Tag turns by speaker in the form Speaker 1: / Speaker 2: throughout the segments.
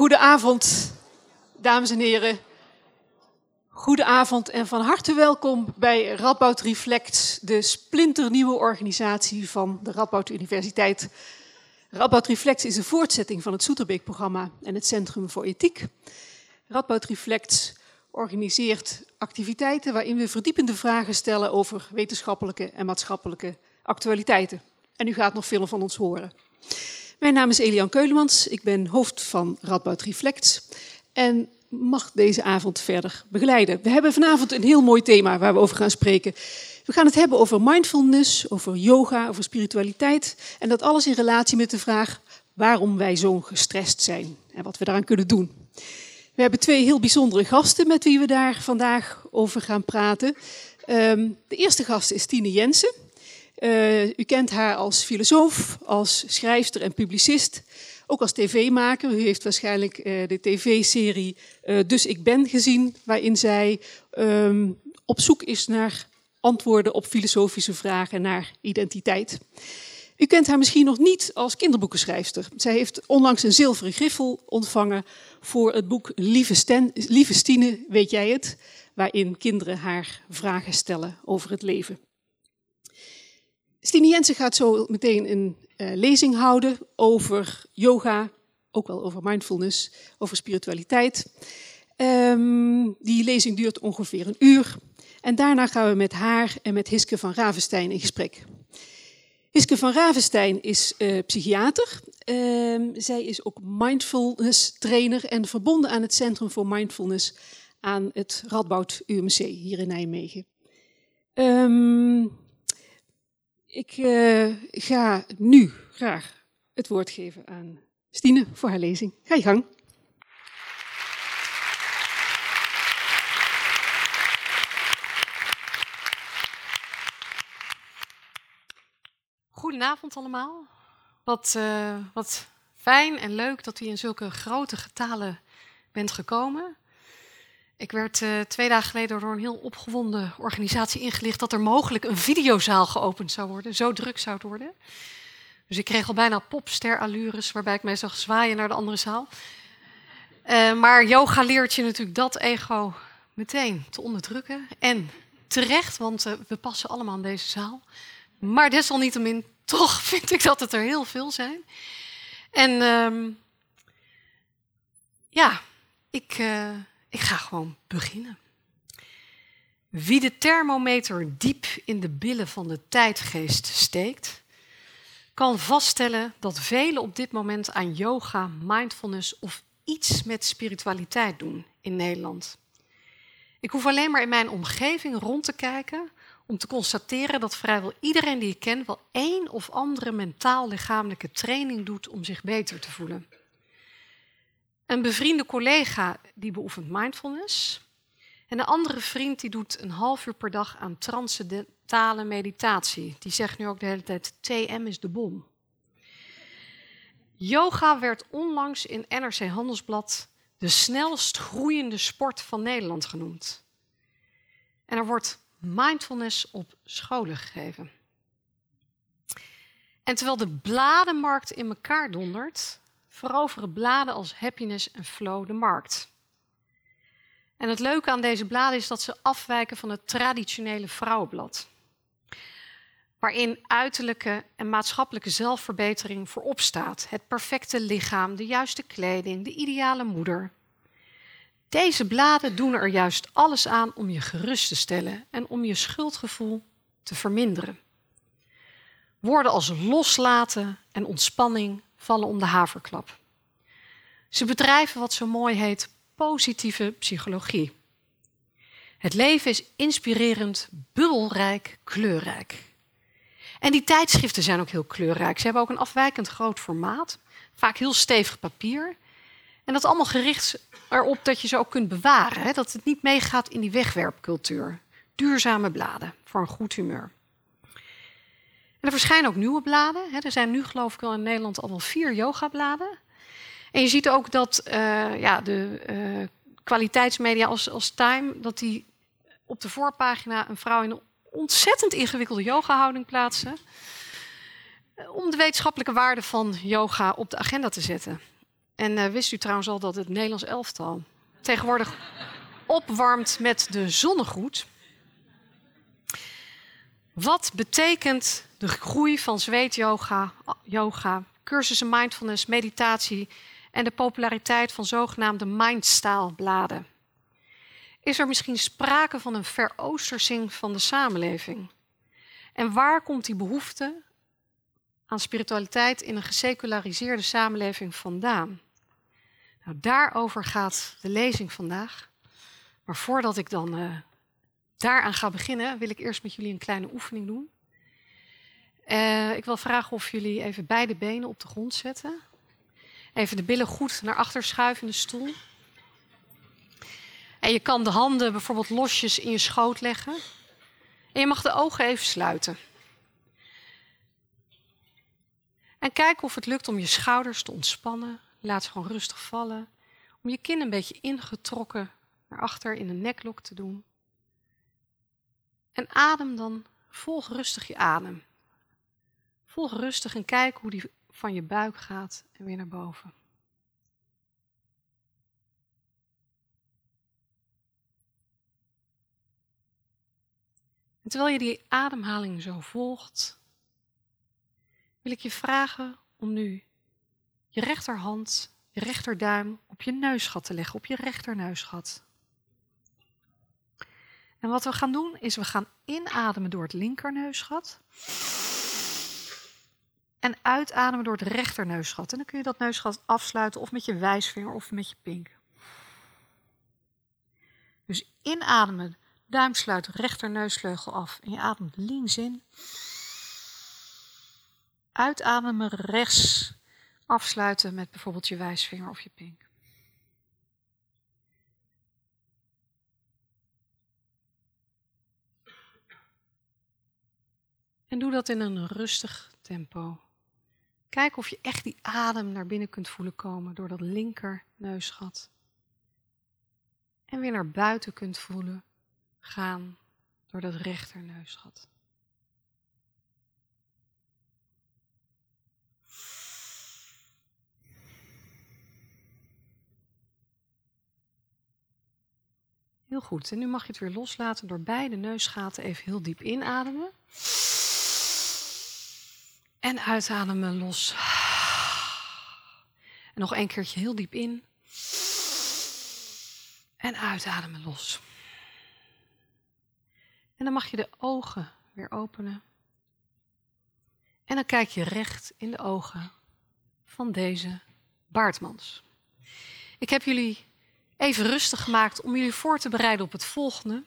Speaker 1: Goedenavond, dames en heren. Goedenavond en van harte welkom bij Radboud Reflect, de splinternieuwe organisatie van de Radboud Universiteit. Radboud Reflect is een voortzetting van het Soeterbeek-programma en het Centrum voor Ethiek. Radboud Reflect organiseert activiteiten waarin we verdiepende vragen stellen over wetenschappelijke en maatschappelijke actualiteiten. En u gaat nog veel van ons horen. Mijn naam is Elian Keulemans, ik ben hoofd van Radboud Reflect en mag deze avond verder begeleiden. We hebben vanavond een heel mooi thema waar we over gaan spreken. We gaan het hebben over mindfulness, over yoga, over spiritualiteit en dat alles in relatie met de vraag waarom wij zo gestrest zijn en wat we daaraan kunnen doen. We hebben twee heel bijzondere gasten met wie we daar vandaag over gaan praten. Ehm, de eerste gast is Tine Jensen. Uh, u kent haar als filosoof, als schrijfster en publicist, ook als tv-maker. U heeft waarschijnlijk uh, de tv-serie uh, Dus ik ben gezien, waarin zij um, op zoek is naar antwoorden op filosofische vragen, naar identiteit. U kent haar misschien nog niet als kinderboekenschrijfster. Zij heeft onlangs een zilveren griffel ontvangen voor het boek Lieve, Sten, Lieve Stine, weet jij het? Waarin kinderen haar vragen stellen over het leven. Stine Jensen gaat zo meteen een uh, lezing houden over yoga, ook wel over mindfulness, over spiritualiteit. Um, die lezing duurt ongeveer een uur. En daarna gaan we met haar en met Hiske van Ravenstein in gesprek. Hiske van Ravenstein is uh, psychiater. Uh, zij is ook mindfulness trainer en verbonden aan het Centrum voor Mindfulness aan het Radboud UMC hier in Nijmegen. Um, ik uh, ga nu graag het woord geven aan Stine voor haar lezing. Ga je gang.
Speaker 2: Goedenavond allemaal. Wat, uh, wat fijn en leuk dat u in zulke grote getalen bent gekomen. Ik werd uh, twee dagen geleden door een heel opgewonden organisatie ingelicht dat er mogelijk een videozaal geopend zou worden. Zo druk zou het worden. Dus ik kreeg al bijna popster-allures, waarbij ik mij zag zwaaien naar de andere zaal. Uh, maar yoga leert je natuurlijk dat ego meteen te onderdrukken. En terecht, want uh, we passen allemaal in deze zaal. Maar desalniettemin, toch vind ik dat het er heel veel zijn. En um, ja, ik, ik ga gewoon beginnen. Wie de thermometer diep in de billen van de tijdgeest steekt, kan vaststellen dat velen op dit moment aan yoga, mindfulness of iets met spiritualiteit doen in Nederland. Ik hoef alleen maar in mijn omgeving rond te kijken om te constateren dat vrijwel iedereen die ik ken wel één of andere mentaal-lichamelijke training doet om zich beter te voelen. Een bevriende collega die beoefent mindfulness. En een andere vriend die doet een half uur per dag aan transcendentale meditatie. Die zegt nu ook de hele tijd: TM is de bom. Yoga werd onlangs in NRC Handelsblad de snelst groeiende sport van Nederland genoemd. En er wordt mindfulness op scholen gegeven. En terwijl de bladenmarkt in elkaar dondert, veroveren bladen als Happiness en Flow de markt. En het leuke aan deze bladen is dat ze afwijken van het traditionele vrouwenblad. Waarin uiterlijke en maatschappelijke zelfverbetering voorop staat. Het perfecte lichaam, de juiste kleding, de ideale moeder. Deze bladen doen er juist alles aan om je gerust te stellen en om je schuldgevoel te verminderen. Woorden als loslaten en ontspanning vallen om de haverklap. Ze bedrijven wat zo mooi heet positieve psychologie. Het leven is inspirerend, bubbelrijk, kleurrijk. En die tijdschriften zijn ook heel kleurrijk. Ze hebben ook een afwijkend groot formaat, vaak heel stevig papier. En dat allemaal gericht erop dat je ze ook kunt bewaren. Hè? Dat het niet meegaat in die wegwerpcultuur. Duurzame bladen voor een goed humeur. En er verschijnen ook nieuwe bladen. Er zijn nu geloof ik wel in Nederland al wel vier yogabladen. En je ziet ook dat uh, ja, de uh, kwaliteitsmedia als, als Time... dat die op de voorpagina een vrouw in een ontzettend ingewikkelde yogahouding plaatsen... om de wetenschappelijke waarde van yoga op de agenda te zetten. En wist u trouwens al dat het Nederlands elftal tegenwoordig opwarmt met de zonnegroet? Wat betekent de groei van zweetyoga, yoga, cursussen mindfulness, meditatie en de populariteit van zogenaamde mindstylebladen? Is er misschien sprake van een veroostersing van de samenleving? En waar komt die behoefte aan spiritualiteit in een geseculariseerde samenleving vandaan? Nou, daarover gaat de lezing vandaag. Maar voordat ik dan uh, daaraan ga beginnen, wil ik eerst met jullie een kleine oefening doen. Uh, ik wil vragen of jullie even beide benen op de grond zetten. Even de billen goed naar achter schuiven in de stoel. En je kan de handen bijvoorbeeld losjes in je schoot leggen. En je mag de ogen even sluiten. En kijk of het lukt om je schouders te ontspannen. Laat ze gewoon rustig vallen. Om je kin een beetje ingetrokken naar achter in een neklok te doen. En adem dan, volg rustig je adem. Volg rustig en kijk hoe die van je buik gaat en weer naar boven. En terwijl je die ademhaling zo volgt, wil ik je vragen om nu je rechterhand, je rechterduim op je neusgat te leggen, op je rechterneusgat. En wat we gaan doen is we gaan inademen door het linkerneusgat. En uitademen door het rechterneusgat. En dan kun je dat neusgat afsluiten of met je wijsvinger of met je pink. Dus inademen, duim sluit rechterneusvleugel af. En je ademt links in. Uitademen rechts afsluiten met bijvoorbeeld je wijsvinger of je pink. En doe dat in een rustig tempo. Kijk of je echt die adem naar binnen kunt voelen komen door dat linker neusgat. En weer naar buiten kunt voelen gaan door dat rechter neusgat. Heel goed. En nu mag je het weer loslaten door beide neusgaten even heel diep inademen. En uitademen los. En nog een keertje heel diep in. En uitademen los. En dan mag je de ogen weer openen. En dan kijk je recht in de ogen van deze Baartmans. Ik heb jullie even rustig gemaakt om jullie voor te bereiden op het volgende.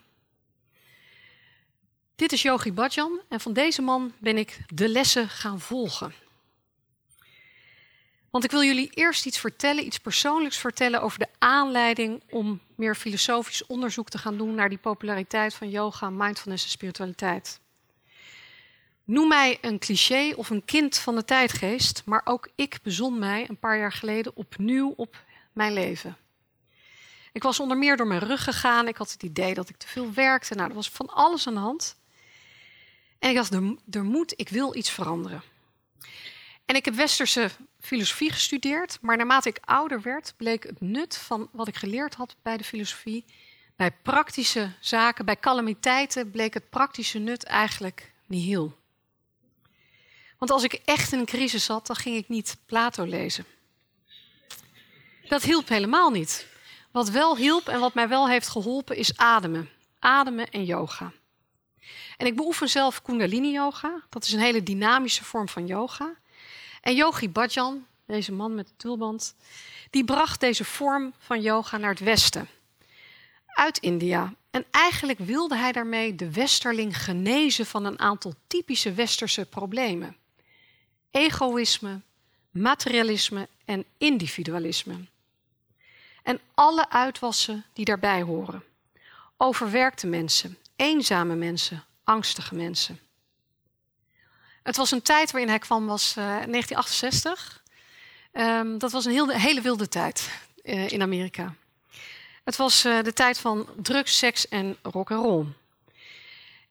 Speaker 2: Dit is Yogi Bhajan en van deze man ben ik de lessen gaan volgen. Want ik wil jullie eerst iets vertellen, iets persoonlijks vertellen over de aanleiding om meer filosofisch onderzoek te gaan doen naar die populariteit van yoga, mindfulness en spiritualiteit. Noem mij een cliché of een kind van de tijdgeest, maar ook ik bezon mij een paar jaar geleden opnieuw op mijn leven. Ik was onder meer door mijn rug gegaan. Ik had het idee dat ik te veel werkte. Nou, er was van alles aan de hand. En ik dacht, er, moet, ik wil iets veranderen. En ik heb westerse filosofie gestudeerd, maar naarmate ik ouder werd, bleek het nut van wat ik geleerd had bij de filosofie, bij praktische zaken, bij calamiteiten, bleek het praktische nut eigenlijk niet heel. Want als ik echt in een crisis zat, dan ging ik niet Plato lezen. Dat hielp helemaal niet. Wat wel hielp en wat mij wel heeft geholpen is ademen. Ademen en yoga. En ik beoefen zelf Kundalini yoga. Dat is een hele dynamische vorm van yoga. En Yogi Bhajan, deze man met de tulband, die bracht deze vorm van yoga naar het westen. Uit India. En eigenlijk wilde hij daarmee de westerling genezen van een aantal typische westerse problemen. Egoïsme, materialisme en individualisme. En alle uitwassen die daarbij horen. Overwerkte mensen, eenzame mensen, angstige mensen. Het was een tijd waarin hij kwam, was uh, 1968. Um, dat was een heel, hele wilde tijd uh, in Amerika. Het was uh, de tijd van drugs, seks en rock and roll.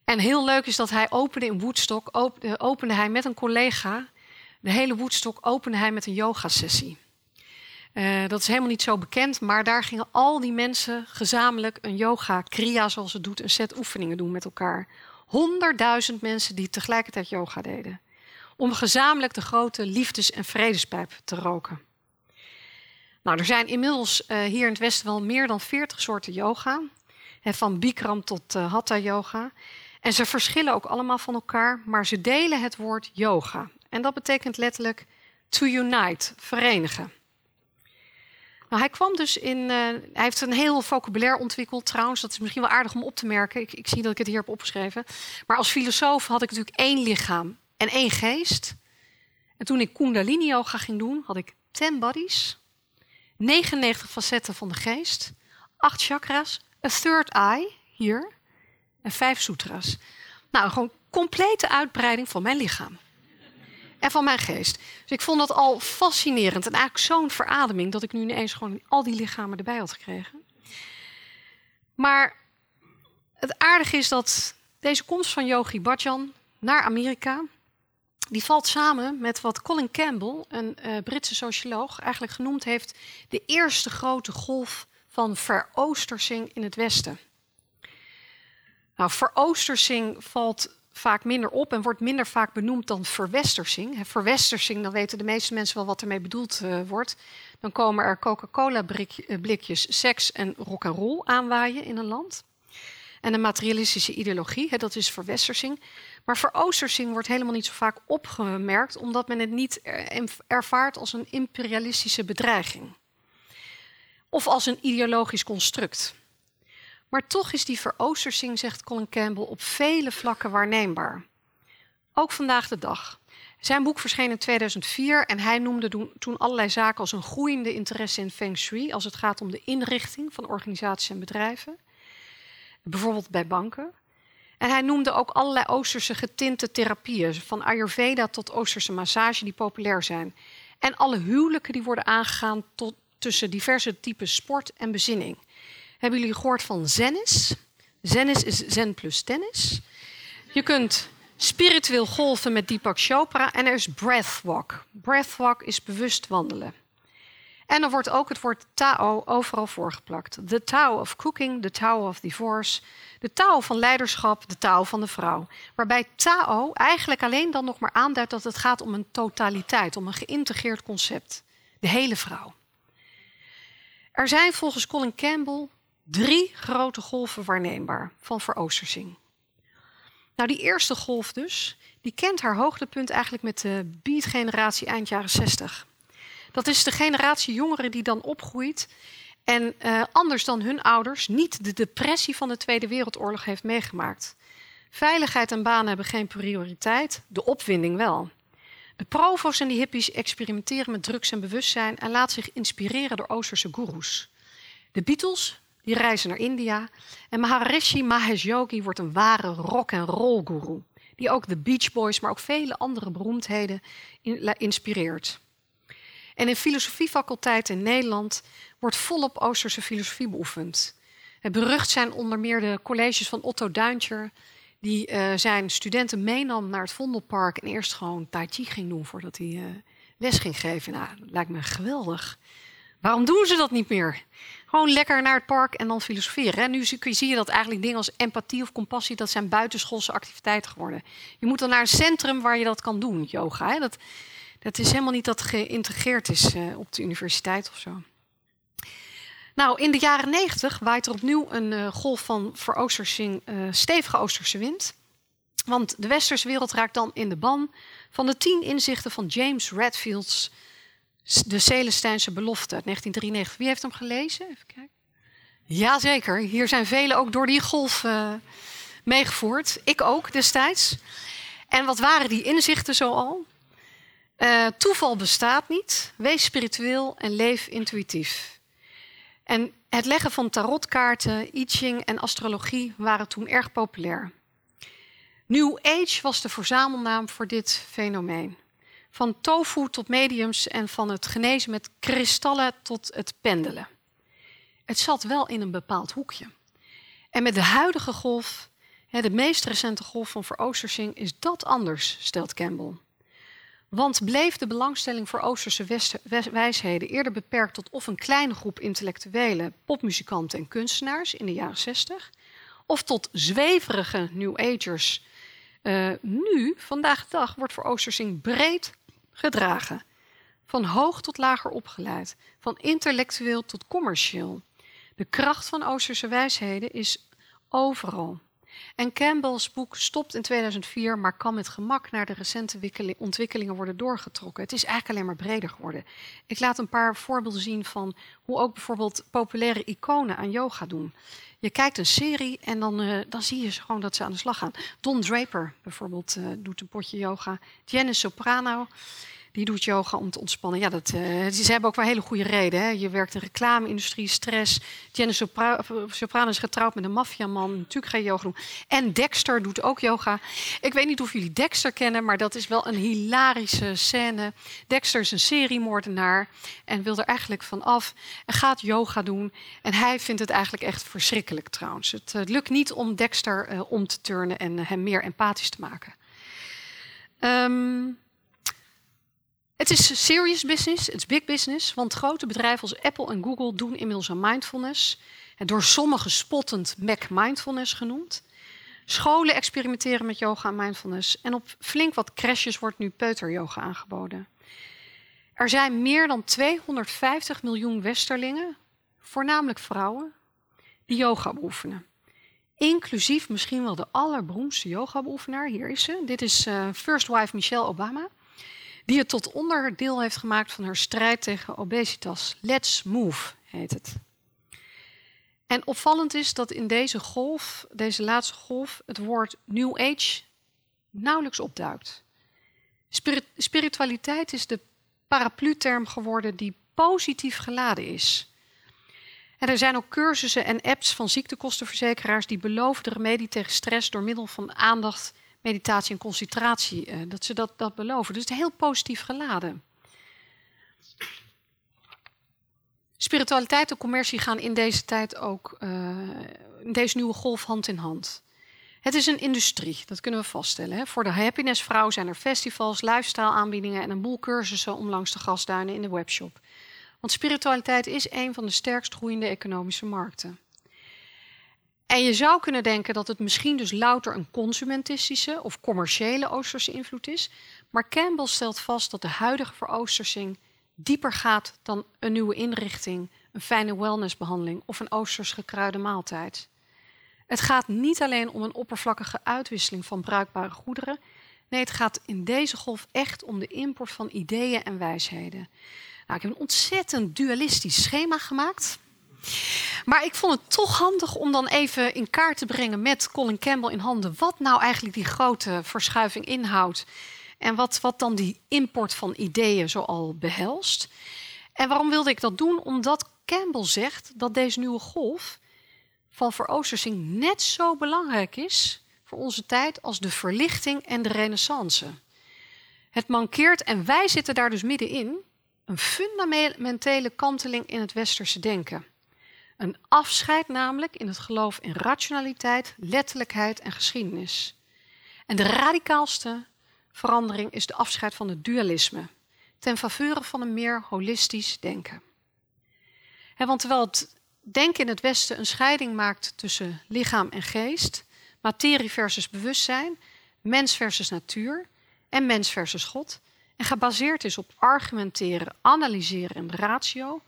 Speaker 2: En heel leuk is dat hij opende in Woodstock, op, opende hij met een collega, de hele Woodstock opende hij met een yoga-sessie. Uh, dat is helemaal niet zo bekend, maar daar gingen al die mensen gezamenlijk een yoga, kriya zoals het doet, een set oefeningen doen met elkaar. Honderdduizend mensen die tegelijkertijd yoga deden. Om gezamenlijk de grote liefdes- en vredespijp te roken. Nou, er zijn inmiddels uh, hier in het Westen wel meer dan 40 soorten yoga. van Bikram tot uh, Hatha yoga. En ze verschillen ook allemaal van elkaar, maar ze delen het woord yoga. En dat betekent letterlijk to unite, verenigen. Nou, hij kwam dus in. Uh, hij heeft een heel vocabulaire ontwikkeld trouwens. Dat is misschien wel aardig om op te merken. Ik, ik, zie dat ik het hier heb opgeschreven. Maar als filosoof had ik natuurlijk één lichaam en één geest. En toen ik Kundalini yoga ging doen, had ik 10 bodies, 99 facetten van de geest, 8 chakras, een third eye hier en 5 sutras. Nou, gewoon complete uitbreiding van mijn lichaam en van mijn geest. Dus ik vond dat al fascinerend en eigenlijk zo'n verademing dat ik nu ineens gewoon al die lichamen erbij had gekregen. Maar het aardige is dat deze komst van Yogi Bhajan naar Amerika, die valt samen met wat Colin Campbell, een uh, Britse socioloog, eigenlijk genoemd heeft de eerste grote golf van veroostersing in het Westen. Nou, veroostersing valt vaak minder op en wordt minder vaak benoemd dan verwestersing. Verwestersing, dan weten de meeste mensen wel wat ermee bedoeld uh, wordt. Dan komen er Coca-Cola-blikjes eh, seks en rock and roll aanwaaien in een land. En een materialistische ideologie, hè, dat is verwestersing. Maar veroostersing wordt helemaal niet zo vaak opgemerkt, omdat men het niet ervaart als een imperialistische bedreiging. Of als een ideologisch construct. Maar toch is die veroostersing, zegt Colin Campbell, op vele vlakken waarneembaar. Ook vandaag de dag. Zijn boek verscheen in 2004 en hij noemde toen allerlei zaken als een groeiende interesse in feng shui als het gaat om de inrichting van organisaties en bedrijven. Bijvoorbeeld bij banken. En hij noemde ook allerlei Oosterse getinte therapieën, van Ayurveda tot Oosterse massage, die populair zijn. En alle huwelijken die worden aangegaan tot, tussen diverse typen sport en bezinning. Hebben jullie gehoord van zennis? Zennis is zen plus tennis. Je kunt spiritueel golven met Deepak Chopra en er is breathwalk. Breathwalk is bewust wandelen. En er wordt ook het woord Tao overal voorgeplakt. The Tao of Cooking, the Tao of Divorce, de Tao van leiderschap, de Tao van de vrouw. Waarbij Tao eigenlijk alleen dan nog maar aanduidt dat het gaat om een totaliteit, om een geïntegreerd concept. De hele vrouw. Er zijn volgens Colin Campbell drie grote golven waarneembaar van veroostersing. Nou, die eerste golf dus, die kent haar hoogtepunt eigenlijk met de beat-generatie eind jaren 60. Dat is de generatie jongeren die dan opgroeit en uh, anders dan hun ouders niet de depressie van de Tweede Wereldoorlog heeft meegemaakt. Veiligheid en banen hebben geen prioriteit, de opwinding wel. De provo's en die hippies experimenteren met drugs en bewustzijn en laten zich inspireren door Oosterse goeroes. De Beatles die reizen naar India. En Maharishi Mahesh Yogi wordt een ware rock and roll guru. Die ook de Beach Boys, maar ook vele andere beroemdheden inspireert. En in filosofiefaculteit in Nederland wordt volop Oosterse filosofie beoefend. Berucht zijn onder meer de colleges van Otto Duintjer, die uh, zijn studenten meenam naar het Vondelpark en eerst gewoon Tai Chi ging doen voordat hij uh, les ging geven. Nou, dat lijkt me geweldig. Waarom doen ze dat niet meer? Gewoon lekker naar het park en dan filosoferen. En nu zie je dat eigenlijk dingen als empathie of compassie, dat zijn buitenschoolse activiteiten geworden. Je moet dan naar een centrum waar je dat kan doen, yoga. Hè? Dat, dat is helemaal niet dat geïntegreerd is uh, op de universiteit of zo. Nou, in de jaren negentig waait er opnieuw een uh, golf van veroostersing, uh, stevige Oosterse wind. Want de westerse wereld raakt dan in de ban van de tien inzichten van James Redfield's de Celestijnse belofte uit 1993. Wie heeft hem gelezen? Even kijken. Jazeker, hier zijn velen ook door die golf uh, meegevoerd. Ik ook destijds. En wat waren die inzichten zoal? Uh, toeval bestaat niet. Wees spiritueel en leef intuïtief. En het leggen van tarotkaarten, I Ching en astrologie waren toen erg populair. New Age was de verzamelnaam voor dit fenomeen. Van tofu tot mediums en van het genezen met kristallen tot het pendelen. Het zat wel in een bepaald hoekje. En met de huidige golf, de meest recente golf van veroostersing, is dat anders, stelt Campbell. Want bleef de belangstelling voor Oosterse wijsheden eerder beperkt tot of een kleine groep intellectuelen, popmuzikanten en kunstenaars in de jaren 60, of tot zweverige New Agers, uh, nu, vandaag de dag, wordt voor Oostersing breed gedragen. Van hoog tot lager opgeleid, van intellectueel tot commercieel. De kracht van Oosterse wijsheden is overal. En Campbell's boek stopt in 2004, maar kan met gemak naar de recente ontwikkelingen worden doorgetrokken. Het is eigenlijk alleen maar breder geworden. Ik laat een paar voorbeelden zien van hoe ook bijvoorbeeld populaire iconen aan yoga doen. Je kijkt een serie en dan, uh, dan zie je gewoon dat ze aan de slag gaan. Don Draper bijvoorbeeld uh, doet een potje yoga. Janice Soprano die doet yoga om te ontspannen. Ja, dat, uh, ze hebben ook wel hele goede reden. Hè. Je werkt in de reclame-industrie, stress. Jenny Sopra Soprano is getrouwd met een maffiaman. Natuurlijk ga je yoga doen. En Dexter doet ook yoga. Ik weet niet of jullie Dexter kennen, maar dat is wel een hilarische scène. Dexter is een seriemoordenaar en wil er eigenlijk van af. En gaat yoga doen. En hij vindt het eigenlijk echt verschrikkelijk trouwens. Het, uh, lukt niet om Dexter uh, om te turnen en hem meer empathisch te maken. Um, het is serious business, het is big business, want grote bedrijven als Apple en Google doen inmiddels aan mindfulness. En door sommigen spottend Mac Mindfulness genoemd. Scholen experimenteren met yoga en mindfulness. En op flink wat crashes wordt nu peuter-yoga aangeboden. Er zijn meer dan 250 miljoen Westerlingen, voornamelijk vrouwen, die yoga beoefenen. Inclusief misschien wel de allerberoemdste yoga-beoefenaar. Hier is ze. Dit is uh, First Wife Michelle Obama die het tot onderdeel heeft gemaakt van haar strijd tegen obesitas. Let's Move heet het. En opvallend is dat in deze golf, deze laatste golf, het woord New Age nauwelijks opduikt. spiritualiteit is de paraplu-term geworden die positief geladen is. En er zijn ook cursussen en apps van ziektekostenverzekeraars die beloven de remedie tegen stress door middel van aandacht meditatie en concentratie, uh, dat ze dat, dat beloven. Dus het is heel positief geladen. Spiritualiteit en commercie gaan in deze tijd ook, uh, in deze nieuwe golf hand in hand. Het is een industrie, dat kunnen we vaststellen. Hè. Voor de happinessvrouw zijn er festivals, lifestyle aanbiedingen en een boel cursussen om langs de gasduinen in de webshop. Want spiritualiteit is een van de sterkst groeiende economische markten. En je zou kunnen denken dat het misschien dus louter een consumentistische of commerciële Oosterse invloed is. Maar Campbell stelt vast dat de huidige veroostersing dieper gaat dan een nieuwe inrichting, een fijne wellnessbehandeling of een Oosters gekruide maaltijd. Het gaat niet alleen om een oppervlakkige uitwisseling van bruikbare goederen. Nee, het gaat in deze golf echt om de import van ideeën en wijsheden. Nou, ik heb een ontzettend dualistisch schema gemaakt. Maar ik vond het toch handig om dan even in kaart te brengen met Colin Campbell in handen. Wat nou eigenlijk die grote verschuiving inhoudt. En wat, wat dan die import van ideeën zoal behelst. En waarom wilde ik dat doen? Omdat Campbell zegt dat deze nieuwe golf van veroostersing net zo belangrijk is voor onze tijd als de verlichting en de renaissance. Het mankeert, en wij zitten daar dus middenin, een fundamentele kanteling in het westerse denken. Een afscheid namelijk in het geloof in rationaliteit, letterlijkheid en geschiedenis. En de radicaalste verandering is de afscheid van het dualisme, ten faveur van een meer holistisch denken. want terwijl het denken in het Westen een scheiding maakt tussen lichaam en geest, materie versus bewustzijn, mens versus natuur en mens versus God, en gebaseerd is op argumenteren, analyseren en ratio,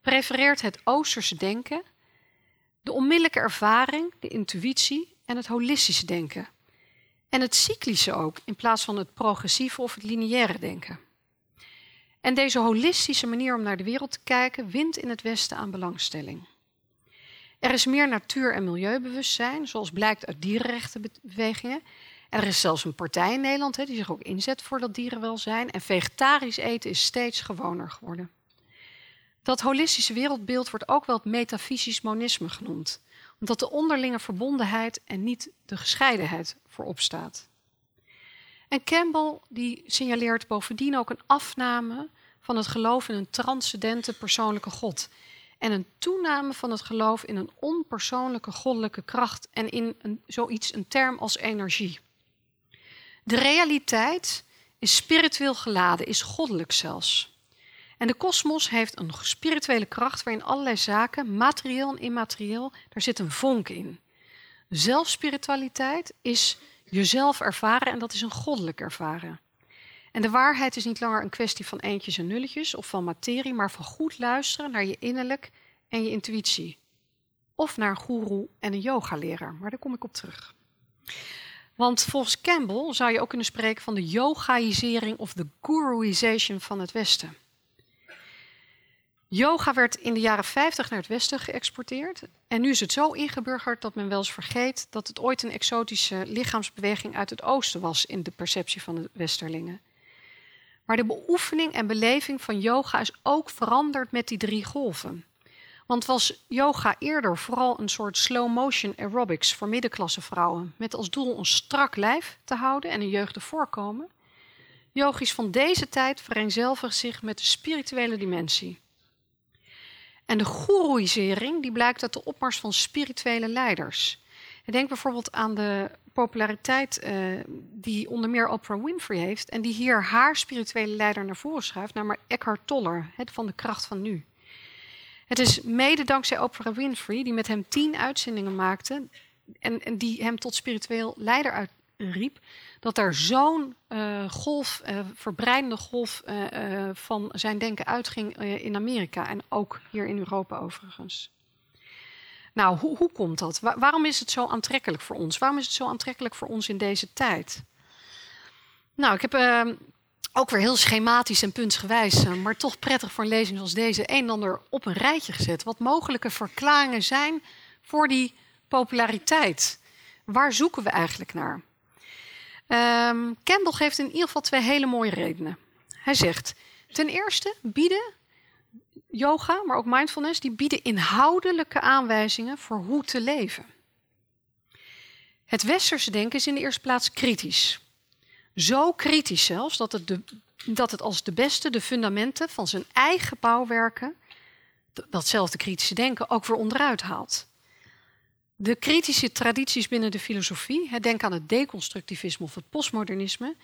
Speaker 2: prefereert het Oosterse denken de onmiddellijke ervaring, de intuïtie en het holistische denken. En het cyclische ook, in plaats van het progressieve of het lineaire denken. En deze holistische manier om naar de wereld te kijken wint in het Westen aan belangstelling. Er is meer natuur- en milieubewustzijn, zoals blijkt uit dierenrechtenbewegingen. Er is zelfs een partij in Nederland die zich ook inzet voor dat dierenwelzijn. En vegetarisch eten is steeds gewoner geworden. Dat holistische wereldbeeld wordt ook wel het metafysisch monisme genoemd, omdat de onderlinge verbondenheid en niet de gescheidenheid voorop staat. En Campbell die signaleert bovendien ook een afname van het geloof in een transcendente persoonlijke God en een toename van het geloof in een onpersoonlijke goddelijke kracht en in zoiets een term als energie. De realiteit is spiritueel geladen, is goddelijk zelfs. En de kosmos heeft een spirituele kracht waarin allerlei zaken, materieel en immaterieel, daar zit een vonk in. Zelfspiritualiteit is jezelf ervaren en dat is een goddelijk ervaren. En de waarheid is niet langer een kwestie van eentjes en nulletjes of van materie, maar van goed luisteren naar je innerlijk en je intuïtie. Of naar een goeroe en een yogaleraar, maar daar kom ik op terug. Want volgens Campbell zou je ook kunnen spreken van de yogaïsering of de guruization van het Westen. Yoga werd in de jaren 50 naar het Westen geëxporteerd. En nu is het zo ingeburgerd dat men wel eens vergeet dat het ooit een exotische lichaamsbeweging uit het Oosten was in de perceptie van de Westerlingen. Maar de beoefening en beleving van yoga is ook veranderd met die drie golven. Want was yoga eerder vooral een soort slow motion aerobics voor middenklasse vrouwen, met als doel een strak lijf te houden en een jeugdig voorkomen? Yogis van deze tijd vereenzelvigen zich met de spirituele dimensie. En de goeroeisering die blijkt uit de opmars van spirituele leiders. denk bijvoorbeeld aan de populariteit uh, die onder meer Oprah Winfrey heeft en die hier haar spirituele leider naar voren schuift, namelijk Eckhart Tolle, het van de kracht van nu. Het is mede dankzij Oprah Winfrey, die met hem tien uitzendingen maakte en, en die hem tot spiritueel leider uitriep, dat er zo'n uh, golf, uh, verbreidende golf uh, van zijn denken uitging in Amerika en ook hier in Europa overigens. Nou, hoe, hoe komt dat? waarom is het zo aantrekkelijk voor ons? Waarom is het zo aantrekkelijk voor ons in deze tijd? Nou, ik heb ehm, ook weer heel schematisch en puntsgewijs, maar toch prettig voor een lezing zoals deze, een en ander op een rijtje gezet. Wat mogelijke verklaringen zijn voor die populariteit. Waar zoeken we eigenlijk naar? Um, Campbell geeft in ieder geval twee hele mooie redenen. Hij zegt: ten eerste bieden yoga, maar ook mindfulness, die bieden inhoudelijke aanwijzingen voor hoe te leven. Het westerse denken is in de eerste plaats kritisch. Zo kritisch zelfs dat het, de, dat het als de beste de fundamenten van zijn eigen bouwwerken, datzelfde kritische denken, ook weer onderuit haalt. De kritische tradities binnen de filosofie, denk aan het deconstructivisme of het postmodernisme,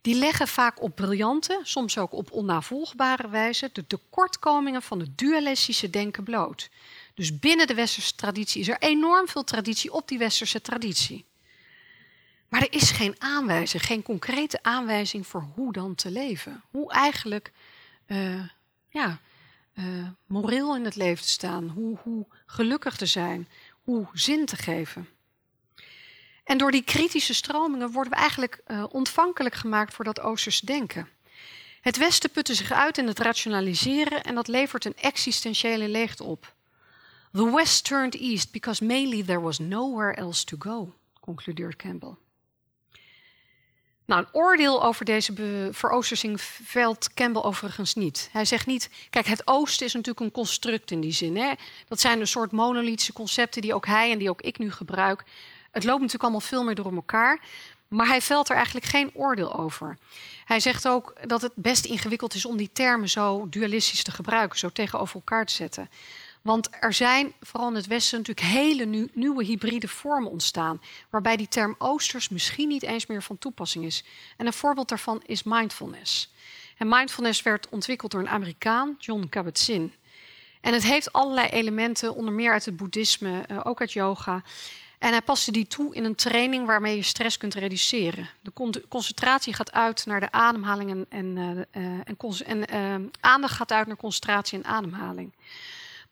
Speaker 2: die leggen vaak op briljante, soms ook op onnavolgbare wijze, de tekortkomingen van het dualistische denken bloot. Dus binnen de westerse traditie is er enorm veel traditie op die westerse traditie. Maar er is geen aanwijzing, geen concrete aanwijzing voor hoe dan te leven. Hoe eigenlijk uh, ja, uh, moreel in het leven te staan, hoe, hoe gelukkig te zijn, hoe zin te geven. En door die kritische stromingen worden we eigenlijk uh, ontvankelijk gemaakt voor dat Oosters denken. Het Westen putte zich uit in het rationaliseren en dat levert een existentiële leegte op. The West turned east because mainly there was nowhere else to go, concludeert Campbell. Nou, een oordeel over deze veroostersing velt Campbell overigens niet. Hij zegt niet, kijk, het oosten is natuurlijk een construct in die zin. Hè? Dat zijn een soort monolithische concepten die ook hij en die ook ik nu gebruik. Het loopt natuurlijk allemaal veel meer door elkaar. Maar hij velt er eigenlijk geen oordeel over. Hij zegt ook dat het best ingewikkeld is om die termen zo dualistisch te gebruiken, zo tegenover elkaar te zetten. Want er zijn, vooral in het Westen, natuurlijk hele nieuwe hybride vormen ontstaan. Waarbij die term oosters misschien niet eens meer van toepassing is. En een voorbeeld daarvan is mindfulness. En mindfulness werd ontwikkeld door een Amerikaan, John Kabat-Zinn. En het heeft allerlei elementen, onder meer uit het boeddhisme, eh, ook uit yoga. En hij paste die toe in een training waarmee je stress kunt reduceren. De concentratie gaat uit naar de ademhaling en, en, uh, en, en aandacht gaat uit naar concentratie en ademhaling.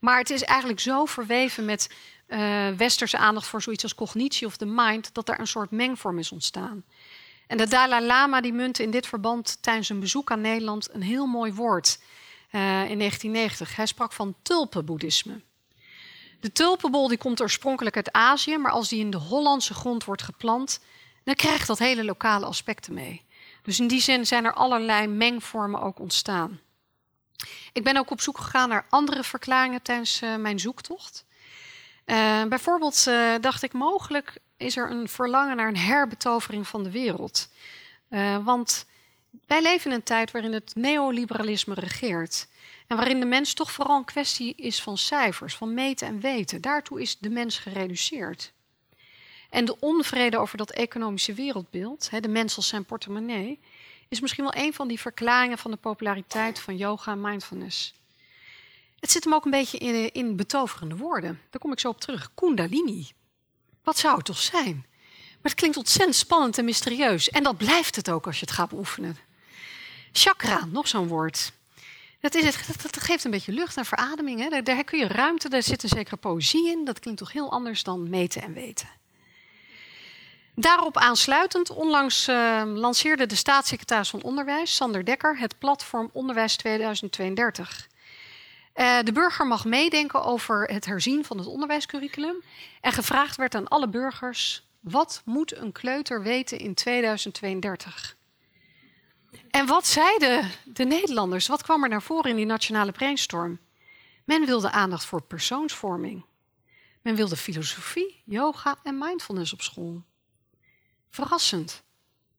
Speaker 2: Maar het is eigenlijk zo verweven met uh, westerse aandacht voor zoiets als cognitie of de mind, dat er een soort mengvorm is ontstaan. En de Dalai Lama die muntte in dit verband tijdens een bezoek aan Nederland een heel mooi woord uh, in 1990. Hij sprak van tulpenboeddhisme. De tulpenbol die komt oorspronkelijk uit Azië, maar als die in de Hollandse grond wordt geplant, dan krijgt dat hele lokale aspecten mee. Dus in die zin zijn er allerlei mengvormen ook ontstaan. Ik ben ook op zoek gegaan naar andere verklaringen tijdens uh, mijn zoektocht. Uh, bijvoorbeeld uh, dacht ik, mogelijk is er een verlangen naar een herbetovering van de wereld. want wij leven in een tijd waarin het neoliberalisme regeert. En waarin de mens toch vooral een kwestie is van cijfers, van meten en weten. Daartoe is de mens gereduceerd. En de onvrede over dat economische wereldbeeld, de mens als zijn portemonnee, is misschien wel een van die verklaringen van de populariteit van yoga en mindfulness. Het zit hem ook een beetje in, in betoverende woorden. Daar kom ik zo op terug. Kundalini. Wat zou het toch zijn? Maar het klinkt ontzettend spannend en mysterieus. En dat blijft het ook als je het gaat beoefenen. Chakra, nog zo'n woord. Dat, is het, dat, geeft een beetje lucht en verademing. Hè? Daar, daar kun je ruimte, daar zit een zekere poëzie in. Dat klinkt toch heel anders dan meten en weten. Daarop aansluitend, onlangs uh, lanceerde de staatssecretaris van Onderwijs, Sander Dekker, het platform Onderwijs 2032. Uh, de burger mag meedenken over het herzien van het onderwijscurriculum. En gevraagd werd aan alle burgers: wat moet een kleuter weten in 2032? En wat zeiden de Nederlanders? Wat kwam er naar voren in die nationale brainstorm? Men wilde aandacht voor persoonsvorming. Men wilde filosofie, yoga en mindfulness op school. Verrassend.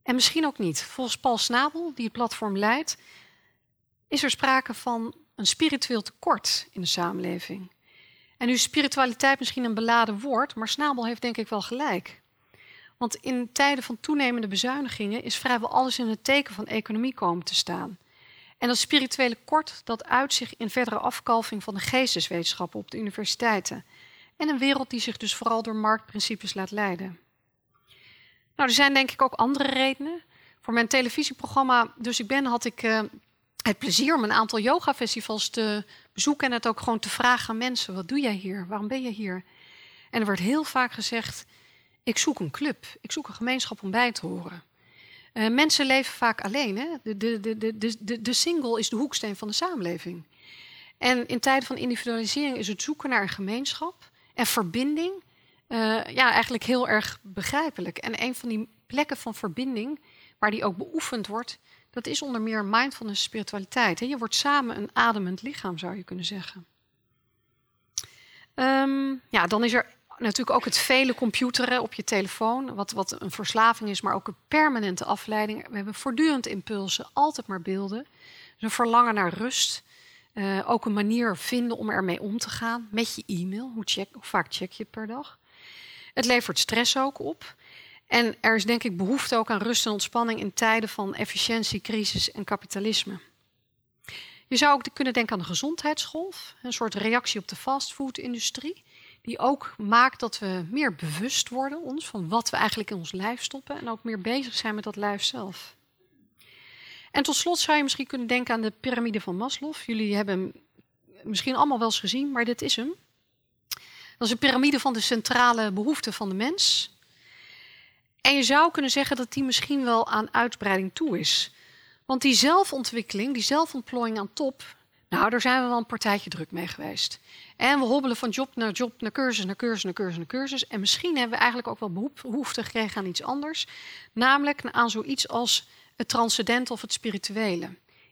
Speaker 2: En misschien ook niet. Volgens Paul Snabel, die het platform leidt, is er sprake van een spiritueel tekort in de samenleving. En nu is spiritualiteit misschien een beladen woord, maar Snabel heeft denk ik wel gelijk. Want in tijden van toenemende bezuinigingen is vrijwel alles in het teken van economie komen te staan. En dat spirituele kort dat uitzicht in verdere afkalving van de geesteswetenschappen op de universiteiten. En een wereld die zich dus vooral door marktprincipes laat leiden. Nou, er zijn denk ik ook andere redenen. Voor mijn televisieprogramma Dus ik ben had ik uh, het plezier om een aantal yoga-festivals te bezoeken en het ook gewoon te vragen aan mensen: wat doe jij hier? Waarom ben je hier? En er wordt heel vaak gezegd: ik zoek een club, ik zoek een gemeenschap om bij te horen. Uh, mensen leven vaak alleen. Hè? De, de, de, de, de single is de hoeksteen van de samenleving. En in tijden van individualisering is het zoeken naar een gemeenschap en verbinding uh, ja, eigenlijk heel erg begrijpelijk. En een van die plekken van verbinding, waar die ook beoefend wordt, dat is onder meer mindfulness spiritualiteit. Je wordt samen een ademend lichaam, zou je kunnen zeggen. Um, ja, dan is er natuurlijk ook het vele computeren op je telefoon, wat, wat een verslaving is, maar ook een permanente afleiding. We hebben voortdurend impulsen, altijd maar beelden. Dus een verlangen naar rust. Uh, ook een manier vinden om ermee om te gaan met je e-mail. Hoe, check, hoe vaak check je per dag? Het levert stress ook op. En er is denk ik behoefte ook aan rust en ontspanning in tijden van efficiëntie, crisis en kapitalisme. Je zou ook kunnen denken aan de gezondheidsgolf, een soort reactie op de fastfood-industrie, die ook maakt dat we meer bewust worden ons van wat we eigenlijk in ons lijf stoppen en ook meer bezig zijn met dat lijf zelf. En tot slot zou je misschien kunnen denken aan de piramide van Maslow. Jullie hebben hem misschien allemaal wel eens gezien, maar dit is hem. Dat is een piramide van de centrale behoeften van de mens. En je zou kunnen zeggen dat die misschien wel aan uitbreiding toe is. Want die zelfontwikkeling, die zelfontplooiing aan top, nou, daar zijn we wel een partijtje druk mee geweest. En we hobbelen van job naar job, naar cursus, naar cursus, naar cursus, naar cursus. En misschien hebben we eigenlijk ook wel behoefte gekregen aan iets anders. Namelijk aan zoiets als het transcendent of het spirituele.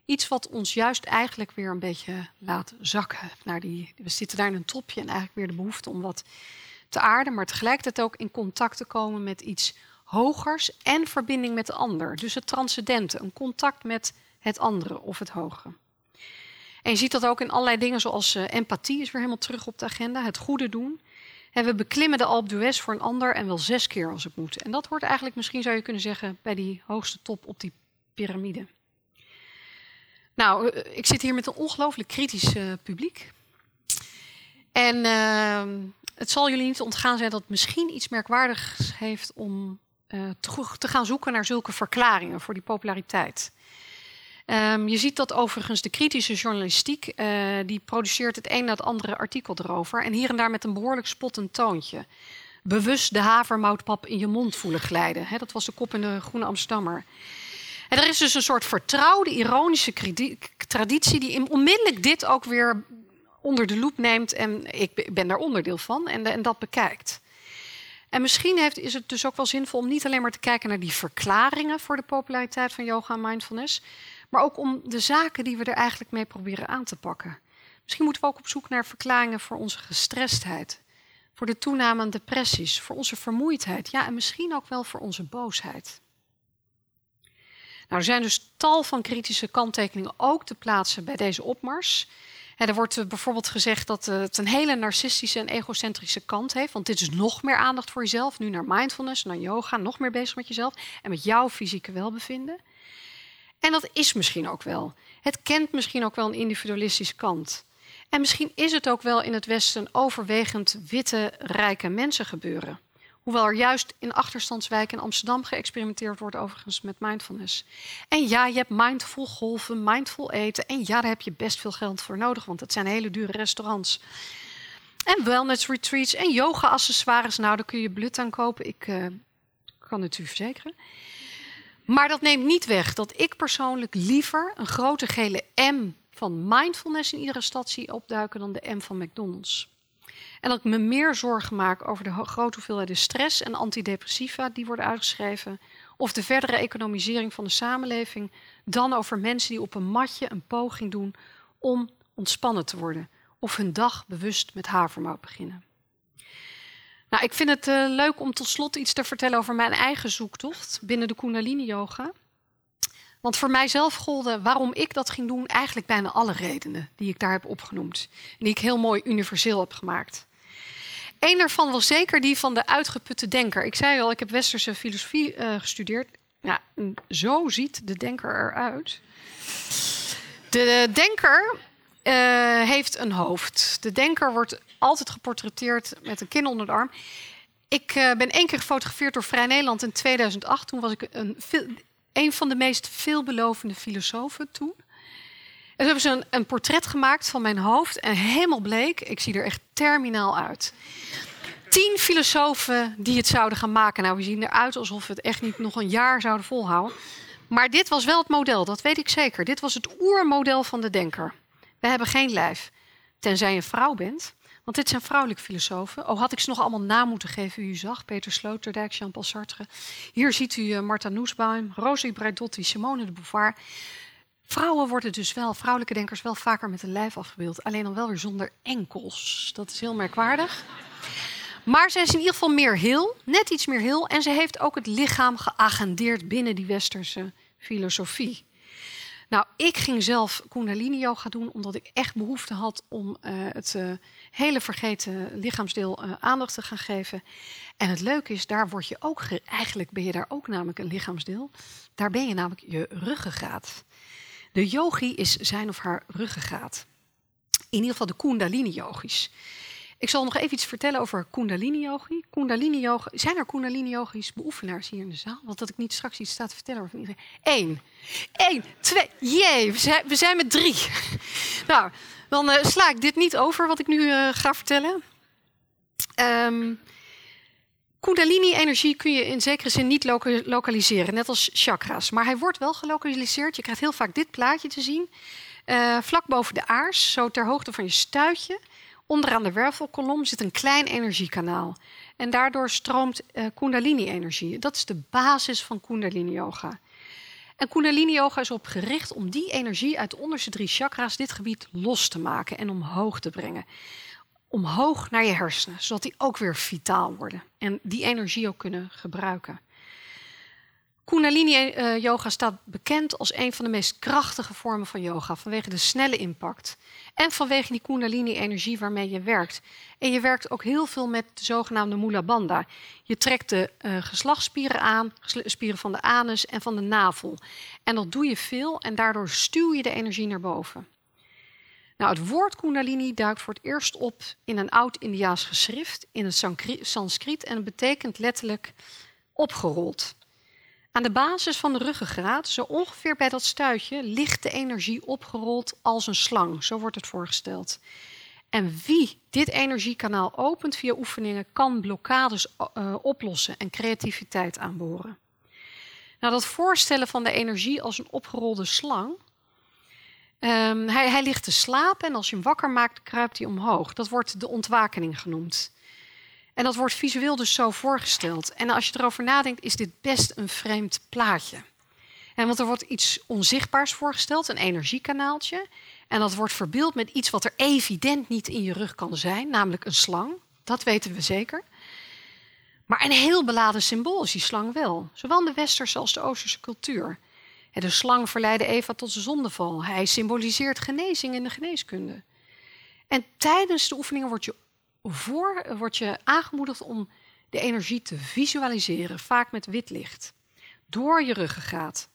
Speaker 2: Iets wat ons juist eigenlijk weer een beetje laat zakken. Naar die, we zitten daar in een topje en eigenlijk weer de behoefte om wat te aarden, maar tegelijkertijd ook in contact te komen met iets hogers en verbinding met de ander. Dus het transcendente, een contact met het andere of het hogere. En je ziet dat ook in allerlei dingen zoals uh, empathie is weer helemaal terug op de agenda, het goede doen. En we beklimmen de Alpe d'Huez voor een ander en wel zes keer als het moet. En dat hoort eigenlijk, misschien zou je kunnen zeggen, bij die hoogste top op die piramide. Nou, eh, ik zit hier met een ongelooflijk kritisch uh, publiek. En uh, het zal jullie niet ontgaan zijn dat het misschien iets merkwaardigs heeft om uh, te, te, gaan zoeken naar zulke verklaringen voor die populariteit. Um, je ziet dat overigens de kritische journalistiek, die produceert het een na het andere artikel erover. En hier en daar met een behoorlijk spottend toontje. Bewust de havermoutpap in je mond voelen glijden. Dat was de kop in de Groene Amsterdammer. Er is dus een soort vertrouwde, ironische traditie die onmiddellijk dit ook weer onder de loep neemt. En ik ben daar onderdeel van en, en dat bekijkt. En misschien heeft, is het dus ook wel zinvol om niet alleen maar te kijken naar die verklaringen voor de populariteit van yoga en mindfulness, maar ook om de zaken die we er eigenlijk mee proberen aan te pakken. Misschien moeten we ook op zoek naar verklaringen voor onze gestrestheid, voor de toename aan depressies, voor onze vermoeidheid, ja, en misschien ook wel voor onze boosheid. Nou, er zijn dus tal van kritische kanttekeningen ook te plaatsen bij deze opmars. er wordt eh, bijvoorbeeld gezegd dat het een hele narcistische en egocentrische kant heeft. Want dit is nog meer aandacht voor jezelf. Nu naar mindfulness, naar yoga, nog meer bezig met jezelf en met jouw fysieke welbevinden. En dat is misschien ook wel. Het kent misschien ook wel een individualistische kant. En misschien is het ook wel in het Westen overwegend witte, rijke mensen gebeuren. Hoewel er juist in achterstandswijken in Amsterdam geëxperimenteerd wordt overigens met mindfulness. En ja, je hebt mindful golven, mindful eten. En ja, daar heb je best veel geld voor nodig, want het zijn hele dure restaurants. En wellness retreats en yoga accessoires. Nou, daar kun je blut aan kopen. Ik uh, kan het u verzekeren. Maar dat neemt niet weg dat ik persoonlijk liever een grote gele M van mindfulness in iedere stad zie opduiken dan de M van McDonald's. En dat ik me meer zorgen maak over de grote hoeveelheden stress en antidepressiva die worden uitgeschreven, of de verdere economisering van de samenleving, dan over mensen die op een matje een poging doen om ontspannen te worden, of hun dag bewust met havermout beginnen. Nou, ik vind het uh, leuk om tot slot iets te vertellen over mijn eigen zoektocht binnen de Kundalini-yoga. Want voor mijzelf golden waarom ik dat ging doen eigenlijk bijna alle redenen die ik daar heb opgenoemd. En die ik heel mooi universeel heb gemaakt. Eén daarvan was zeker die van de uitgeputte denker. Ik zei al, ik heb westerse filosofie uh, gestudeerd. Ja, zo ziet de denker eruit. De denker uh, heeft een hoofd. De denker wordt altijd geportretteerd met een kin onder de arm. Ik uh, ben één keer gefotografeerd door Vrij Nederland in 2008. Toen was ik een, een van de meest veelbelovende filosofen toen. En toen hebben ze een, portret gemaakt van mijn hoofd en helemaal bleek. Ik zie er echt terminaal uit. Tien filosofen die het zouden gaan maken. Nou, we zien eruit alsof we het echt niet nog een jaar zouden volhouden. Maar dit was wel het model, dat weet ik zeker. Dit was het oermodel van de denker. We hebben geen lijf. Tenzij je een vrouw bent. Want dit zijn vrouwelijke filosofen. Oh, had ik ze nog allemaal naam moeten geven, u zag. Peter Sloterdijk, Jean-Paul Sartre. Hier ziet u uh, Martha Nussbaum, Rosie Braidotti, Simone de Beauvoir. Vrouwen worden dus wel, vrouwelijke denkers, wel vaker met een lijf afgebeeld. Alleen dan wel weer zonder enkels. Dat is heel merkwaardig. Maar zij is in ieder geval meer heel, net iets meer heel. En ze heeft ook het lichaam geagendeerd binnen die westerse filosofie. Nou, ik ging zelf Kundalini yoga doen omdat ik echt behoefte had om uh, het uh, hele vergeten lichaamsdeel uh, aandacht te gaan geven. En het leuke is, daar word je ook, eigenlijk ben je daar ook namelijk een lichaamsdeel. Daar ben je namelijk je ruggengraat. De yogi is zijn of haar ruggengraat. In ieder geval de Kundalini yogis. Ik zal nog even iets vertellen over Kundalini Yogi. Kundalini. Zijn er Kundalini Yogis beoefenaars hier in de zaal? Want dat ik niet straks iets sta te vertellen over iedereen. Eén. Eén. Twee. Jee, we zijn, we zijn met drie. nou, dan uh, sla ik dit niet over wat ik nu uh, ga vertellen. Um, Kundalini-energie kun je in zekere zin niet loka lokaliseren, net als chakra's. Maar hij wordt wel gelokaliseerd. Je krijgt heel vaak dit plaatje te zien. Uh, vlak boven de aars, zo ter hoogte van je stuitje. Onderaan de wervelkolom zit een klein energiekanaal. En daardoor stroomt uh, Kundalini-energie. Dat is de basis van Kundalini-yoga. En Kundalini-yoga is op gericht om die energie uit de onderste drie chakra's, dit gebied, los te maken en omhoog te brengen. Omhoog naar je hersenen, zodat die ook weer vitaal worden en die energie ook kunnen gebruiken. Kundalini-yoga eh, staat bekend als een van de meest krachtige vormen van yoga vanwege de snelle impact en vanwege die Kundalini-energie waarmee je werkt. En je werkt ook heel veel met de zogenaamde Mula Bandha. Je trekt de uh, geslachtsspieren aan, spieren van de anus en van de navel. En dat doe je veel en daardoor stuw je de energie naar boven. Nou, het woord Kundalini duikt voor het eerst op in een oud-Indiaas geschrift in het Sanskriet en het betekent letterlijk opgerold. Aan de basis van de ruggengraat, zo ongeveer bij dat stuitje, ligt de energie opgerold als een slang. Zo wordt het voorgesteld. En wie dit energiekanaal opent via oefeningen, kan blokkades uh, oplossen en creativiteit aanboren. Nou, dat voorstellen van de energie als een opgerolde slang. Um, hij, hij ligt te slapen en als je hem wakker maakt, kruipt hij omhoog. Dat wordt de ontwakening genoemd. En dat wordt visueel dus zo voorgesteld. En als je erover nadenkt, is dit best een vreemd plaatje. Want er wordt iets onzichtbaars voorgesteld, een energiekanaaltje. En dat wordt verbeeld met iets wat er evident niet in je rug kan zijn, namelijk een slang. Dat weten we zeker. Maar een heel beladen symbool is die slang wel. Zowel in de westerse als de oosterse cultuur. De slang verleidde Eva tot zijn zondeval. Hij symboliseert genezing in de geneeskunde. En tijdens de oefeningen wordt je voor word je aangemoedigd om de energie te visualiseren, vaak met wit licht, door je ruggengraat.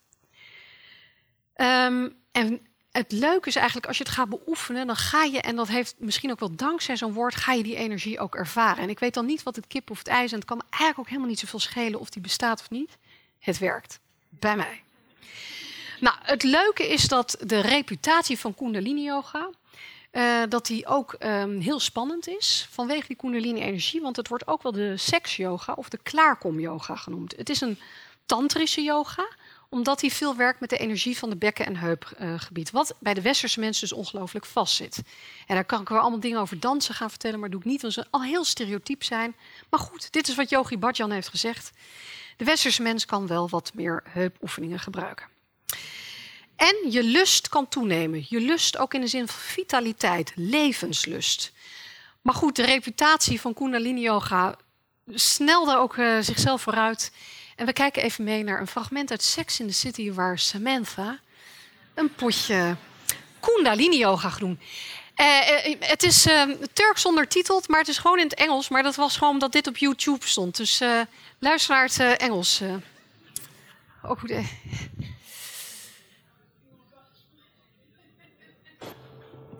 Speaker 2: Ehm, en het leuke is eigenlijk, als je het gaat beoefenen, dan ga je, en dat heeft misschien ook wel dankzij zo'n woord, ga je die energie ook ervaren. En ik weet dan niet wat het kip of het ijs, en het kan me eigenlijk ook helemaal niet zoveel schelen of die bestaat of niet. Het werkt. Bij mij. Nou, het leuke is dat de reputatie van Kundalini Yoga, uh, dat die ook um, heel spannend is vanwege die Kundalini-energie. Want het wordt ook wel de seks-yoga of de klaarkom-yoga genoemd. Het is een tantrische yoga omdat hij veel werkt met de energie van de bekken- en heupgebied. wat bij de westerse mensen dus ongelooflijk vast zit. En daar kan ik wel allemaal dingen over dansen gaan vertellen, maar doe ik niet, want ze al heel stereotyp zijn. Maar goed, dit is wat Yogi Bhajan heeft gezegd. De westerse mens kan wel wat meer heupoefeningen gebruiken. En je lust kan toenemen. Je lust ook in de zin van vitaliteit, levenslust. Maar goed, de reputatie van Kundalini Yoga snelde ook uh, zichzelf vooruit. En we kijken even mee naar een fragment uit Sex in the City... waar Samantha een potje Kundalini Yoga gaat doen. Uh, uh, het is Turks ondertiteld, maar het is gewoon in het Engels. Maar dat was gewoon omdat dit op YouTube stond. Dus luister naar het Engels. ook goed.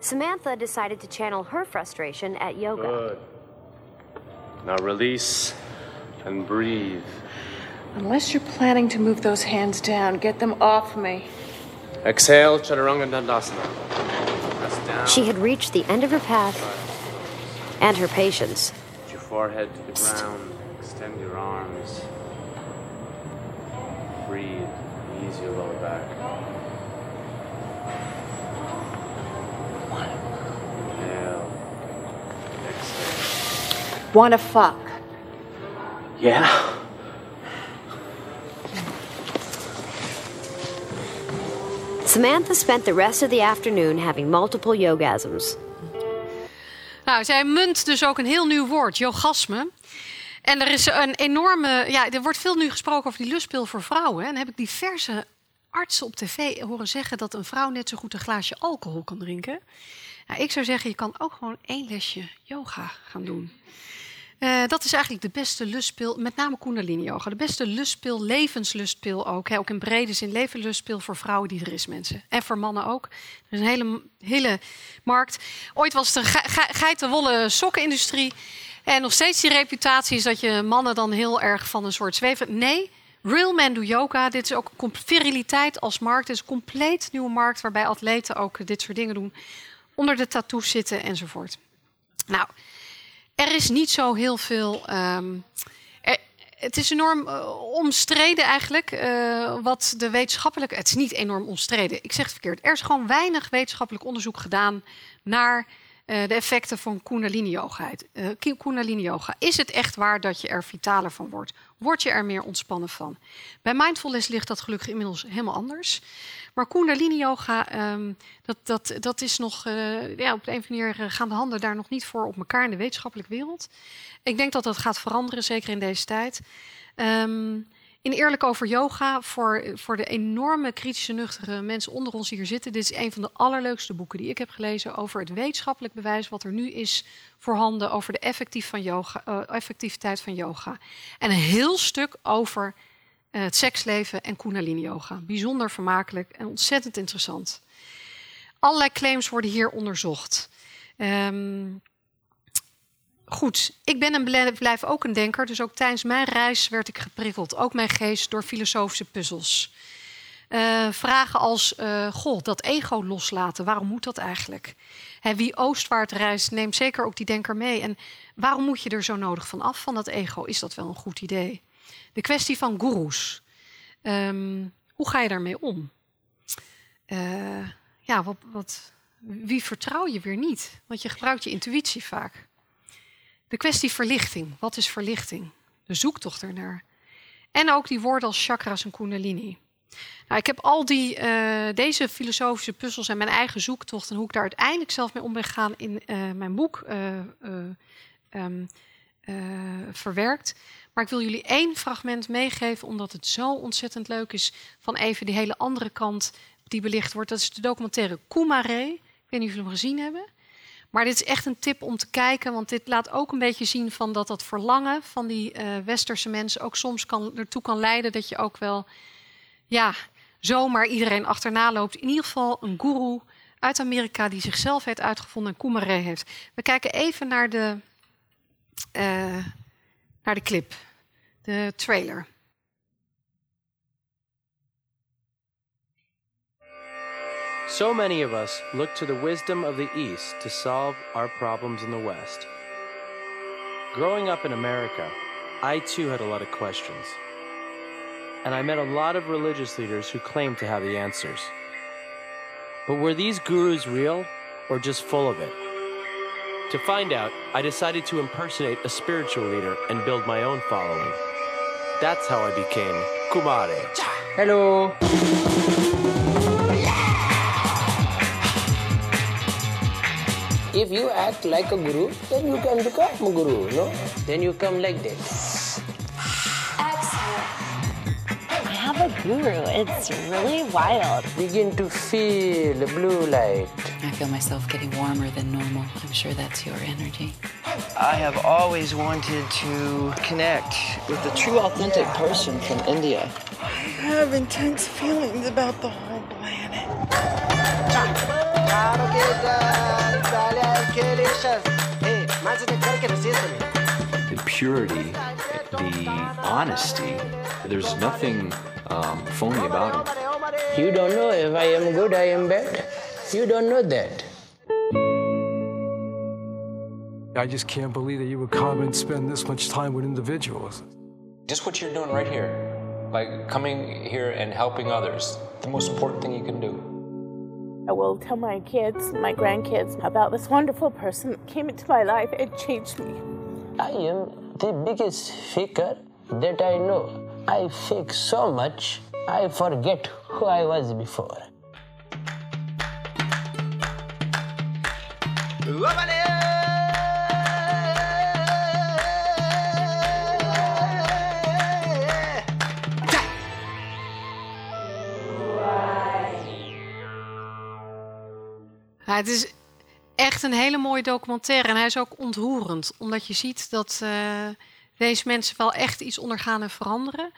Speaker 3: Samantha decided to channel her frustration at yoga.
Speaker 4: Good. Now release and breathe.
Speaker 5: Unless you're planning to move those hands down, get them off me.
Speaker 4: Exhale, Chaturanga Dandasana.
Speaker 3: She had reached the end of her path and her patience.
Speaker 4: Put your forehead to the ground. Extend your arms. Breathe. Ease your lower back.
Speaker 5: Wanna fuck?
Speaker 4: Yeah.
Speaker 3: Samantha spent the rest of the afternoon having multiple yogasms.
Speaker 2: Nou, zij munt dus ook een heel nieuw woord, yogasme. En er is een enorme. Ja, er wordt veel nu gesproken over die lustpil voor vrouwen. En dan heb ik diverse artsen op tv horen zeggen dat een vrouw net zo goed een glaasje alcohol kan drinken. Nou, ik zou zeggen, je kan ook gewoon één lesje yoga gaan doen. Uh, dat is eigenlijk de beste lustpil, met name Kundalini yoga. De beste lustpil, levenslustpil ook. Ook in brede zin levenslustpil voor vrouwen die er is, mensen. En voor mannen ook. Er is een hele, hele markt. Ooit was het een ge ge geitenwolle sokkenindustrie. En nog steeds die reputatie is dat je mannen dan heel erg van een soort zweven. Nee, Real Men Do Yoga. Dit is ook viriliteit als markt. Het is een compleet nieuwe markt waarbij atleten ook dit soort dingen doen. Onder de tattoos zitten enzovoort. Nou, er is niet zo heel veel. Er, het is enorm uh, omstreden eigenlijk. Uh, wat de wetenschappelijke. Het is niet enorm omstreden. Ik zeg het verkeerd. Er is gewoon weinig wetenschappelijk onderzoek gedaan naar uh, de effecten van Kundalini yoga. Kundalini yoga. Is het echt waar dat je er vitaler van wordt? Word je er meer ontspannen van? Bij mindfulness ligt dat gelukkig inmiddels helemaal anders. Maar Kundalini yoga, um, dat, dat, dat is nog, uh, ja, op de een of andere manier gaan de handen daar nog niet voor op elkaar in de wetenschappelijke wereld. Ik denk dat dat gaat veranderen, zeker in deze tijd. Um, in Eerlijk over Yoga, voor, voor de enorme kritische, nuchtere mensen onder ons die hier zitten. Dit is een van de allerleukste boeken die ik heb gelezen over het wetenschappelijk bewijs wat er nu is voorhanden over de van yoga, uh, effectiviteit van yoga. En een heel stuk over het seksleven en Kundalini yoga. Bijzonder vermakelijk en ontzettend interessant. Allerlei claims worden hier onderzocht. Um, goed, ik ben en blijf ook een denker. Dus ook tijdens mijn reis werd ik geprikkeld. Ook mijn geest door filosofische puzzels. Uh, vragen als, uh, goh, dat ego loslaten, waarom moet dat eigenlijk? Wie oostwaarts reist, neemt zeker ook die denker mee. En waarom moet je er zo nodig van af, van dat ego? Is dat wel een goed idee? De kwestie van goeroes. Um, hoe ga je daarmee om? Uh, ja, wat, wat, wie vertrouw je weer niet? Want je gebruikt je intuïtie vaak. De kwestie verlichting. Wat is verlichting? De zoektocht ernaar. En ook die woorden als chakras en kundalini. Nou, ik heb al die, uh, deze filosofische puzzels en mijn eigen zoektocht en hoe ik daar uiteindelijk zelf mee om ben gegaan in uh, mijn boek um, verwerkt. Maar ik wil jullie één fragment meegeven, omdat het zo ontzettend leuk is van even die hele andere kant die belicht wordt. Dat is de documentaire Kumare. Ik weet niet of jullie hem gezien hebben. Maar dit is echt een tip om te kijken, want dit laat ook een beetje zien van dat dat verlangen van die uh, westerse mensen ook soms kan, ertoe kan leiden dat je ook wel ja, zomaar iedereen achterna loopt. In ieder geval een guru uit Amerika die zichzelf heeft uitgevonden en Kumare heeft. We kijken even naar de, uh, naar de clip, de trailer.
Speaker 6: So many of us look to the wisdom of the East to solve our problems in the West. Growing up in America, I too had a lot of questions. And I met a lot of religious leaders who claimed to have the answers. But were these gurus real or just full of it? To find out, I decided to impersonate a spiritual leader and build my own following. That's how I became Kumare.
Speaker 7: Hello. If you act like a guru, then you can become a guru, no? Then you come like this.
Speaker 8: Guru. It's really wild.
Speaker 7: Begin to feel the blue light.
Speaker 9: I feel myself getting warmer than normal. I'm sure that's your energy.
Speaker 10: I have always wanted to connect with a true, authentic person from India.
Speaker 11: I have intense feelings about the whole planet.
Speaker 12: The purity, the honesty, there's nothing um, phony about him.
Speaker 7: You don't know if I am good, I am bad. You don't know that.
Speaker 13: I just can't believe that you would come and spend this much time with individuals.
Speaker 14: Just what you're doing right here, like coming here and helping others, the most important thing you can do.
Speaker 8: I will tell my kids, my grandkids, about this wonderful person that came into my life and changed me.
Speaker 7: I am the biggest faker that I know. I fake so much, I forget who I was before.
Speaker 2: Ja, ah, het is echt een hele mooie documentaire en hij is ook ontroerend, omdat je ziet dat uh, deze mensen wel echt iets ondergaan en veranderen.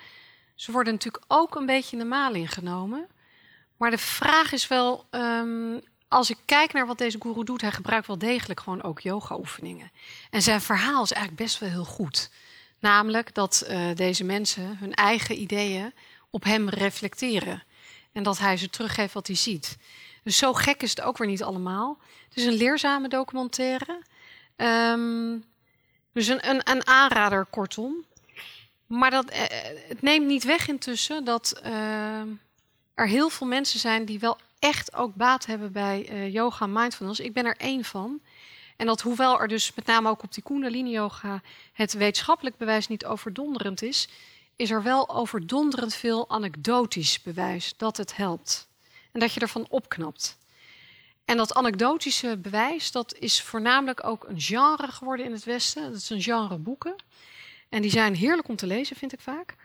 Speaker 2: Ze worden natuurlijk ook een beetje in de maling genomen. Maar de vraag is wel, um, als ik kijk naar wat deze guru doet, hij gebruikt wel degelijk gewoon ook yoga-oefeningen. En zijn verhaal is eigenlijk best wel heel goed. Namelijk dat uh, deze mensen hun eigen ideeën op hem reflecteren. En dat hij ze teruggeeft wat hij ziet. Dus zo gek is het ook weer niet allemaal. Het is een leerzame documentaire. Um, dus een, een, aanrader, kortom. Maar dat, uh, het neemt niet weg intussen dat uh, er heel veel mensen zijn die wel echt ook baat hebben bij yoga en mindfulness. Ik ben er één van. En dat hoewel er dus met name ook op die Kundalini yoga het wetenschappelijk bewijs niet overdonderend is, is er wel overdonderend veel anekdotisch bewijs dat het helpt. Dat je ervan opknapt. En dat anekdotische bewijs, dat is voornamelijk ook een genre geworden in het Westen. Dat is een genre boeken. En die zijn heerlijk om te lezen, vind ik vaak.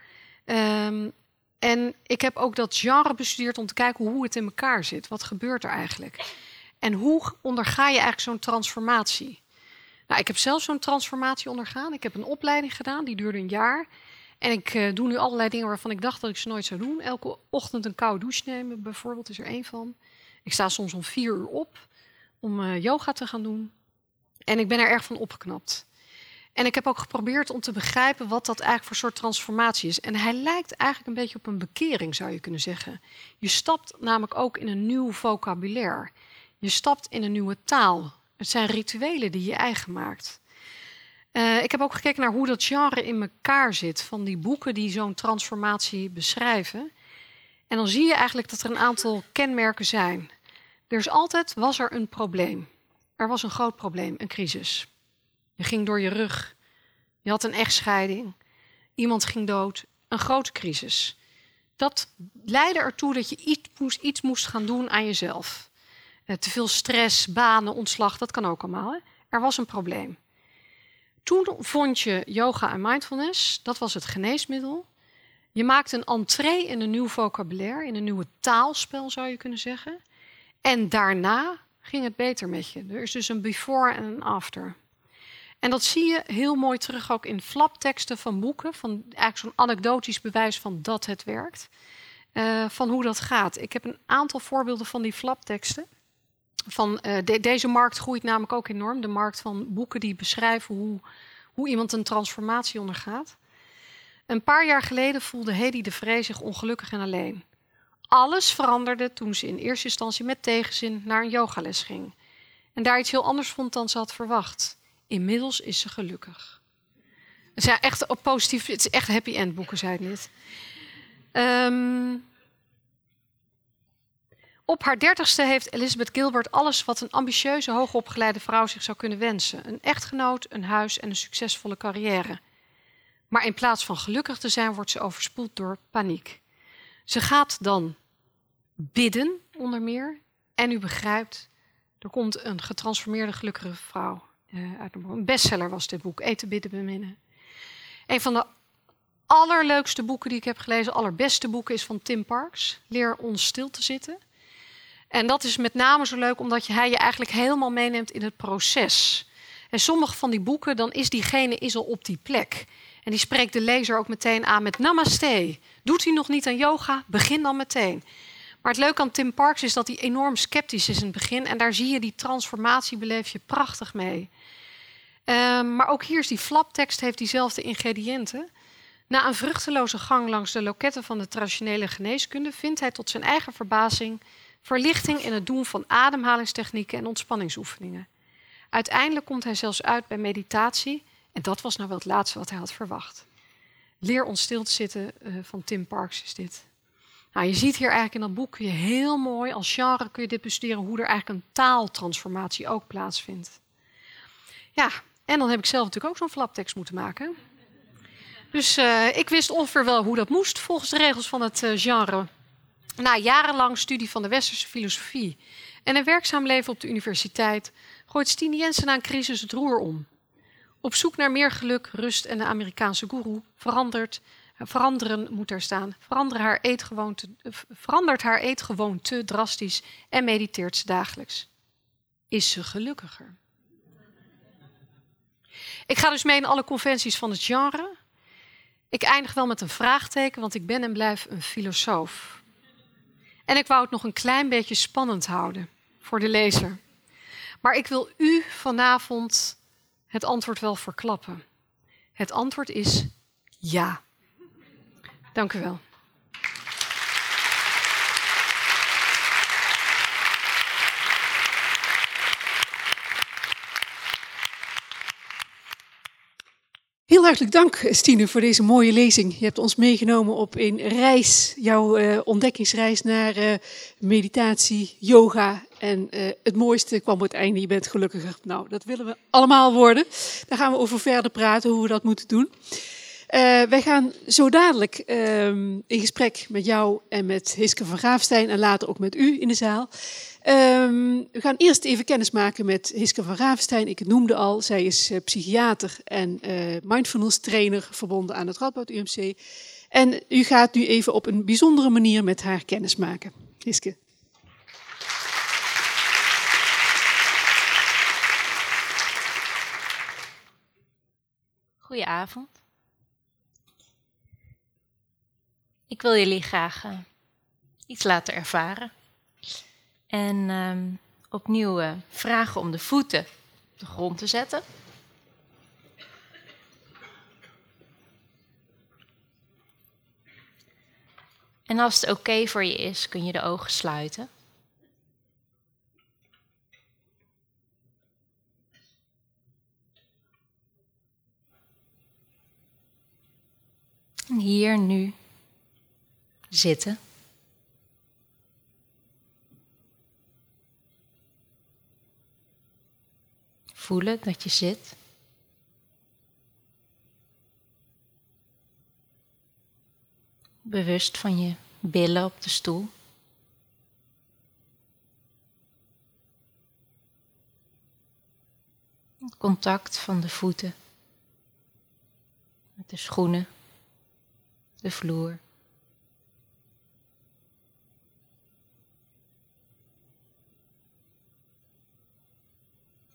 Speaker 2: Um, en ik heb ook dat genre bestudeerd om te kijken hoe het in elkaar zit. Wat gebeurt er eigenlijk? En hoe onderga je eigenlijk zo'n transformatie? Nou, ik heb zelf zo'n transformatie ondergaan. Ik heb een opleiding gedaan, die duurde een jaar. En ik uh, doe nu allerlei dingen waarvan ik dacht dat ik ze nooit zou doen. Elke ochtend een koude douche nemen, bijvoorbeeld, is er één van. Ik sta soms om vier uur op om uh, yoga te gaan doen. En ik ben er erg van opgeknapt. En ik heb ook geprobeerd om te begrijpen wat dat eigenlijk voor soort transformatie is. En hij lijkt eigenlijk een beetje op een bekering, zou je kunnen zeggen. Je stapt namelijk ook in een nieuw vocabulaire. Je stapt in een nieuwe taal. Het zijn rituelen die je eigen maakt. Uh, ik heb ook gekeken naar hoe dat genre in elkaar zit van die boeken die zo'n transformatie beschrijven. En dan zie je eigenlijk dat er een aantal kenmerken zijn. Er is altijd, was er een probleem. Er was een groot probleem, een crisis. Je ging door je rug. Je had een echtscheiding. Iemand ging dood. Een grote crisis. Dat leidde ertoe dat je iets moest, iets moest gaan doen aan jezelf. Uh, te veel stress, banen, ontslag, dat kan ook allemaal. Er was een probleem. Toen vond je yoga en mindfulness, dat was het geneesmiddel. Je maakte een entree in een nieuw vocabulaire, in een nieuwe taalspel zou je kunnen zeggen. En daarna ging het beter met je. Er is dus een before en een after. En dat zie je heel mooi terug ook in flapteksten van boeken, van eigenlijk zo'n anekdotisch bewijs van dat het werkt. uh, van hoe dat gaat. Ik heb een aantal voorbeelden van die flapteksten. Van, de, deze markt groeit namelijk ook enorm. De markt van boeken die beschrijven hoe, hoe iemand een transformatie ondergaat. Een paar jaar geleden voelde Hedy de Vree zich ongelukkig en alleen. Alles veranderde toen ze in eerste instantie met tegenzin naar een yogales ging. En daar iets heel anders vond dan ze had verwacht. Inmiddels is ze gelukkig. Het zijn echt positief, het is echt happy end boeken, zei ik net. Um, op haar dertigste heeft Elizabeth Gilbert alles wat een ambitieuze, hoogopgeleide vrouw zich zou kunnen wensen: een echtgenoot, een huis en een succesvolle carrière. Maar in plaats van gelukkig te zijn, wordt ze overspoeld door paniek. Ze gaat dan bidden, onder meer. En u begrijpt, er komt een getransformeerde, gelukkige vrouw uh, uit een bestseller was dit boek, Eten, Bidden, Beminnen. Een van de allerleukste boeken die ik heb gelezen, allerbeste boeken, is van Tim Parks. Leer ons stil te zitten. En dat is met name zo leuk omdat je, hij je eigenlijk helemaal meeneemt in het proces. En sommige van die boeken, dan is diegene is al op die plek. En die spreekt de lezer ook meteen aan met namaste. Doet hij nog niet aan yoga? Begin dan meteen. Maar het leuke aan Tim Parks is dat hij enorm sceptisch is in het begin. En daar zie je die transformatie, beleef je prachtig mee. Um, maar ook hier is die flaptekst, heeft diezelfde ingrediënten. Na een vruchteloze gang langs de loketten van de traditionele geneeskunde vindt hij tot zijn eigen verbazing verlichting in het doen van ademhalingstechnieken en ontspanningsoefeningen. Uiteindelijk komt hij zelfs uit bij meditatie en dat was nou wel het laatste wat hij had verwacht. Leer ons stil te zitten uh, van Tim Parks is dit. Nou, je ziet hier eigenlijk in dat boek je heel mooi, als genre kun je dit bestuderen, hoe er eigenlijk een taaltransformatie ook plaatsvindt. Ja, en dan heb ik zelf natuurlijk ook zo'n flaptekst moeten maken. Dus uh, ik wist ongeveer wel hoe dat moest volgens de regels van het uh, genre. Na jarenlang studie van de westerse filosofie en een werkzaam leven op de universiteit gooit Stine Jensen na een crisis het roer om. Op zoek naar meer geluk, rust en de Amerikaanse guru verandert, veranderen moet er staan. Verandert haar, eetgewoonte, verandert haar eetgewoonte drastisch en mediteert ze dagelijks. Is ze gelukkiger? Ik ga dus mee in alle conventies van het genre. Ik eindig wel met een vraagteken, want ik ben en blijf een filosoof. En ik wou het nog een klein beetje spannend houden voor de lezer. Maar ik wil u vanavond het antwoord wel verklappen. Het antwoord is ja. Dank u wel.
Speaker 1: Hartelijk dank, Stine, voor deze mooie lezing. Je hebt ons meegenomen op een reis, jouw uh, ontdekkingsreis naar uh, meditatie, yoga. En uh, het mooiste kwam op het einde, je bent gelukkiger. Nou, dat willen we allemaal worden. Daar gaan we over verder praten, hoe we dat moeten doen. Wij gaan zo dadelijk ehm, in gesprek met jou en met Hiske van Graafstein en later ook met u in de zaal. Um, we gaan eerst even kennis maken met Hiske van Ravenstein. Ik noemde al, zij is uh, psychiater en uh, mindfulness trainer verbonden aan het Radboud UMC. En u gaat nu even op een bijzondere manier met haar kennis maken. Hiske.
Speaker 15: Goedenavond. Ik wil jullie graag uh, iets laten ervaren. En um, opnieuw uh, vragen om de voeten op de grond te zetten. En als het oké voor je is, kun je de ogen sluiten. En hier nu zitten. Voelen dat je zit. Bewust van je billen op de stoel. Het contact van de voeten met de schoenen, de vloer.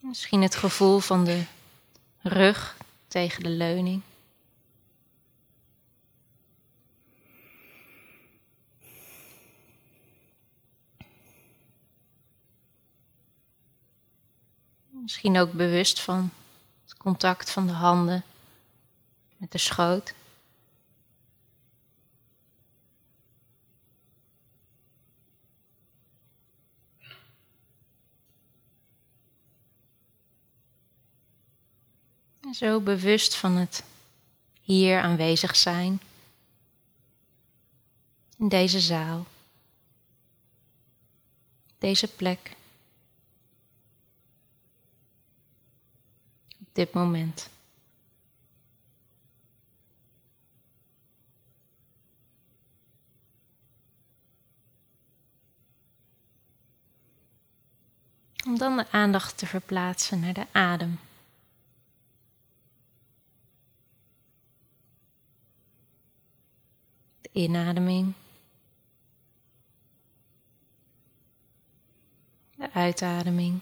Speaker 15: Misschien het gevoel van de rug tegen de leuning. Misschien ook bewust van het contact van de handen met de schoot. En zo bewust van het hier aanwezig zijn. In deze zaal. Deze plek. Op dit moment. Om dan de aandacht te verplaatsen naar de adem. Inademing. De uitademing.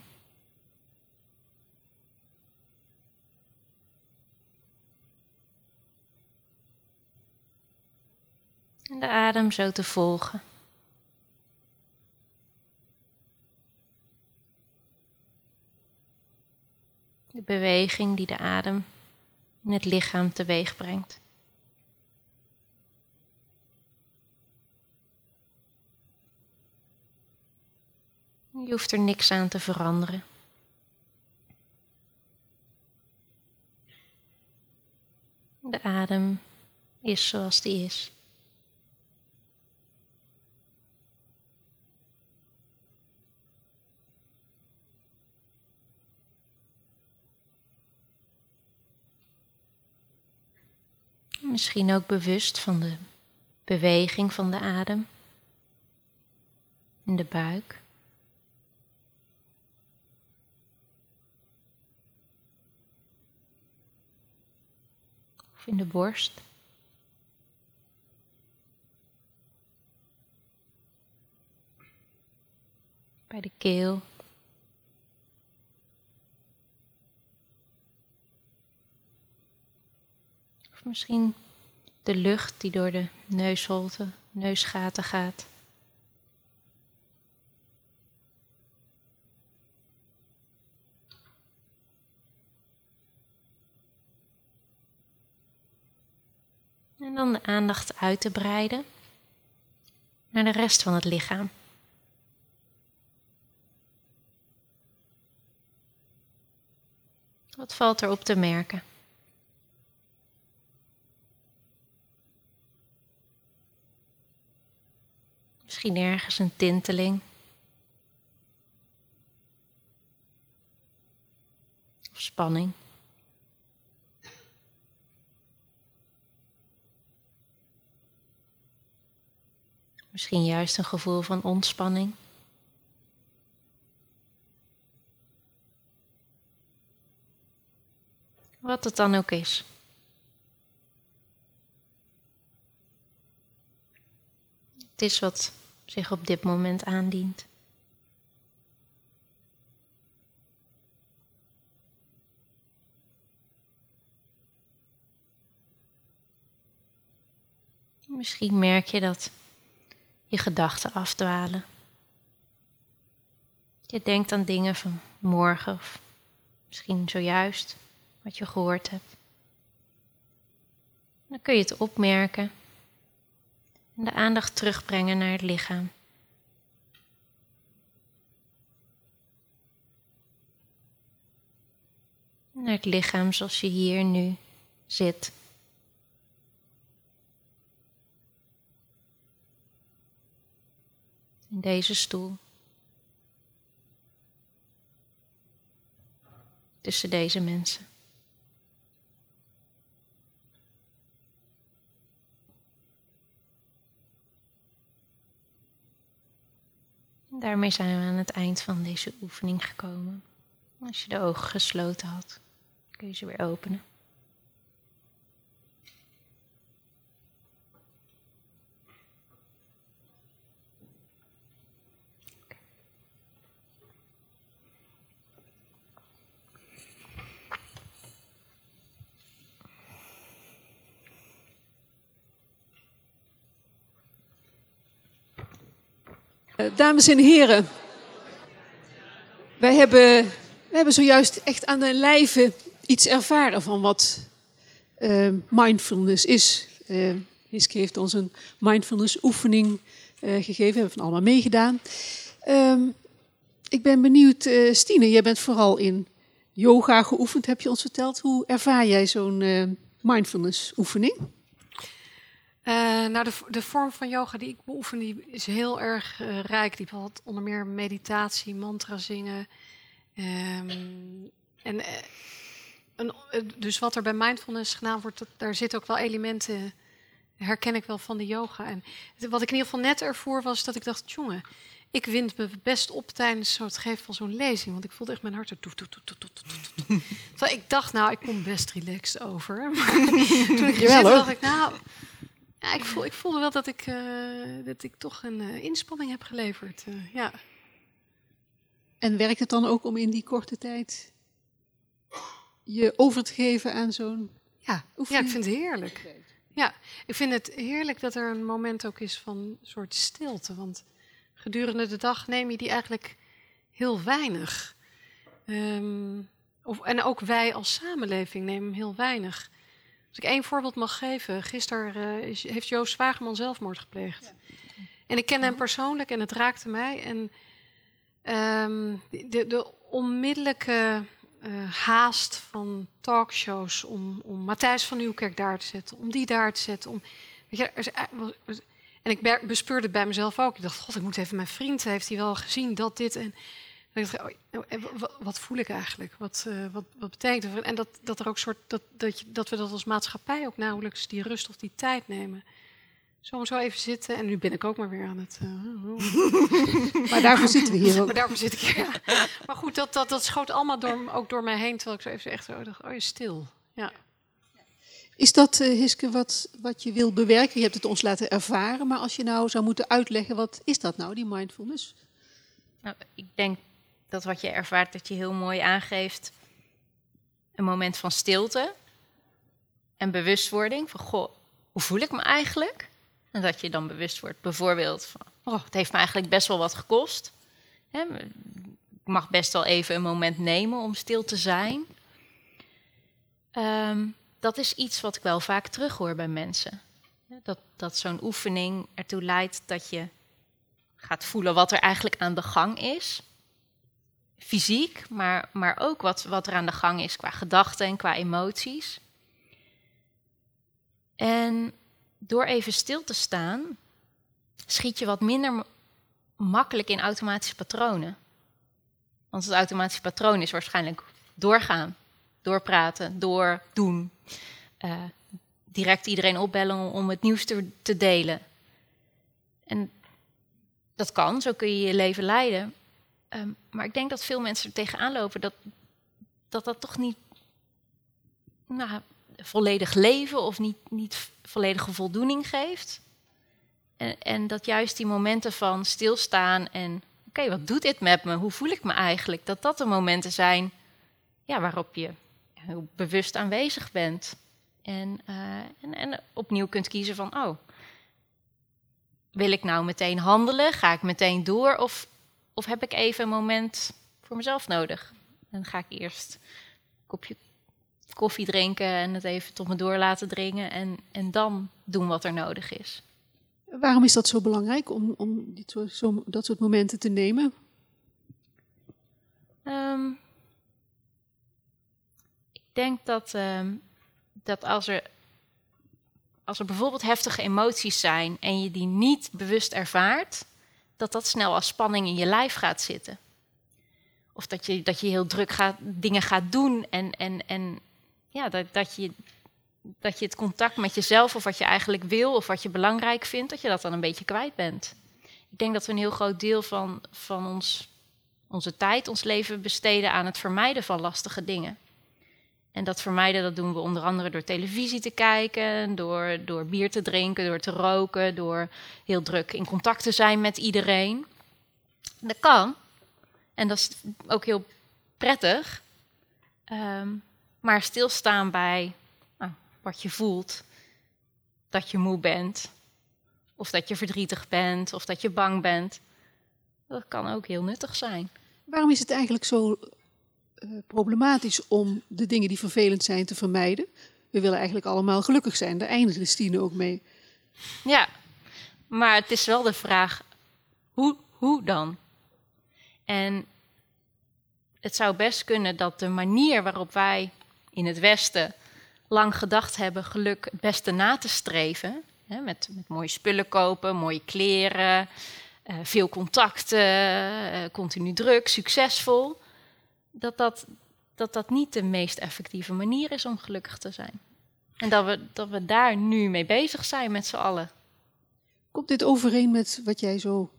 Speaker 15: En de adem zo te volgen. De beweging die de adem in het lichaam teweeg brengt. Je hoeft er niks aan te veranderen. De adem is zoals die is. Misschien ook bewust van de beweging van de adem in de buik. In de borst. Bij de keel. Of misschien de lucht die door de neusholte, neusgaten gaat. Aandacht uit te breiden naar de rest van het lichaam. Wat valt er op te merken? Misschien ergens een tinteling. Of spanning. Misschien juist een gevoel van ontspanning. Wat het dan ook is. Het is wat zich op dit moment aandient. Misschien merk je dat je gedachten afdwalen. Je denkt aan dingen van morgen of misschien zojuist wat je gehoord hebt. Dan kun je het opmerken en de aandacht terugbrengen naar het lichaam. Naar het lichaam zoals je hier nu zit. In deze stoel. Tussen deze mensen. Daarmee zijn we aan het eind van deze oefening gekomen. Als je de ogen gesloten had, kun je ze weer openen.
Speaker 1: Dames en heren, wij hebben hebben zojuist echt aan de lijve iets ervaren van wat uh, mindfulness is. Uh, heeft ons een mindfulness oefening uh, gegeven. We hebben van allemaal meegedaan. Um, ik ben benieuwd, Stine, jij bent vooral in yoga geoefend, heb je ons verteld. Hoe ervaar jij zo'n mindfulness oefening?
Speaker 2: Nou, de, de, vorm van yoga die ik beoefen die is heel erg rijk. Die bevat onder meer meditatie, mantra zingen. Um, en een, dus wat er bij mindfulness gedaan wordt, dat, daar zitten ook wel elementen herken ik wel van de yoga. En wat ik in ieder geval net ervoor was dat ik dacht, jongen, ik wind me best op tijdens het geven van zo'n lezing. Want ik voelde echt mijn hart er Ik dacht, nou, ik kom best relaxed over. Maar toen ik zit, dacht ik, nou, ja, ik, voel, ik voelde wel dat ik, uh, dat ik toch een uh, inspanning heb geleverd. Uh, ja.
Speaker 1: En werkt het dan ook om in die korte tijd je over te geven aan zo'n
Speaker 2: ja, ja, ik vind het heerlijk. Ja, ik vind het heerlijk dat er een moment ook is van soort stilte. Want gedurende de dag neem je die eigenlijk heel weinig. Um, of, en ook wij als samenleving nemen heel weinig. Als ik één voorbeeld mag geven. Gisteren uh, heeft Joost Wageman zelfmoord gepleegd. En ik ken hem persoonlijk en het raakte mij. En um, de, de onmiddellijke uh, haast van talkshows om, om Matthijs van Nieuwkerk daar te zetten, om die daar te zetten. Om, weet je, er, en ik bespeurde bij mezelf ook. Ik dacht, god, ik moet even mijn vriend, heeft hij wel gezien dat dit en... dacht, oh, oh wat voel ik eigenlijk? Wat, uh, wat, wat betekent het? En dat, dat er ook soort dat, dat, je, dat we dat als maatschappij ook nauwelijks die rust of die tijd nemen. Zo, zo even zitten. En nu ben ik ook maar weer aan het.
Speaker 1: Uh, maar daarvoor zitten we hier ook.
Speaker 2: Maar daarvoor zit ik hier. Maar goed, dat, dat, dat schoot allemaal door, ook door mij heen. Terwijl ik zo even echt zo dacht: oh, je stil. Ja.
Speaker 1: Is dat, uh, Hiske, wat, wat je wil bewerken? Je hebt het ons laten ervaren. Maar als je nou zou moeten uitleggen, wat is dat nou, die mindfulness?
Speaker 15: Nou, ik denk dat wat je ervaart, dat je heel mooi aangeeft. Een moment van stilte en bewustwording. Van, goh, hoe voel ik me eigenlijk? En dat je dan bewust wordt, bijvoorbeeld van, oh, het heeft me eigenlijk best wel wat gekost. ik mag best wel even een moment nemen om stil te zijn. Um, dat is iets wat ik wel vaak terughoor bij mensen. Dat, dat zo'n oefening ertoe leidt dat je gaat voelen wat er eigenlijk aan de gang is. Fysiek, maar, maar ook wat, wat er aan de gang is qua gedachten en qua emoties. En door even stil te staan, schiet je wat minder makkelijk in automatische patronen. Want het automatische patroon is waarschijnlijk doorgaan, doorpraten, doordoen. Uh, direct iedereen opbellen om, het nieuws te, te delen. En dat kan, zo kun je je leven leiden. Um, maar ik denk dat veel mensen er tegenaan lopen dat dat, dat toch niet nou, volledig leven of niet, niet volledige voldoening geeft. En, en dat juist die momenten van stilstaan en oké, wat doet dit met me? Hoe voel ik me eigenlijk? Dat dat de momenten zijn ja, waarop je heel bewust aanwezig bent. En, uh, en, en opnieuw kunt kiezen van, oh, wil ik nou meteen handelen? Ga ik meteen door? Of, of heb ik even een moment voor mezelf nodig? Dan ga ik eerst een kopje koffie drinken en het even tot me door laten dringen en, en dan doen wat er nodig is.
Speaker 1: Waarom is dat zo belangrijk om, om dit soort, zo, dat soort momenten te nemen?
Speaker 15: Um, ik denk dat, um, dat als, er, als er bijvoorbeeld heftige emoties zijn en je die niet bewust ervaart, dat dat snel als spanning in je lijf gaat zitten. Of dat je, dat je heel druk gaat, dingen gaat doen en, en, en ja, dat, dat, je, dat je het contact met jezelf of wat je eigenlijk wil of wat je belangrijk vindt, dat je dat dan een beetje kwijt bent. Ik denk dat we een heel groot deel van, van ons, onze tijd, ons leven besteden aan het vermijden van lastige dingen. En dat vermijden, dat doen we onder andere door televisie te kijken, door, door bier te drinken, door te roken, door heel druk in contact te zijn met iedereen. Dat kan. En dat is ook heel prettig. Um, maar stilstaan bij nou, wat je voelt, dat je moe bent, of dat je verdrietig bent, of dat je bang bent, dat kan ook heel nuttig zijn.
Speaker 1: Waarom is het eigenlijk zo problematisch om de dingen die vervelend zijn te vermijden. We willen eigenlijk allemaal gelukkig zijn. Daar eindigt Stine ook mee.
Speaker 15: Ja, maar het is wel de vraag, hoe, hoe dan? En het zou best kunnen dat de manier waarop wij in het Westen lang gedacht hebben geluk het beste na te streven, hè, met, met mooie spullen kopen, mooie kleren, uh, veel contacten, uh, continu druk, succesvol, dat dat, dat dat niet de meest effectieve manier is om gelukkig te zijn. En dat we, dat we daar nu mee bezig zijn met z'n allen.
Speaker 1: Komt dit overeen met wat jij zo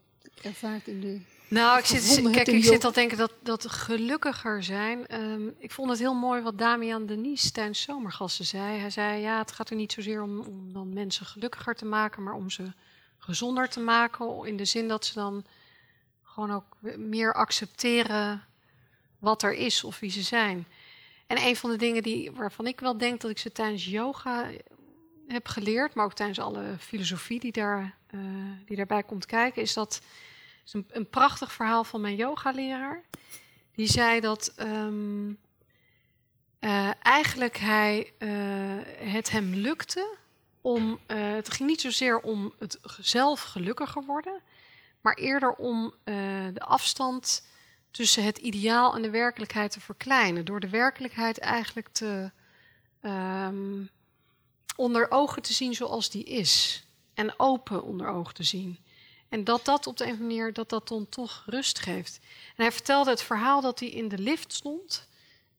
Speaker 1: ervaart in de
Speaker 2: nou, ik zit, kijk, ik zit al denken dat, dat gelukkiger zijn. Um, ik vond het heel mooi wat Damian Denies tijdens zomergasten zei. Hij zei, ja, het gaat er niet zozeer om, om dan mensen gelukkiger te maken, maar om ze gezonder te maken. In de zin dat ze dan gewoon ook meer accepteren wat er is of wie ze zijn. En een van de dingen die, waarvan ik wel denk dat ik ze tijdens yoga heb geleerd, maar ook tijdens alle filosofie die, daar, uh, die daarbij komt kijken, is dat is een, een prachtig verhaal van mijn yogaleraar. Die zei dat um, uh, eigenlijk hij, het hem lukte om. Het ging niet zozeer om het zelf gelukkiger worden, maar eerder om de afstand tussen het ideaal en de werkelijkheid te verkleinen. Door de werkelijkheid eigenlijk te. Um, onder ogen te zien zoals die is. En open onder ogen te zien. En dat dat op de een manier dat dat dan toch rust geeft. En hij vertelde het verhaal dat hij in de lift stond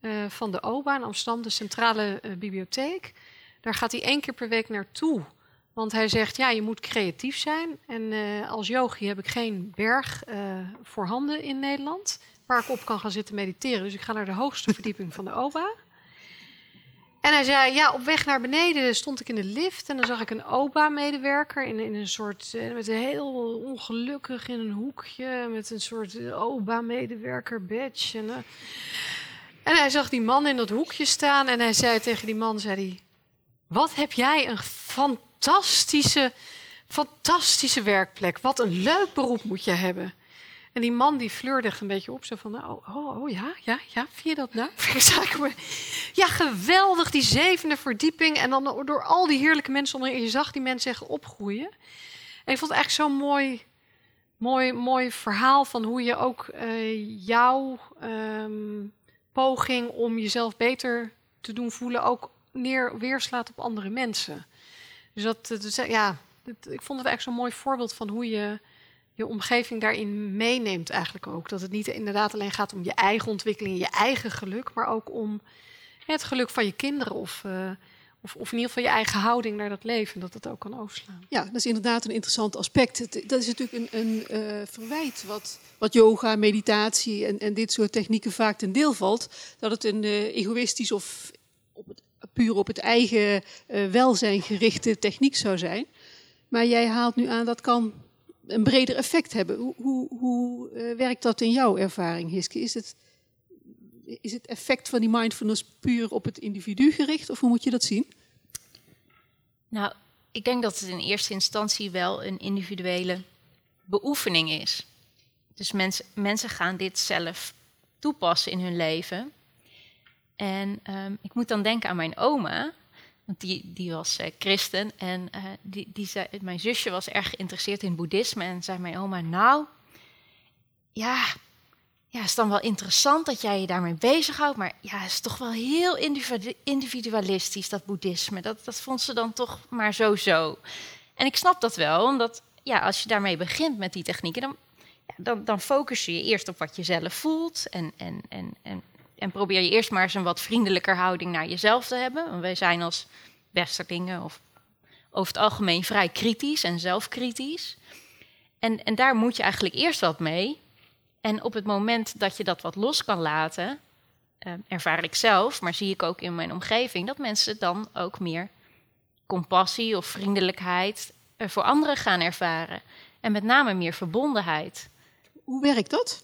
Speaker 2: uh, van de OBA in Amsterdam, de centrale uh, bibliotheek. Daar gaat hij één keer per week naartoe. Want hij zegt, ja, je moet creatief zijn. En uh, als yogi heb ik geen berg voorhanden in Nederland... waar ik op kan gaan zitten mediteren. Dus ik ga naar de hoogste verdieping van de OBA. En hij zei, ja, op weg naar beneden stond ik in de lift en dan zag ik een OBA-medewerker in, in een soort, eh, met een heel ongelukkig in een hoekje, met een soort eh, OBA-medewerker badge. En, en hij zag die man in dat hoekje staan en hij zei tegen die man, zei hij, wat heb jij een fantastische, fantastische werkplek. Wat een leuk beroep moet je hebben. En die man die fleurde een beetje op, zo van, nou, oh, oh ja, ja, ja, vind je dat nou? ja, geweldig, die zevende verdieping. En dan door al die heerlijke mensen onder je zag die mensen echt opgroeien. En ik vond het echt zo'n mooi, mooi, mooi verhaal van hoe je ook uh, jouw um, poging om jezelf beter te doen voelen ook neer, weerslaat op andere mensen. Dus dat, dat ja, dat, ik vond het eigenlijk zo'n mooi voorbeeld van hoe je je omgeving daarin meeneemt eigenlijk ook. Dat het niet inderdaad alleen gaat om je eigen ontwikkeling, je eigen geluk, maar ook om het geluk van je kinderen of, uh, of, of, in ieder geval je eigen houding naar dat leven, dat het ook kan overslaan.
Speaker 1: Ja, dat is inderdaad een interessant aspect. dat is natuurlijk een, een verwijt wat, wat yoga, meditatie en, en dit soort technieken vaak ten deel valt. Dat het een egoïstisch of op puur op het eigen welzijn gerichte techniek zou zijn. Maar jij haalt nu aan dat kan een breder effect hebben. Hoe, hoe, hoe uh, werkt dat in jouw ervaring, Hiske? Is het, is het effect van die mindfulness puur op het individu gericht of hoe moet je dat zien?
Speaker 15: Nou, ik denk dat het in eerste instantie wel een individuele beoefening is. Dus mensen, mensen gaan dit zelf toepassen in hun leven. En um, ik moet dan denken aan mijn oma. Want die, die was uh, christen en uh, die, die zei, mijn zusje was erg geïnteresseerd in boeddhisme. En zei mijn oma, nou, ja, ja, is dan wel interessant dat jij je daarmee bezighoudt. Maar ja, het is toch wel heel individualistisch, dat boeddhisme. Dat, dat vond ze dan toch maar zo-zo. En ik snap dat wel, omdat ja, als je daarmee begint met die technieken... dan, dan, dan focus je je eerst op wat je zelf voelt... en, en, en, en en probeer je eerst maar eens een wat vriendelijker houding naar jezelf te hebben. Want wij zijn als westerlingen of over het algemeen vrij kritisch en zelfkritisch. En, en daar moet je eigenlijk eerst wat mee. En op het moment dat je dat wat los kan laten, eh, ervaar ik zelf, maar zie ik ook in mijn omgeving, dat mensen dan ook meer compassie of vriendelijkheid voor anderen gaan ervaren. En met name meer verbondenheid.
Speaker 1: Hoe werkt dat?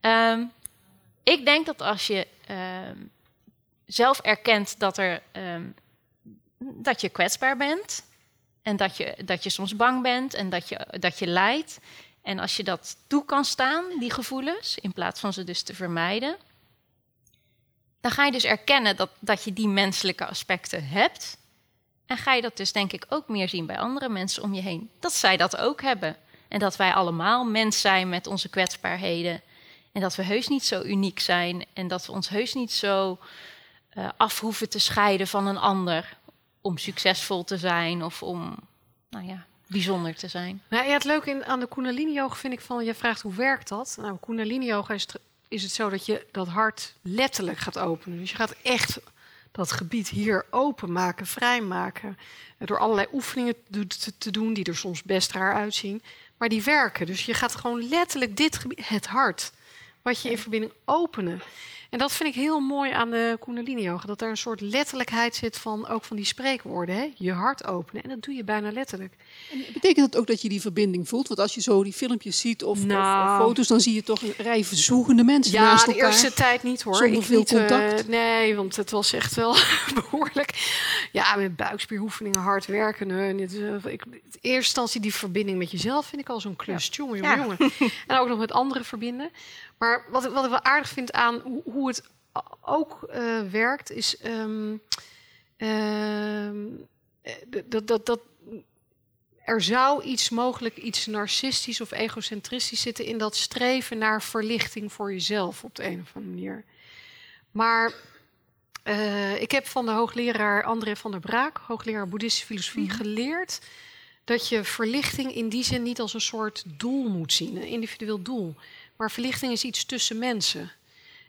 Speaker 15: Um, ik denk dat als je uh, zelf erkent dat, er, um, dat je kwetsbaar bent. En dat je, dat je soms bang bent en dat je, dat je lijdt. En als je dat toe kan staan, die gevoelens, in plaats van ze dus te vermijden. dan ga je dus erkennen dat, dat je die menselijke aspecten hebt. En ga je dat dus denk ik ook meer zien bij andere mensen om je heen. Dat zij dat ook hebben. En dat wij allemaal mens zijn met onze kwetsbaarheden. En dat we heus niet zo uniek zijn. En dat we ons heus niet zo uh, af hoeven te scheiden van een ander. Om succesvol te zijn of om nou ja, bijzonder te zijn.
Speaker 2: Nou, ja, het leuke in, aan de Kundalini-yoga vind ik van... je vraagt hoe werkt dat? Nou, Kundalini-yoga is, is het zo dat je dat hart letterlijk gaat openen. Dus je gaat echt dat gebied hier openmaken, vrijmaken. Door allerlei oefeningen te doen die er soms best raar uitzien. Maar die werken. Dus je gaat gewoon letterlijk dit gebied, het hart, wat je in verbinding openen. En dat vind ik heel mooi aan de Kundalini-yoga. Dat er een soort letterlijkheid zit van ook van die spreekwoorden. Hè? Je hart openen. En dat doe je bijna letterlijk.
Speaker 1: En betekent dat ook dat je die verbinding voelt? Want als je zo die filmpjes ziet of, nou, of, foto's, dan zie je toch een rij verzoegende mensen
Speaker 2: ja,
Speaker 1: naast
Speaker 2: elkaar. Ja, de eerste tijd niet hoor.
Speaker 1: Zonder
Speaker 2: ik
Speaker 1: veel
Speaker 2: niet,
Speaker 1: contact.
Speaker 2: Uh, nee, want het was echt wel behoorlijk. Ja, met buikspieroefeningen, hard werken. En het, uh, ik, in eerste instantie die verbinding met jezelf vind ik al zo'n klus. Ja. Jongen, jongen, ja. jongen. en ook nog met anderen verbinden. Maar wat, wat ik wel aardig vind aan hoe, hoe het ook uh, werkt, is um, dat, dat, dat er zou iets mogelijk, iets narcistisch of egocentristisch zitten in dat streven naar verlichting voor jezelf op de een of andere manier. Maar uh, ik heb van de hoogleraar André van der Braak, hoogleraar boeddhistische filosofie, mm. geleerd dat je verlichting in die zin niet als een soort doel moet zien, een individueel doel. Maar verlichting is iets tussen mensen.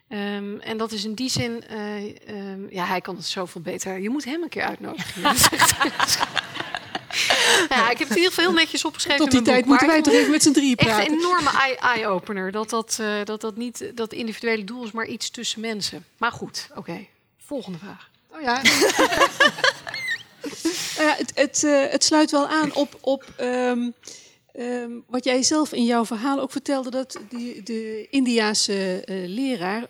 Speaker 2: Um, en dat is in die zin, uh, um, ja, hij kan het zoveel beter. Je moet hem een keer uitnodigen. ja, ik heb het in ieder geval heel netjes opgeschreven.
Speaker 1: Tot die tijd
Speaker 2: boek,
Speaker 1: moeten wij toch even met z'n drie praten.
Speaker 2: Echt een enorme eye-opener. Dat dat, uh, dat dat niet dat individuele doel is, maar iets tussen mensen. Maar goed, oké. Okay. Volgende vraag.
Speaker 1: Oh ja. uh, het, het, het, sluit wel aan op, op um, Um, wat jij zelf in jouw verhaal ook vertelde, dat die, de Indiaanse uh, leraar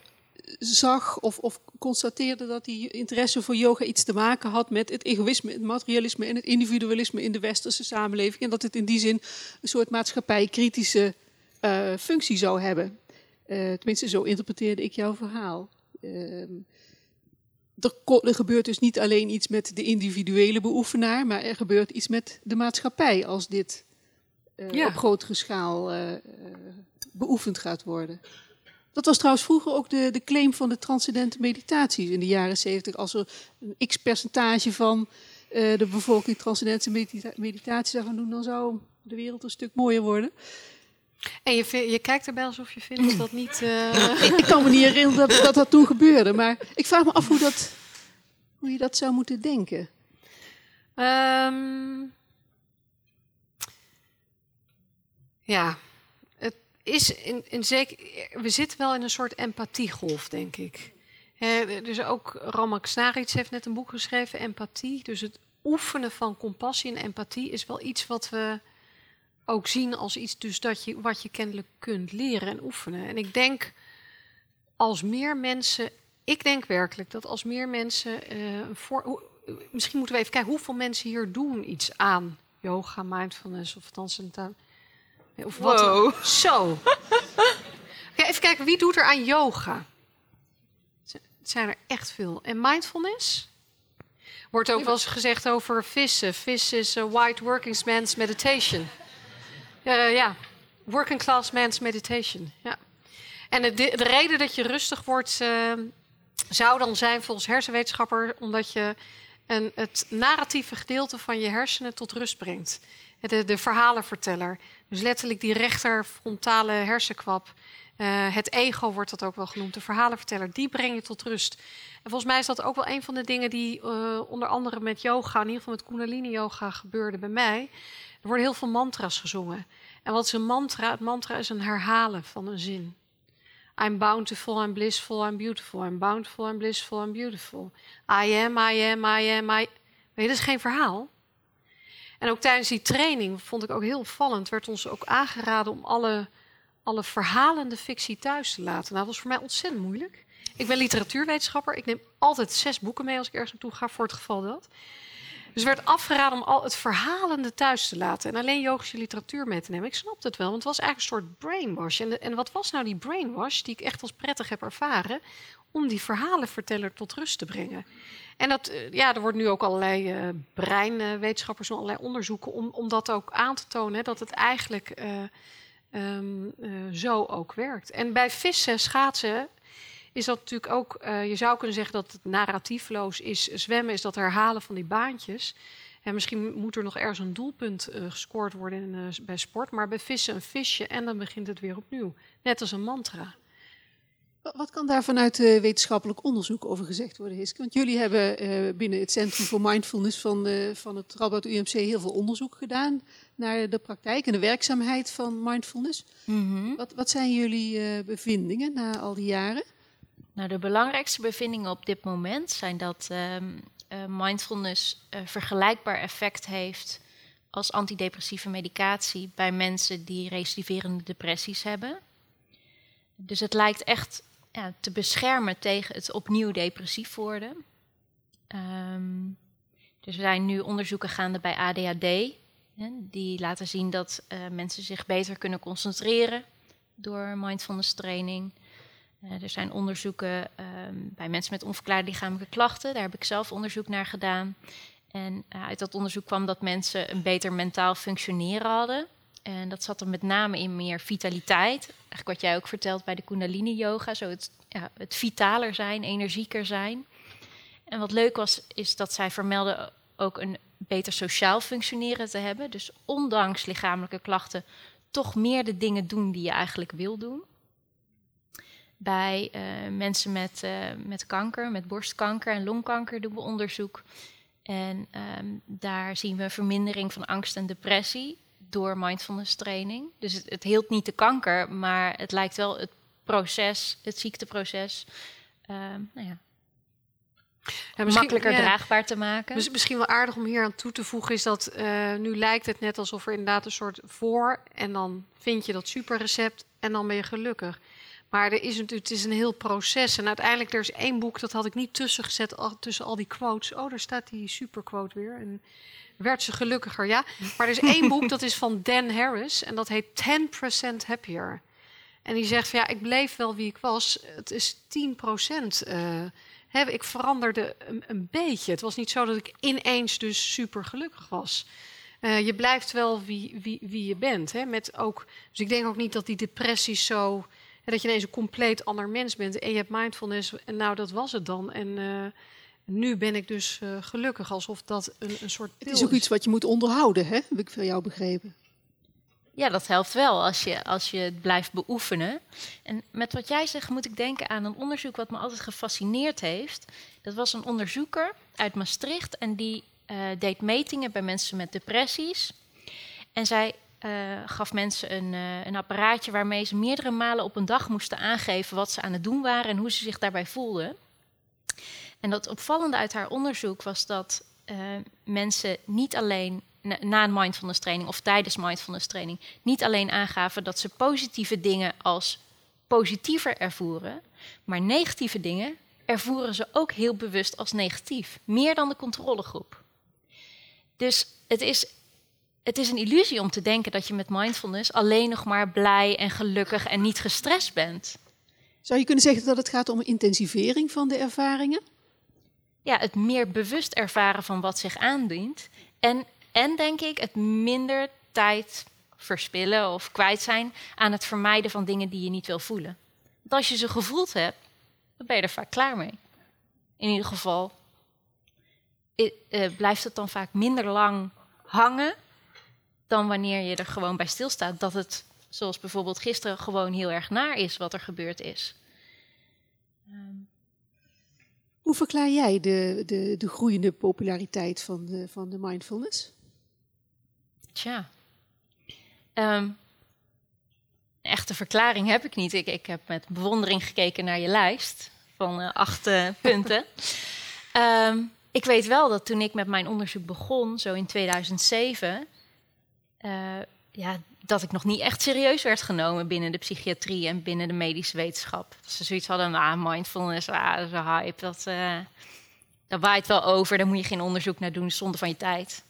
Speaker 1: zag of, of, constateerde dat die interesse voor yoga iets te maken had met het egoïsme, het materialisme en het individualisme in de westerse samenleving. En dat het in die zin een soort maatschappijkritische uh, functie zou hebben. Uh, tenminste, zo interpreteerde ik jouw verhaal. Um, er, gebeurt dus niet alleen iets met de individuele beoefenaar, maar er gebeurt iets met de maatschappij als dit ja. op grotere schaal uh, beoefend gaat worden. Dat was trouwens vroeger ook de, de claim van de transcendente meditaties in de jaren zeventig. Als er een x-percentage van de bevolking transcendente medita meditatie zou gaan doen, dan zou de wereld een stuk mooier worden.
Speaker 2: En je, je kijkt erbij alsof je vindt dat dat niet.
Speaker 1: ik, ik, kan me niet herinneren dat, dat dat toen gebeurde, maar ik vraag me af hoe, dat, hoe je dat zou moeten denken.
Speaker 2: Um, Ja, het is in, in zeker. We zitten wel in een soort empathiegolf, denk ik. Dus ook Ramak heeft net een boek geschreven, Empathie. Dus het oefenen van compassie en empathie is wel iets wat we ook zien als iets dus dat je, wat je kennelijk kunt leren en oefenen. En ik denk als meer mensen, ik denk werkelijk dat als meer mensen, uh, voor, misschien moeten we even kijken hoeveel mensen hier doen iets aan yoga, mindfulness of transcendentaal. Of wat
Speaker 15: wow.
Speaker 2: Zo. okay, even kijken, wie doet er aan yoga? Het zijn er echt veel. En mindfulness? Wordt ook wel eens gezegd over vissen. Vis is a white working man's meditation. Uh, ja, working class man's meditation. Ja. En de, de reden dat je rustig wordt, uh, zou dan zijn volgens hersenwetenschapper, omdat je een, het narratieve gedeelte van je hersenen tot rust brengt. De, de verhalenverteller. Dus letterlijk die rechter frontale hersenkwap. Uh, het ego wordt dat ook wel genoemd, de verhalenverteller, die breng je tot rust. En volgens mij is dat ook wel een van de dingen die uh, onder andere met yoga, in ieder geval met Kundalini-yoga, gebeurde bij mij. Er worden heel veel mantra's gezongen. En wat is een mantra? Het mantra is een herhalen van een zin. I'm bountiful, I'm blissful, I'm beautiful. I'm bountiful, I'm blissful, I'm beautiful. I am, I am, I am, I... Weet je, dat is geen verhaal. En ook tijdens die training vond ik ook heel opvallend, werd ons ook aangeraden om alle, alle verhalende fictie thuis te laten. Nou, dat was voor mij ontzettend moeilijk. Ik ben literatuurwetenschapper. Ik neem altijd zes boeken mee als ik ergens naartoe ga, voor het geval dat. Dus er werd afgeraden om al het verhalende thuis te laten en alleen yogische literatuur mee te nemen. Ik snap het wel, want het was eigenlijk een soort brainwash. En, en wat was nou die brainwash die ik echt als prettig heb ervaren? Om die verhalenverteller tot rust te brengen. En dat, eh, ja, er wordt nu ook allerlei uh, breinwetenschappers doen allerlei onderzoeken om, om dat ook aan te tonen, hè, dat het eigenlijk uh, um, zo ook werkt. En bij vissen, schaatsen, is dat natuurlijk ook, uh, je zou kunnen zeggen dat het narratiefloos is. Zwemmen is dat herhalen van die baantjes. En misschien moet er nog ergens een doelpunt uh, gescoord worden in, uh, bij sport. Maar bij vissen een visje en dan begint het weer opnieuw. Net als een mantra.
Speaker 1: Wat kan daar vanuit wetenschappelijk onderzoek over gezegd worden, Hiske? Want jullie hebben binnen het Centrum voor Mindfulness van, van het Radboud UMC heel veel onderzoek gedaan naar de praktijk en de werkzaamheid van mindfulness. Mm -hmm. wat, wat zijn jullie bevindingen na al die jaren?
Speaker 15: Nou, de belangrijkste bevindingen op dit moment zijn dat um, uh, mindfulness uh, vergelijkbaar effect heeft als antidepressieve medicatie bij mensen die recidiverende depressies hebben. Dus het lijkt echt ja, te beschermen tegen het opnieuw depressief worden. Dus er zijn nu onderzoeken gaande bij ADHD. Hè, die laten zien dat uh, mensen zich beter kunnen concentreren door mindfulness training. Uh, er zijn onderzoeken um, bij mensen met onverklaarde lichamelijke klachten. Daar heb ik zelf onderzoek naar gedaan. En uh, uit dat onderzoek kwam dat mensen een beter mentaal functioneren hadden. En dat zat er met name in meer vitaliteit. Eigenlijk wat jij ook vertelt bij de Kundalini Yoga. Zo het, ja, het vitaler zijn, energieker zijn. En wat leuk was, is dat zij vermelden ook een beter sociaal functioneren te hebben. Dus ondanks lichamelijke klachten toch meer de dingen doen die je eigenlijk wil doen bij uh, mensen met, uh, met kanker, met borstkanker en longkanker doen we onderzoek. En um, daar zien we een vermindering van angst en depressie door mindfulness training. Dus het, het hield niet de kanker, maar het lijkt wel het proces, het ziekteproces, um, nou ja, ja, makkelijker ja, draagbaar te maken.
Speaker 2: Dus misschien wel aardig om hier aan toe te voegen is dat uh, nu lijkt het net alsof er inderdaad een soort voor en dan vind je dat superrecept en dan ben je gelukkig. Maar er is natuurlijk, het is een heel proces. En uiteindelijk, er is één boek, dat had ik niet tussen gezet, tussen al die quotes. Oh, daar staat die superquote weer. En werd ze gelukkiger, ja. Maar er is één boek, dat is van Dan Harris. En dat heet 10% Happier. En die zegt van, ja, ik bleef wel wie ik was. Het is 10%. Uh, hè, ik veranderde een, beetje. Het was niet zo dat ik ineens dus super gelukkig was. Uh, je blijft wel wie, wie, wie je bent. Hè, met ook, dus ik denk ook niet dat die depressies zo dat je ineens een compleet ander mens bent. En je hebt mindfulness. En nou, dat was het dan. En uh, nu ben ik dus uh, gelukkig. Alsof dat een, een soort.
Speaker 1: Het is ook iets wat je moet onderhouden, hè? heb ik van jou begrepen.
Speaker 15: Ja, dat helpt wel als je, als je het blijft beoefenen. En met wat jij zegt moet ik denken aan een onderzoek wat me altijd gefascineerd heeft. Dat was een onderzoeker uit Maastricht en die uh, deed metingen bij mensen met depressies. En zij uh, gaf mensen een, uh, een, apparaatje waarmee ze meerdere malen op een dag moesten aangeven wat ze aan het doen waren en hoe ze zich daarbij voelden. En dat opvallende uit haar onderzoek was dat uh, mensen niet alleen na, na een mindfulness training of tijdens mindfulness training niet alleen aangaven dat ze positieve dingen als positiever ervoeren, maar negatieve dingen ervoeren ze ook heel bewust als negatief, meer dan de controlegroep. Dus het is het is een illusie om te denken dat je met mindfulness alleen nog maar blij en gelukkig en niet gestrest bent.
Speaker 1: Zou je kunnen zeggen dat het gaat om een intensivering van de ervaringen?
Speaker 15: Ja, het meer bewust ervaren van wat zich aandient. En, en denk ik, het minder tijd verspillen of kwijt zijn aan het vermijden van dingen die je niet wil voelen. Want als je ze gevoeld hebt, dan ben je er vaak klaar mee. In ieder geval uh, blijft het dan vaak minder lang hangen dan wanneer je er gewoon bij stilstaat dat het, zoals bijvoorbeeld gisteren, gewoon heel erg naar is wat er gebeurd is.
Speaker 1: Um. Hoe verklaar jij de, de, de groeiende populariteit van de, van de mindfulness?
Speaker 15: Tja. Um, een echte verklaring heb ik niet. Ik, ik heb met bewondering gekeken naar je lijst van uh, acht uh, punten. Um, ik weet wel dat toen ik met mijn onderzoek begon, zo in 2007, uh, ja, dat ik nog niet echt serieus werd genomen binnen de psychiatrie en binnen de medische wetenschap. Ze zoiets hadden, ah, mindfulness, ah, dat is een hype. Dat, uh, dat waait wel over, daar moet je geen onderzoek naar doen, zonder van je tijd.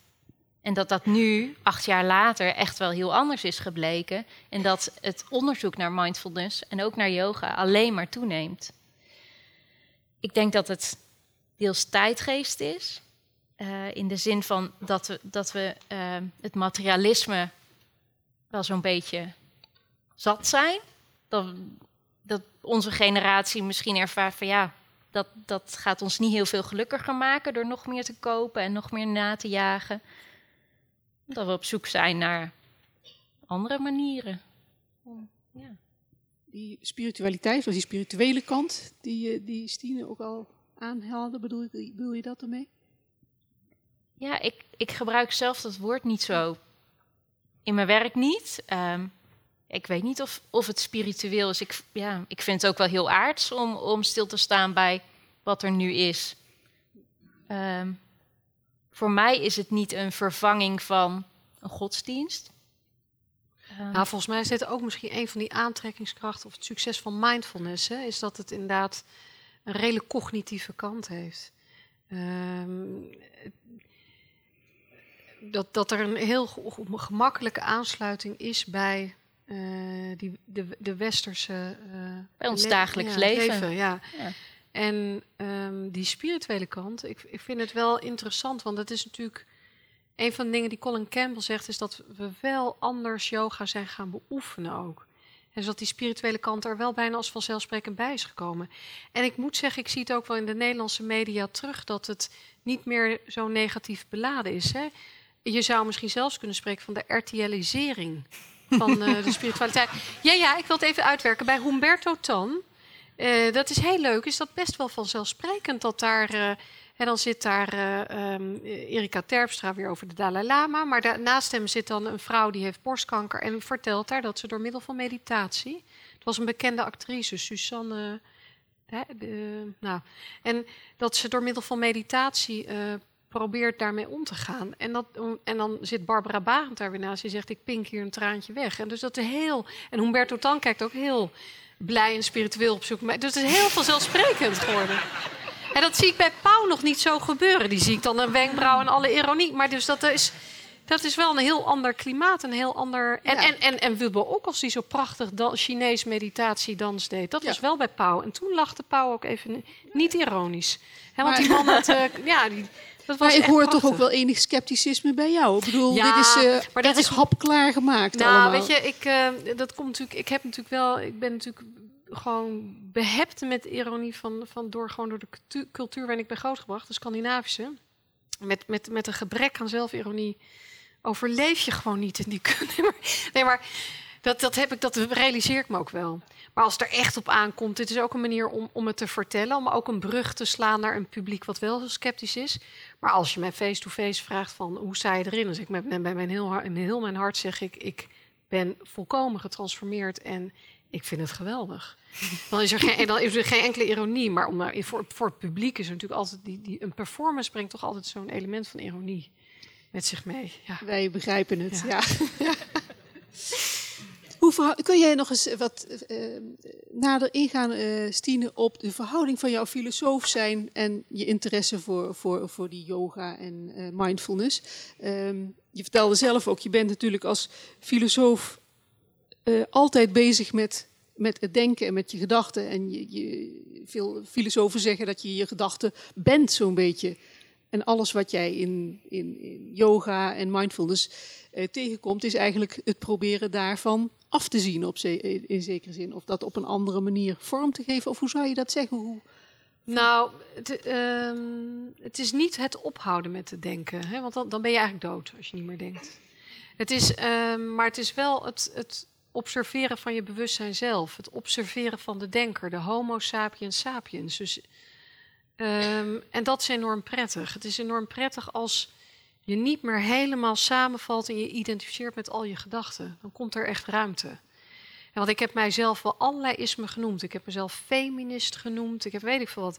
Speaker 15: En dat dat nu, acht jaar later, echt wel heel anders is gebleken. En dat het onderzoek naar mindfulness en ook naar yoga alleen maar toeneemt. Ik denk dat het deels tijdgeest is. Uh, in de zin van dat we, dat we uh, het materialisme wel zo'n beetje zat zijn. Dat, dat onze generatie misschien ervaart van ja, dat, dat gaat ons niet heel veel gelukkiger maken door nog meer te kopen en nog meer na te jagen. Dat we op zoek zijn naar andere manieren.
Speaker 1: Ja. Die spiritualiteit, of die spirituele kant, die, die Stine ook al aanhaalde, bedoel, bedoel je dat ermee?
Speaker 15: Ja, ik, ik gebruik zelf dat woord niet zo. In mijn werk niet. Um, ik weet niet of, of het spiritueel is. Ik, ja, ik vind het ook wel heel aards om, om stil te staan bij wat er nu is. Um, voor mij is het niet een vervanging van een godsdienst.
Speaker 2: Um, volgens mij is dit ook misschien een van die aantrekkingskrachten of het succes van mindfulness. Hè, is dat het inderdaad een redelijk cognitieve kant heeft. Dat, dat er een heel gemakkelijke aansluiting is bij uh, die, de, de westerse. Uh,
Speaker 15: bij ons dagelijks ja, leven. leven
Speaker 2: ja. ja. En um, die spirituele kant, ik, ik vind het wel interessant, want dat is natuurlijk. Een van de dingen die Colin Campbell zegt, is dat we wel anders yoga zijn gaan beoefenen ook. En dus dat die spirituele kant er wel bijna als vanzelfsprekend bij is gekomen. En ik moet zeggen, ik zie het ook wel in de Nederlandse media terug, dat het niet meer zo negatief beladen is. Hè? Je zou misschien zelfs kunnen spreken van de RTLisering van uh, de spiritualiteit. Ja, ja, ik wil het even uitwerken. Bij Humberto Tan, uh, dat is heel leuk, is dat best wel vanzelfsprekend dat daar. Uh, en dan zit daar um, Erika Terpstra weer over de Dalai Lama. Maar da naast hem zit dan een vrouw die heeft borstkanker. En vertelt daar dat ze door middel van meditatie. Het was een bekende actrice, Susanne. Hè, de, nou, en dat ze door middel van meditatie probeert daarmee om te gaan. En, dat, en dan zit Barbara Barend daar weer naast. Die zegt, ik pink hier een traantje weg. En dus dat is heel... En Humberto Tan kijkt ook heel blij en spiritueel op zoek. Dus het is heel vanzelfsprekend geworden. En dat zie ik bij Pauw nog niet zo gebeuren. Die zie ik dan een wenkbrauw en alle ironie. Maar dus dat is... Dat is wel een heel ander klimaat, een heel ander... En, en, en, en Wilbo ook als die zo prachtig dan, Chinees meditatiedans deed. Dat was wel bij Pauw. En toen lachte Pauw ook even niet ironisch. He, want die man had... Uh, ja, die,
Speaker 1: dat was maar ik hoor toch ook wel enig scepticisme bij jou. Ik bedoel, dit is, uh, maar dat is hapklaar gemaakt
Speaker 2: nou,
Speaker 1: allemaal.
Speaker 2: weet je, ik, uh, dat komt natuurlijk... Ik heb natuurlijk wel... Ik ben natuurlijk gewoon behept met ironie van, van door, gewoon door de cultuur waarin ik ben grootgebracht, de Scandinavische. Met, met, met een gebrek aan zelfironie overleef je gewoon niet in die kunde. Nee, maar dat, dat, heb ik, dat realiseer ik me ook wel. Maar als het er echt op aankomt, dit is ook een manier om, om het te vertellen, om ook een brug te slaan naar een publiek wat wel sceptisch is. Maar als je mij face-to-face vraagt van hoe sta je erin, dan zeg ik met, bij mijn heel, in heel mijn hart zeg ik, ik ben volkomen getransformeerd en ik vind het geweldig. Dan is er geen, dan is er geen enkele ironie, maar om, voor, voor het publiek is er natuurlijk altijd die, die een performance brengt toch altijd zo'n element van ironie met zich mee. Ja.
Speaker 1: Wij begrijpen het. Ja. ja. Kun jij nog eens wat uh, nader ingaan, uh, Stine, op de verhouding van jouw filosoof zijn en je interesse voor, voor, voor die yoga en mindfulness? Um, je vertelde zelf ook, je bent natuurlijk als filosoof altijd bezig met, met het denken en met je gedachten. En je, je, veel filosofen zeggen dat je je gedachten bent zo'n beetje. En alles wat jij in, in, in yoga en mindfulness tegenkomt, is eigenlijk het proberen daarvan af te zien op in zekere zin. Of dat op een andere manier vorm te geven. Of hoe zou je dat zeggen? Hoe...
Speaker 2: Nou, het, um, het is niet het ophouden met te denken. Hè? Want dan, dan ben je eigenlijk dood als je niet meer denkt. Het is, um, maar het is wel het, het observeren van je bewustzijn zelf. Het observeren van de denker, de homo sapiens sapiens. Dus, um, en dat is enorm prettig. Het is enorm prettig als je niet meer helemaal samenvalt en je identificeert met al je gedachten. Dan komt er echt ruimte. Want ik heb mijzelf wel allerlei ismen genoemd. Ik heb mezelf feminist genoemd. Ik heb weet ik veel wat.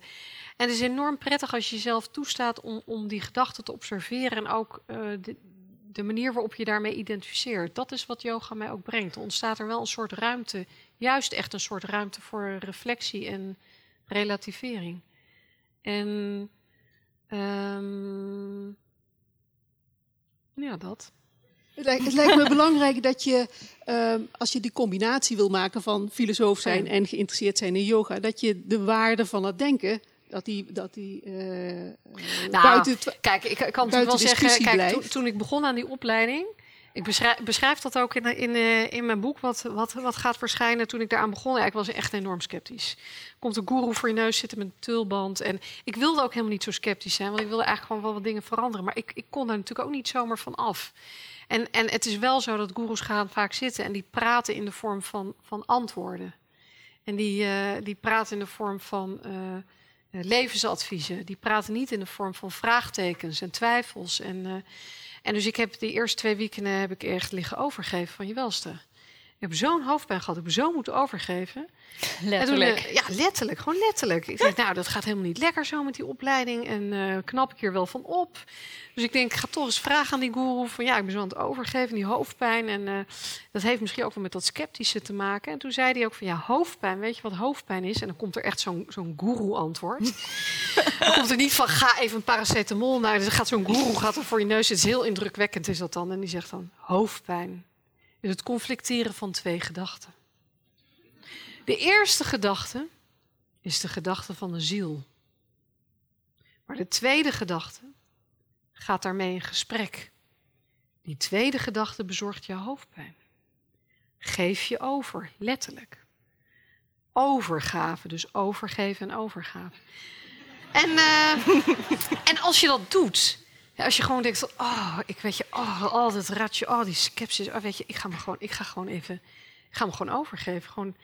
Speaker 2: En het is enorm prettig als je jezelf toestaat om, om die gedachten te observeren. En ook uh, de, de, manier waarop je daarmee identificeert. Dat is wat yoga mij ook brengt. Er ontstaat er wel een soort ruimte. Juist echt een soort ruimte voor reflectie en relativering. En Ehm, ja, dat.
Speaker 1: Het lijkt, het lijkt me belangrijk dat je, ehm, als je die combinatie wil maken van filosoof zijn en geïnteresseerd zijn in yoga, dat je de waarde van het denken, dat die, dat die eh,
Speaker 2: Nou,
Speaker 1: buiten
Speaker 2: kijk, ik, kan natuurlijk wel zeggen, kijk, toen ik begon aan die opleiding, ik beschrijf, dat ook in, in, in mijn boek, wat, wat, wat gaat verschijnen toen ik daaraan begon. Ik was echt enorm sceptisch. Komt een guru voor je neus zitten met een tulband. En ik wilde ook helemaal niet zo sceptisch zijn, want ik wilde eigenlijk gewoon wel wat dingen veranderen. Maar ik, ik kon daar natuurlijk ook niet zomaar van af. En, en het is wel zo dat goeroes gaan vaak zitten en die praten in de vorm van, van antwoorden. En die, eh, die praten in de vorm van eh, levensadviezen. Die praten niet in de vorm van vraagtekens en twijfels. En, eh, en dus ik heb die eerste twee weekenden heb ik echt liggen overgeven van je welste. Ik heb zo'n hoofdpijn gehad, ik heb zo moeten overgeven.
Speaker 15: Letterlijk.
Speaker 2: Toen, eh, ja, letterlijk, gewoon letterlijk. Ik denk, nou, dat gaat helemaal niet lekker zo met die opleiding. En eh, knap ik hier wel van op. Dus ik denk, ik ga toch eens vragen aan die guru. Van ja, ik ben zo aan het overgeven, die hoofdpijn. En eh, dat heeft misschien ook wel met dat sceptische te maken. En toen zei hij ook van ja, hoofdpijn, weet je wat hoofdpijn is? En dan komt er echt zo'n zo'n guru-antwoord. dan komt er niet van ga even een paracetamol naar. Dan gaat zo'n guru gaat er voor je neus. Het is heel indrukwekkend, is dat dan. En die zegt dan hoofdpijn is het conflicteren van twee gedachten. De eerste gedachte is de gedachte van de ziel. Maar de tweede gedachte gaat daarmee in gesprek. Die tweede gedachte bezorgt je hoofdpijn. Geef je over, letterlijk. Overgave, dus overgeven en overgave. En, eh, en als je dat doet, ja, als je gewoon denkt, van, oh, ik weet je, oh, al dat ratje, oh, die skepsis, oh, weet je, ik ga me gewoon, ik ga gewoon even, ik ga me gewoon overgeven, gewoon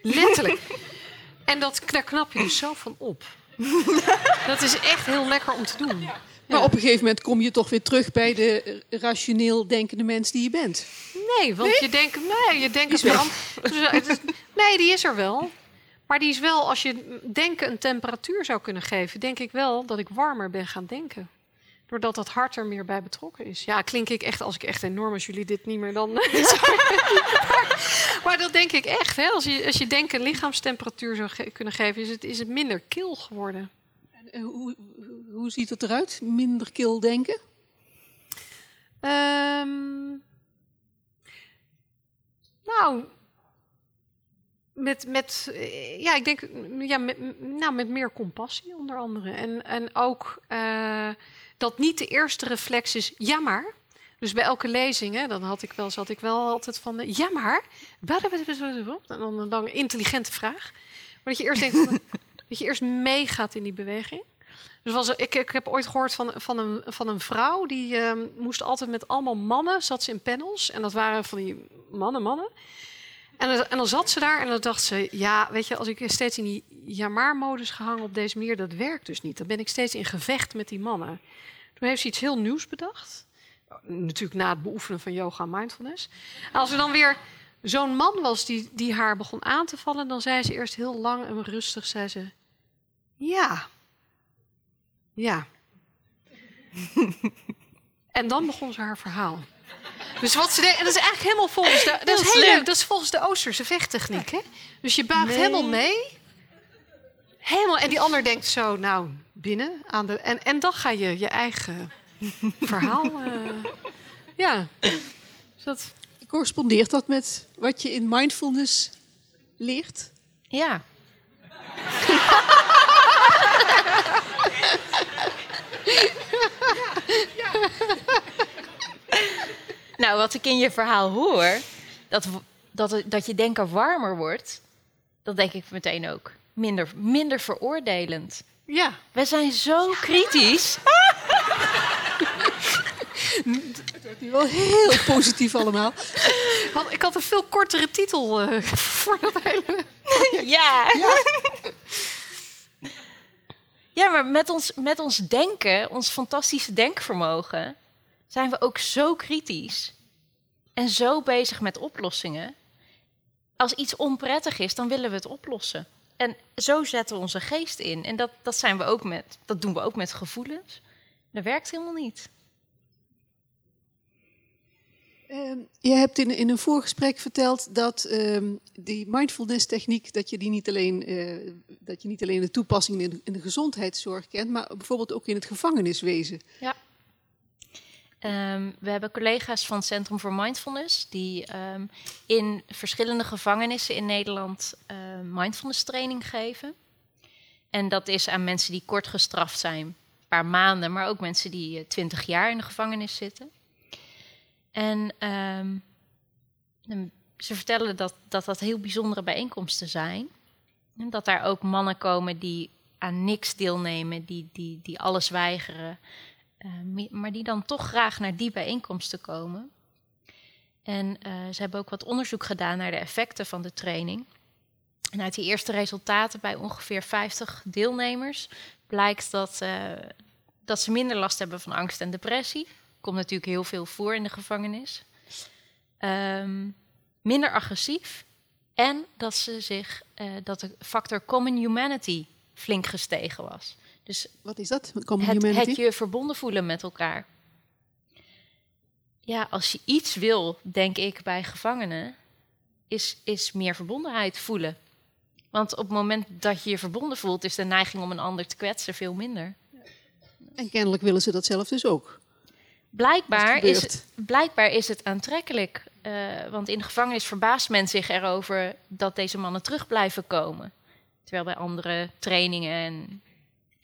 Speaker 2: letterlijk. en dat, daar knap je dus zo van op. dat is echt heel lekker om te doen.
Speaker 1: Maar op een gegeven moment kom je toch weer terug bij de rationeel denkende mens die je bent.
Speaker 2: Nee, want je denkt, nee, je denkt
Speaker 1: is-
Speaker 2: Nee, die is er wel. Maar die is wel, als je denken een temperatuur zou kunnen geven, denk ik wel dat ik warmer ben gaan denken. Doordat dat hart er meer bij betrokken is. Ja, klink ik echt als ik echt enorm, als jullie dit niet meer dan. maar, maar dat denk ik echt. Hè? Als, je, als je denken een lichaamstemperatuur zou ge- kunnen geven, is het, is het minder kil geworden.
Speaker 1: En, eh, hoe, hoe ziet het eruit? Minder kil denken?
Speaker 2: Ehm, nou, met, met, eh, ja, ik denk, ja, met, nou, met meer compassie onder andere. En, en ook eh, dat niet de eerste reflex is, ja maar. Dus bij elke lezing, hè, dan had ik wel, zat ik wel altijd van, eh, ja maar. En dan een lange intelligente vraag. Maar dat je eerst denkt, van, dat je eerst meegaat in die beweging. Dus was, ik, ik heb ooit gehoord van, van, een, van een vrouw die ehm, moest altijd met allemaal mannen, zat ze in panels. En dat waren van die mannen, mannen. En, en dan zat ze daar en dan dacht ze, ja, weet je, als ik steeds in die ja-maar-modus gehangen op deze manier, dat werkt dus niet. Dan ben ik steeds in gevecht met die mannen. Toen heeft ze iets heel nieuws bedacht. Natuurlijk na het beoefenen van yoga en mindfulness. En als er dan weer zo'n man was die, die haar begon aan te vallen, dan zei ze eerst heel lang en rustig, zei ze, ja, ja. en dan begon ze haar verhaal. Dus wat ze deed, en dat is eigenlijk helemaal volgens de, dat is
Speaker 15: Heel
Speaker 2: leuk, dat is volgens de Oosterse vechttechniek, hè? Dus je buigt
Speaker 15: Nee.
Speaker 2: helemaal mee. Helemaal, en die ander denkt zo, nou, binnen aan de. En, en dan ga je je eigen verhaal. eh, ja. Dus dat,
Speaker 1: Correspondeert dat met wat je in mindfulness leert?
Speaker 15: Ja. Nou, wat ik in je verhaal hoor, dat, dat, het- dat je denken warmer wordt, dat denk ik meteen ook. Minder, minder veroordelend.
Speaker 2: Ja.
Speaker 15: We zijn zo kritisch.
Speaker 1: Die wel heel positief allemaal.
Speaker 2: Ik had een veel kortere titel eh, voor dat hele.
Speaker 15: Ja. Ja, maar met ons, met ons denken, ons fantastische denkvermogen, zijn we ook zo kritisch en zo bezig met oplossingen. Als iets onprettig is, dan willen we het oplossen. En zo zetten we onze geest in. En dat, dat, zijn we ook met, dat doen we ook met gevoelens. Dat werkt helemaal niet.
Speaker 1: Ehm, je hebt in, in een voorgesprek verteld dat ehm, die mindfulness techniek, dat je die niet alleen, eh, dat je niet alleen de toepassing in de, in de gezondheidszorg kent, maar bijvoorbeeld ook in het gevangeniswezen.
Speaker 15: Ja. Ehm, we hebben collega's van het Centrum voor Mindfulness die ehm, in verschillende gevangenissen in Nederland uh, mindfulness training geven. En dat is aan mensen die kort gestraft zijn, een paar maanden, maar ook mensen die eh, twintig jaar in de gevangenis zitten. En ze vertellen dat, dat dat heel bijzondere bijeenkomsten zijn. En dat daar ook mannen komen die aan niks deelnemen, die, die, die alles weigeren. Uh, maar die dan toch graag naar die bijeenkomsten komen. En uh, ze hebben ook wat onderzoek gedaan naar de effecten van de training. En uit die eerste resultaten bij ongeveer 50 deelnemers blijkt dat, uh, dat ze minder last hebben van angst en depressie. Komt natuurlijk heel veel voor in de gevangenis. Um, minder agressief. En dat, ze zich, dat de factor common humanity flink gestegen was. Dus
Speaker 1: Wat is dat?
Speaker 15: Het, het, je verbonden voelen met elkaar. Ja, als je iets wil, denk ik, bij gevangenen, is, is meer verbondenheid voelen. Want op het moment dat je je verbonden voelt, is de neiging om een ander te kwetsen veel minder.
Speaker 1: En kennelijk willen ze dat zelf dus ook.
Speaker 15: Blijkbaar, is het, blijkbaar is het aantrekkelijk. Uh, want in de gevangenis verbaast men zich erover dat deze mannen terug blijven komen. Terwijl bij andere trainingen en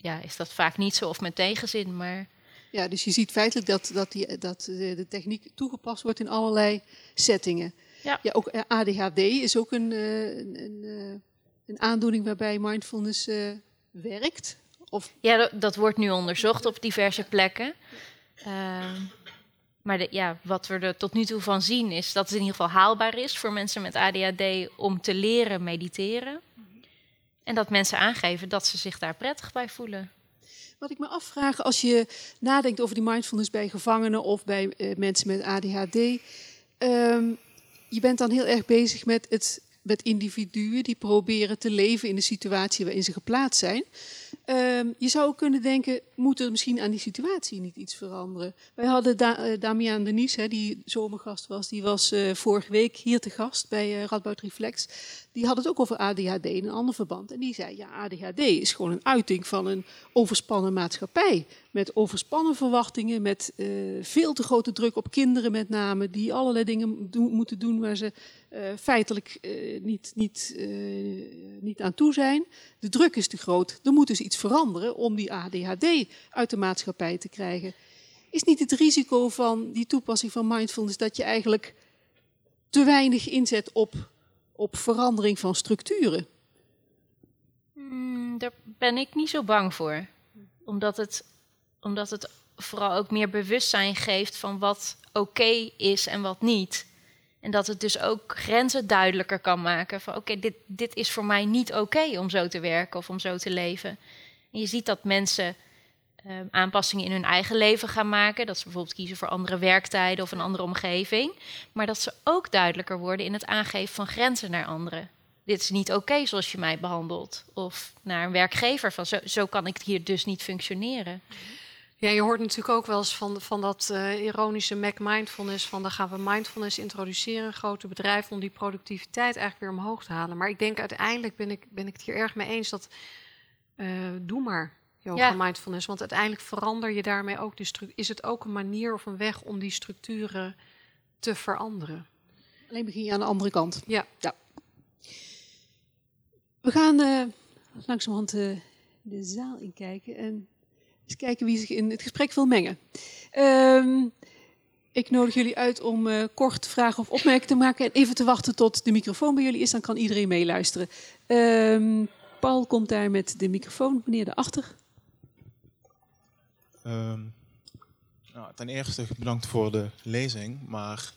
Speaker 15: ja, is dat vaak niet zo of met tegenzin. Maar...
Speaker 1: Ja, dus je ziet feitelijk dat, dat, die, dat de techniek toegepast wordt in allerlei settingen.
Speaker 15: Ja.
Speaker 1: ja ook ADHD is ook een, een, een, een aandoening waarbij mindfulness uh, werkt. Of...
Speaker 15: Ja, dat, dat, wordt nu onderzocht op diverse plekken. Uh, maar de, ja, wat we er tot nu toe van zien is dat het in ieder geval haalbaar is voor mensen met ADHD om te leren mediteren. En dat mensen aangeven dat ze zich daar prettig bij voelen.
Speaker 1: Wat ik me afvraag, als je nadenkt over die mindfulness bij gevangenen of bij uh, mensen met ADHD. Um, je bent dan heel erg bezig met, het, met individuen die proberen te leven in de situatie waarin ze geplaatst zijn. Um, je zou kunnen denken, moet er misschien aan die situatie niet iets veranderen? Wij hadden uh, Damian Denies, hè, die zomergast was, die was uh, vorige week hier te gast bij uh, Radboud Reflex. Die had het ook over ADHD in een ander verband. En die zei, ja, ADHD is gewoon een uiting van een overspannen maatschappij. Met overspannen verwachtingen, met veel te grote druk op kinderen met name, die allerlei dingen moeten doen waar ze feitelijk niet, niet, niet aan toe zijn. De druk is te groot, er moet dus iets veranderen om die ADHD uit de maatschappij te krijgen. Is niet het risico van die toepassing van mindfulness dat je eigenlijk te weinig inzet op, op verandering van structuren?
Speaker 15: Mm, daar ben ik niet zo bang voor. Omdat het, omdat het vooral ook meer bewustzijn geeft van wat oké is en wat niet. En dat het dus ook grenzen duidelijker kan maken. Van oké, dit, dit is voor mij niet oké om zo te werken of om zo te leven. En je ziet dat mensen uh, aanpassingen in hun eigen leven gaan maken. Dat ze bijvoorbeeld kiezen voor andere werktijden of een andere omgeving. Maar dat ze ook duidelijker worden in het aangeven van grenzen naar anderen. Dit is niet oké zoals je mij behandelt. Of naar een werkgever van zo, zo kan ik hier dus niet functioneren.
Speaker 2: Ja, je hoort natuurlijk ook wel eens van, van dat uh, ironische Mac mindfulness. Van dan gaan we mindfulness introduceren, grote bedrijven, om die productiviteit eigenlijk weer omhoog te halen. Maar ik denk uiteindelijk ben ik, ben ik het hier erg mee eens dat uh, doe maar yoga ja. mindfulness. Want uiteindelijk verander je daarmee ook structuur. Is het ook een manier of een weg om die structuren te veranderen?
Speaker 1: Alleen begin je aan de andere kant.
Speaker 2: Ja.
Speaker 1: ja. We gaan uh, langzamerhand de zaal inkijken en eens kijken wie zich in het gesprek wil mengen. Um, ik nodig jullie uit om uh, kort vragen of opmerkingen te maken en even te wachten tot de microfoon bij jullie is. Dan kan iedereen meeluisteren. Um, Paul komt daar met de microfoon, meneer daarachter.
Speaker 16: Um, nou, ten eerste bedankt voor de lezing, maar.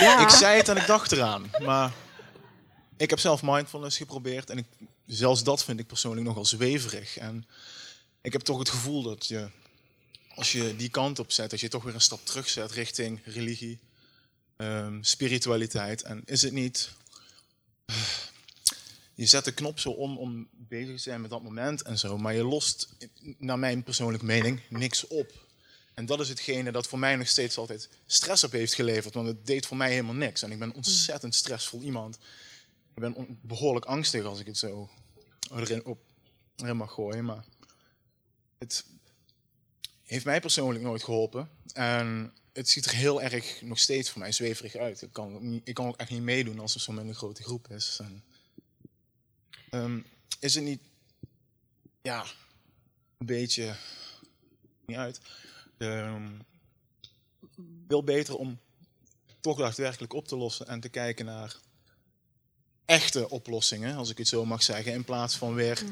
Speaker 16: Ja. Ik zei het en ik dacht eraan, maar ik heb zelf mindfulness geprobeerd en ik, zelfs dat vind ik persoonlijk nogal zweverig. En ik heb toch het gevoel dat je, als je die kant op zet, dat je toch weer een stap terug zet richting religie, um, spiritualiteit. En is het niet je zet de knop zo om om bezig te zijn met dat moment en zo, maar je lost, naar mijn persoonlijke mening, niks op. En dat is hetgene dat voor mij nog steeds altijd stress op heeft geleverd. Want het deed voor mij helemaal niks. En ik ben ontzettend stressvol iemand. Ik ben behoorlijk angstig als ik het zo erin, op, erin mag gooien. Maar het heeft mij persoonlijk nooit geholpen. En het ziet er heel erg nog steeds voor mij zweverig uit. Ik kan, ik kan ook echt niet meedoen als er zo'n een grote groep is. En, ehm, is het niet, ja, een beetje, niet uit, ehm, veel beter om toch daadwerkelijk op te lossen en te kijken naar echte oplossingen, als ik het zo mag zeggen, in plaats van weer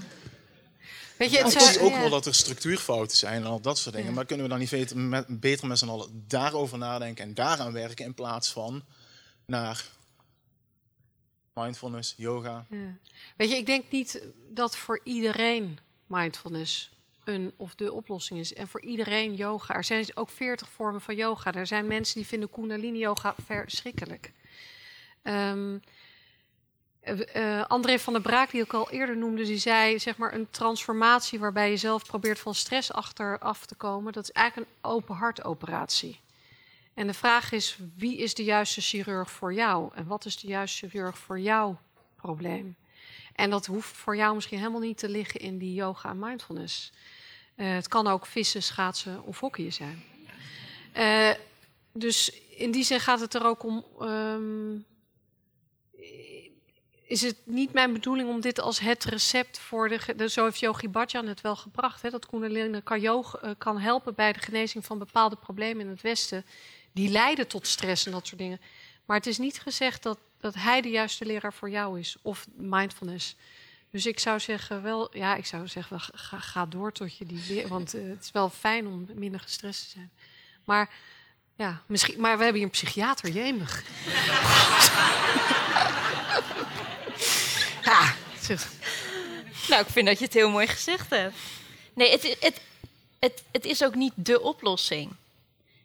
Speaker 2: Weet je,
Speaker 16: ik
Speaker 2: het
Speaker 16: zie
Speaker 2: zijn-
Speaker 16: ook
Speaker 2: ja.
Speaker 16: wel dat er structuurfouten zijn en al dat soort dingen.
Speaker 2: Ja.
Speaker 16: Maar kunnen we dan niet beter met, beter met z'n allen daarover nadenken en daaraan werken in plaats van naar mindfulness, yoga.
Speaker 2: Ja. Weet je, ik denk niet dat voor iedereen mindfulness een of de oplossing is. En voor iedereen yoga. Er zijn ook veertig vormen van yoga. Er zijn mensen die vinden Kundalini yoga verschrikkelijk. Ehm, eh, eh, André van der Braak, die ik al eerder noemde, die zei zeg maar een transformatie waarbij je zelf probeert van stress achteraf te komen. Dat is eigenlijk een open hart operatie. En de vraag is, wie is de juiste chirurg voor jou? En wat is de juiste chirurg voor jouw probleem? En dat hoeft voor jou misschien helemaal niet te liggen in die yoga en mindfulness. Eh, het kan ook vissen, schaatsen of hockeyen zijn. Dus in die zin gaat het er ook om. ehm, is het niet mijn bedoeling om dit als het recept voor de. zo heeft Yogi Bhajan het wel gebracht. Hè, dat Kundalini eh, kan helpen bij de genezing van bepaalde problemen in het Westen. Die leiden tot stress en dat soort dingen. Maar het is niet gezegd dat, dat hij de juiste leraar voor jou is. Of mindfulness. Dus ik zou zeggen, wel, ja, ik zou zeggen, ga, door tot je die. Want eh, het is wel fijn om minder gestrest te zijn. Maar ja, misschien. Maar we hebben hier een psychiater, jemig.
Speaker 15: Nou, ik vind dat je het heel mooi gezegd hebt. Nee, het, het, het, het is ook niet de oplossing.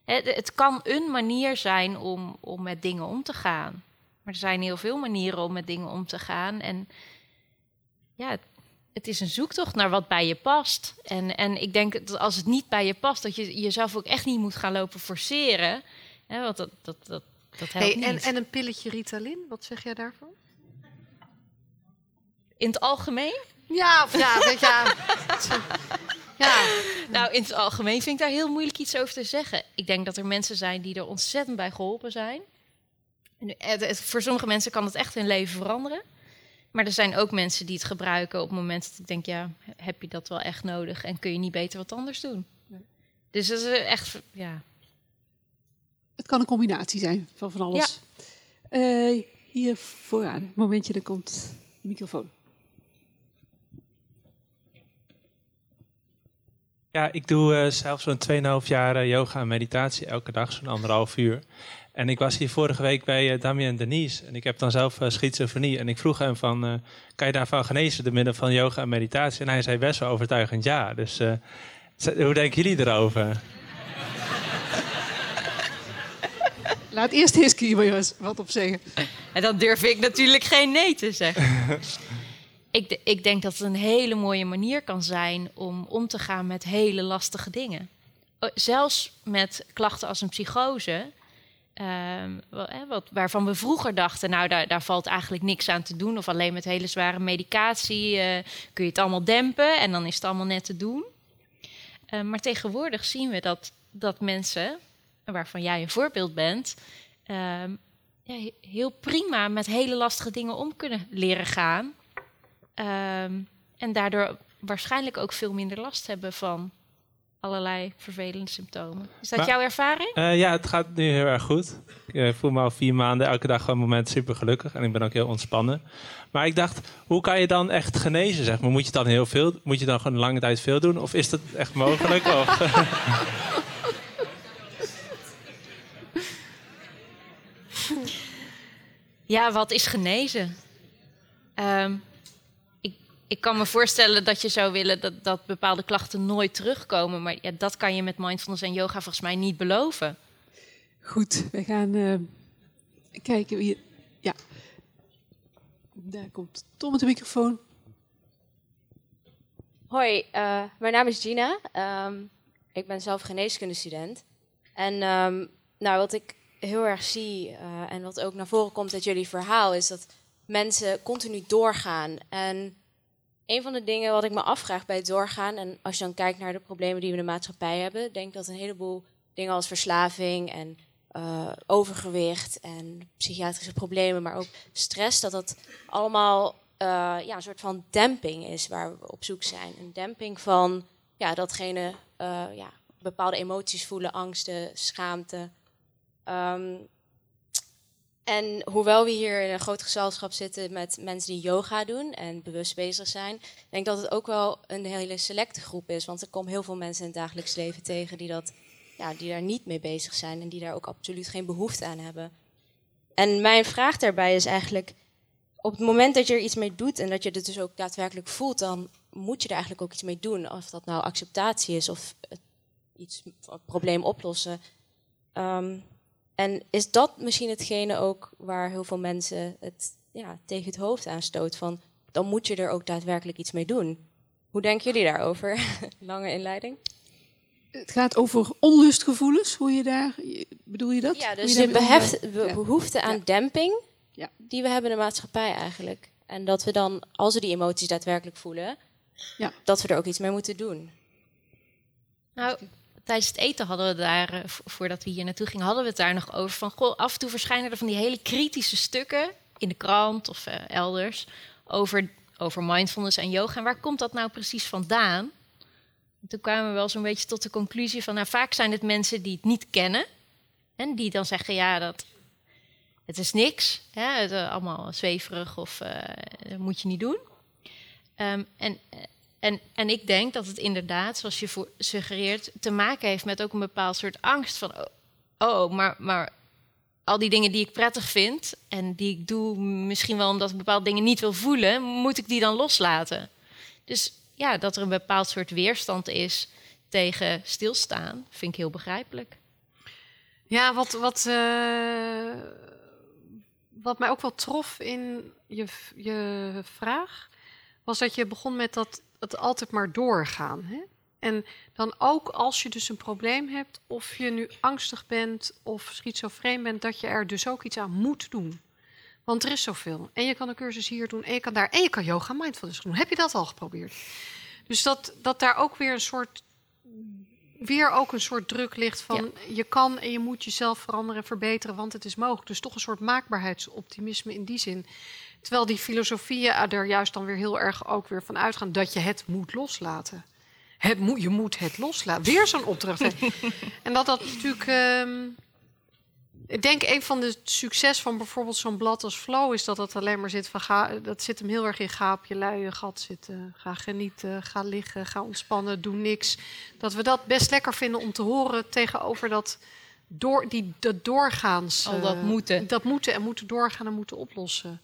Speaker 15: Het kan een manier zijn om, om met dingen om te gaan. Maar er zijn heel veel manieren om met dingen om te gaan. En ja, het, het is een zoektocht naar wat bij je past. En, en ik denk dat als het niet bij je past, dat je jezelf ook echt niet moet gaan lopen forceren. Hè, want dat, dat, dat, dat helpt
Speaker 2: Hey, en,
Speaker 15: niet.
Speaker 2: en een pilletje Ritalin, wat zeg jij daarvan?
Speaker 15: In het algemeen?
Speaker 2: Ja, of ja, weet je. ja. Ja.
Speaker 15: Nou, in het algemeen vind ik daar heel moeilijk iets over te zeggen. Ik denk dat er mensen zijn die er ontzettend bij geholpen zijn. En het- het- voor sommige mensen kan het echt hun leven veranderen. Maar er zijn ook mensen die het gebruiken op het moment dat ik denk, ja, heb je dat wel echt nodig en kun je niet beter wat anders doen? Dus dat is echt, ja.
Speaker 1: Het kan een combinatie zijn van van alles. Eh, hier vooraan, momentje, dan komt de microfoon.
Speaker 17: Ja, ik doe eh, zelf zo'n 2,5 jaar eh, yoga en meditatie elke dag, zo'n anderhalf uur. En ik was hier vorige week bij eh, Damien Denise en ik heb dan zelf eh, schizofrenie. En ik vroeg hem van, eh, kan je daarvan genezen door middel van yoga en meditatie? En hij zei best wel overtuigend ja. Dus eh, hoe denken jullie erover?
Speaker 1: Laat eerst eens wat op zeggen.
Speaker 15: En dan durf ik natuurlijk geen nee te zeggen. ik, ik denk dat het een hele mooie manier kan zijn om om te gaan met hele lastige dingen. Zelfs met klachten als een psychose. ehm, wat, waarvan we vroeger dachten, nou daar, daar valt eigenlijk niks aan te doen. Of alleen met hele zware medicatie eh, kun je het allemaal dempen en dan is het allemaal net te doen. Eh, maar tegenwoordig zien we dat, dat mensen, waarvan jij een voorbeeld bent, ehm, heel prima met hele lastige dingen om kunnen leren gaan. Ehm, en daardoor waarschijnlijk ook veel minder last hebben van allerlei vervelende symptomen. Is dat
Speaker 17: Maar-
Speaker 15: jouw ervaring?
Speaker 17: Eh, ja, het gaat nu heel erg goed. Ik eh, voel me al vier maanden elke dag gewoon een moment super gelukkig. En ik ben ook heel ontspannen. Maar ik dacht, hoe kan je dan echt genezen? Zeg maar? Moet je dan heel veel, moet je dan gewoon lange tijd veel doen? Of is dat echt mogelijk? of,
Speaker 15: Ja, wat is genezen? Ehm, ik, kan me voorstellen dat je zou willen dat, dat bepaalde klachten nooit terugkomen. Maar ja, dat kan je met mindfulness en yoga volgens mij niet beloven.
Speaker 1: Goed, we gaan eh, kijken wie. Ja. Daar komt Tom met de microfoon.
Speaker 18: Hoi, eh, mijn naam is Gina. Ehm, ik ben zelf geneeskundestudent. En ehm, nou, wat ik heel erg zie eh, en wat ook naar voren komt uit jullie verhaal, is dat mensen continu doorgaan. En een van de dingen wat ik me afvraag bij het doorgaan, en als je dan kijkt naar de problemen die we in de maatschappij hebben, denk dat een heleboel dingen als verslaving en uh, overgewicht en psychiatrische problemen, maar ook stress, dat dat allemaal uh, ja, een soort van demping is waar we op zoek zijn. Een demping van ja, datgene, uh, ja, bepaalde emoties voelen, angsten, schaamte. Um, en hoewel we hier in een groot gezelschap zitten met mensen die yoga doen en bewust bezig zijn, denk ik dat het ook wel een hele selecte groep is. Want er komen heel veel mensen in het dagelijks leven tegen die, dat, ja, die daar niet mee bezig zijn en die daar ook absoluut geen behoefte aan hebben. En mijn vraag daarbij is eigenlijk, op het moment dat je er iets mee doet en dat je het dus ook daadwerkelijk voelt, dan moet je er eigenlijk ook iets mee doen. Of dat nou acceptatie is of iets, een probleem oplossen. Um, en is dat misschien hetgene ook waar heel veel mensen het ja, tegen het hoofd aanstoot van dan moet je er ook daadwerkelijk iets mee doen. Hoe denken jullie daarover? Lange inleiding.
Speaker 1: Het gaat over onlustgevoelens, hoe je daar, bedoel je dat?
Speaker 18: Ja, dus de beheft, behoefte aan demping ja. die we hebben in de maatschappij eigenlijk. En dat we dan, als we die emoties daadwerkelijk voelen, ja. dat we er ook iets mee moeten doen.
Speaker 15: Nou, tijdens het eten hadden we daar, eh, voordat we hier naartoe gingen, hadden we het daar nog over. Van goh, af en toe verschijnen er van die hele kritische stukken in de krant of uh, elders over, over mindfulness en yoga. En waar komt dat nou precies vandaan? En toen kwamen we wel zo'n beetje tot de conclusie van, nou, vaak zijn het mensen die het niet kennen. En die dan zeggen, ja, dat, het is niks. Het, uh, allemaal zweverig of dat moet je niet doen. Um, en en, en ik denk dat het inderdaad, zoals je suggereert, te maken heeft met ook een bepaald soort angst van, oh, oh, maar, maar al die dingen die ik prettig vind en die ik doe, misschien wel omdat ik bepaalde dingen niet wil voelen, moet ik die dan loslaten? Dus ja, dat er een bepaald soort weerstand is tegen stilstaan, vind ik heel begrijpelijk.
Speaker 2: Ja, wat, wat, uh, wat mij ook wel trof in je, je vraag, was dat je begon met dat het altijd maar doorgaan. Hè? En dan ook als je dus een probleem hebt, of je nu angstig bent of schizofreen bent, dat je er dus ook iets aan moet doen. Want er is zoveel. En je kan een cursus hier doen, en je kan daar, en je kan yoga mindfulness doen. Heb je dat al geprobeerd? Dus dat, dat daar ook weer een soort, weer ook een soort druk ligt van je kan en je moet jezelf veranderen en verbeteren, want het is mogelijk. Dus toch een soort maakbaarheidsoptimisme in die zin. Terwijl die filosofieën er juist dan weer heel erg ook weer van uitgaan dat je het moet loslaten. Het moet, je moet het loslaten. Weer zo'n opdracht. en dat dat natuurlijk. Uh, ik denk een van de succes van bijvoorbeeld zo'n blad als Flow is dat het alleen maar zit van ga, dat zit hem heel erg in ga op je luie gat zitten, ga genieten, ga liggen, ga ontspannen, doe niks. Dat we dat best lekker vinden om te horen tegenover dat door die dat doorgaans.
Speaker 15: Al dat moeten.
Speaker 2: Dat moeten en moeten doorgaan en moeten oplossen.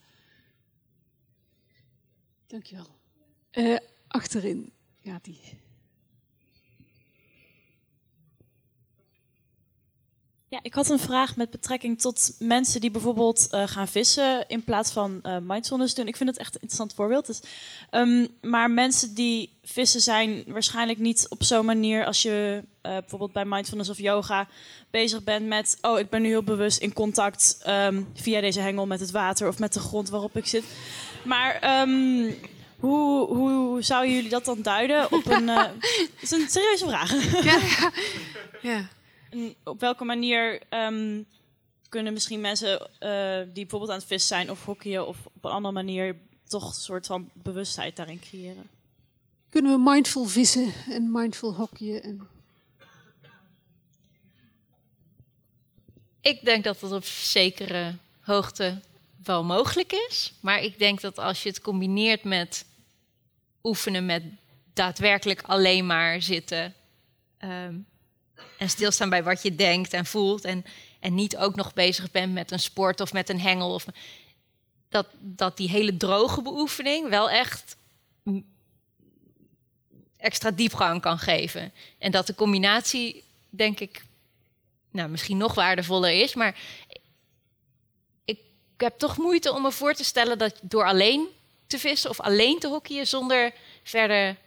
Speaker 1: Dankjewel. Uh, achterin gaat die.
Speaker 19: Ja, ik had een vraag met betrekking tot mensen die bijvoorbeeld uh, gaan vissen in plaats van uh, mindfulness doen. Ik vind het echt een interessant voorbeeld. Dus, um, maar mensen die vissen zijn waarschijnlijk niet op zo'n manier als je uh, bijvoorbeeld bij mindfulness of yoga bezig bent met, oh, ik ben nu heel bewust in contact um, via deze hengel met het water of met de grond waarop ik zit. Maar um, hoe, hoe zouden jullie dat dan duiden? Op een, is een serieuze vraag. ja, ja. ja. Op welke manier um, kunnen misschien mensen uh, die bijvoorbeeld aan het vissen zijn of hockeyen of op een andere manier toch een soort van bewustheid daarin creëren?
Speaker 1: Kunnen we mindful vissen en mindful hockeyen? En...
Speaker 15: Ik denk dat dat op zekere hoogte wel mogelijk is. Maar ik denk dat als je het combineert met oefenen met daadwerkelijk alleen maar zitten um, en stilstaan bij wat je denkt en voelt en, en niet ook nog bezig bent met een sport of met een hengel of dat, dat die hele droge beoefening wel echt extra diepgang kan geven. En dat de combinatie, denk ik, nou, misschien nog waardevoller is. Maar ik heb toch moeite om me voor te stellen dat door alleen te vissen of alleen te hockeyen zonder verder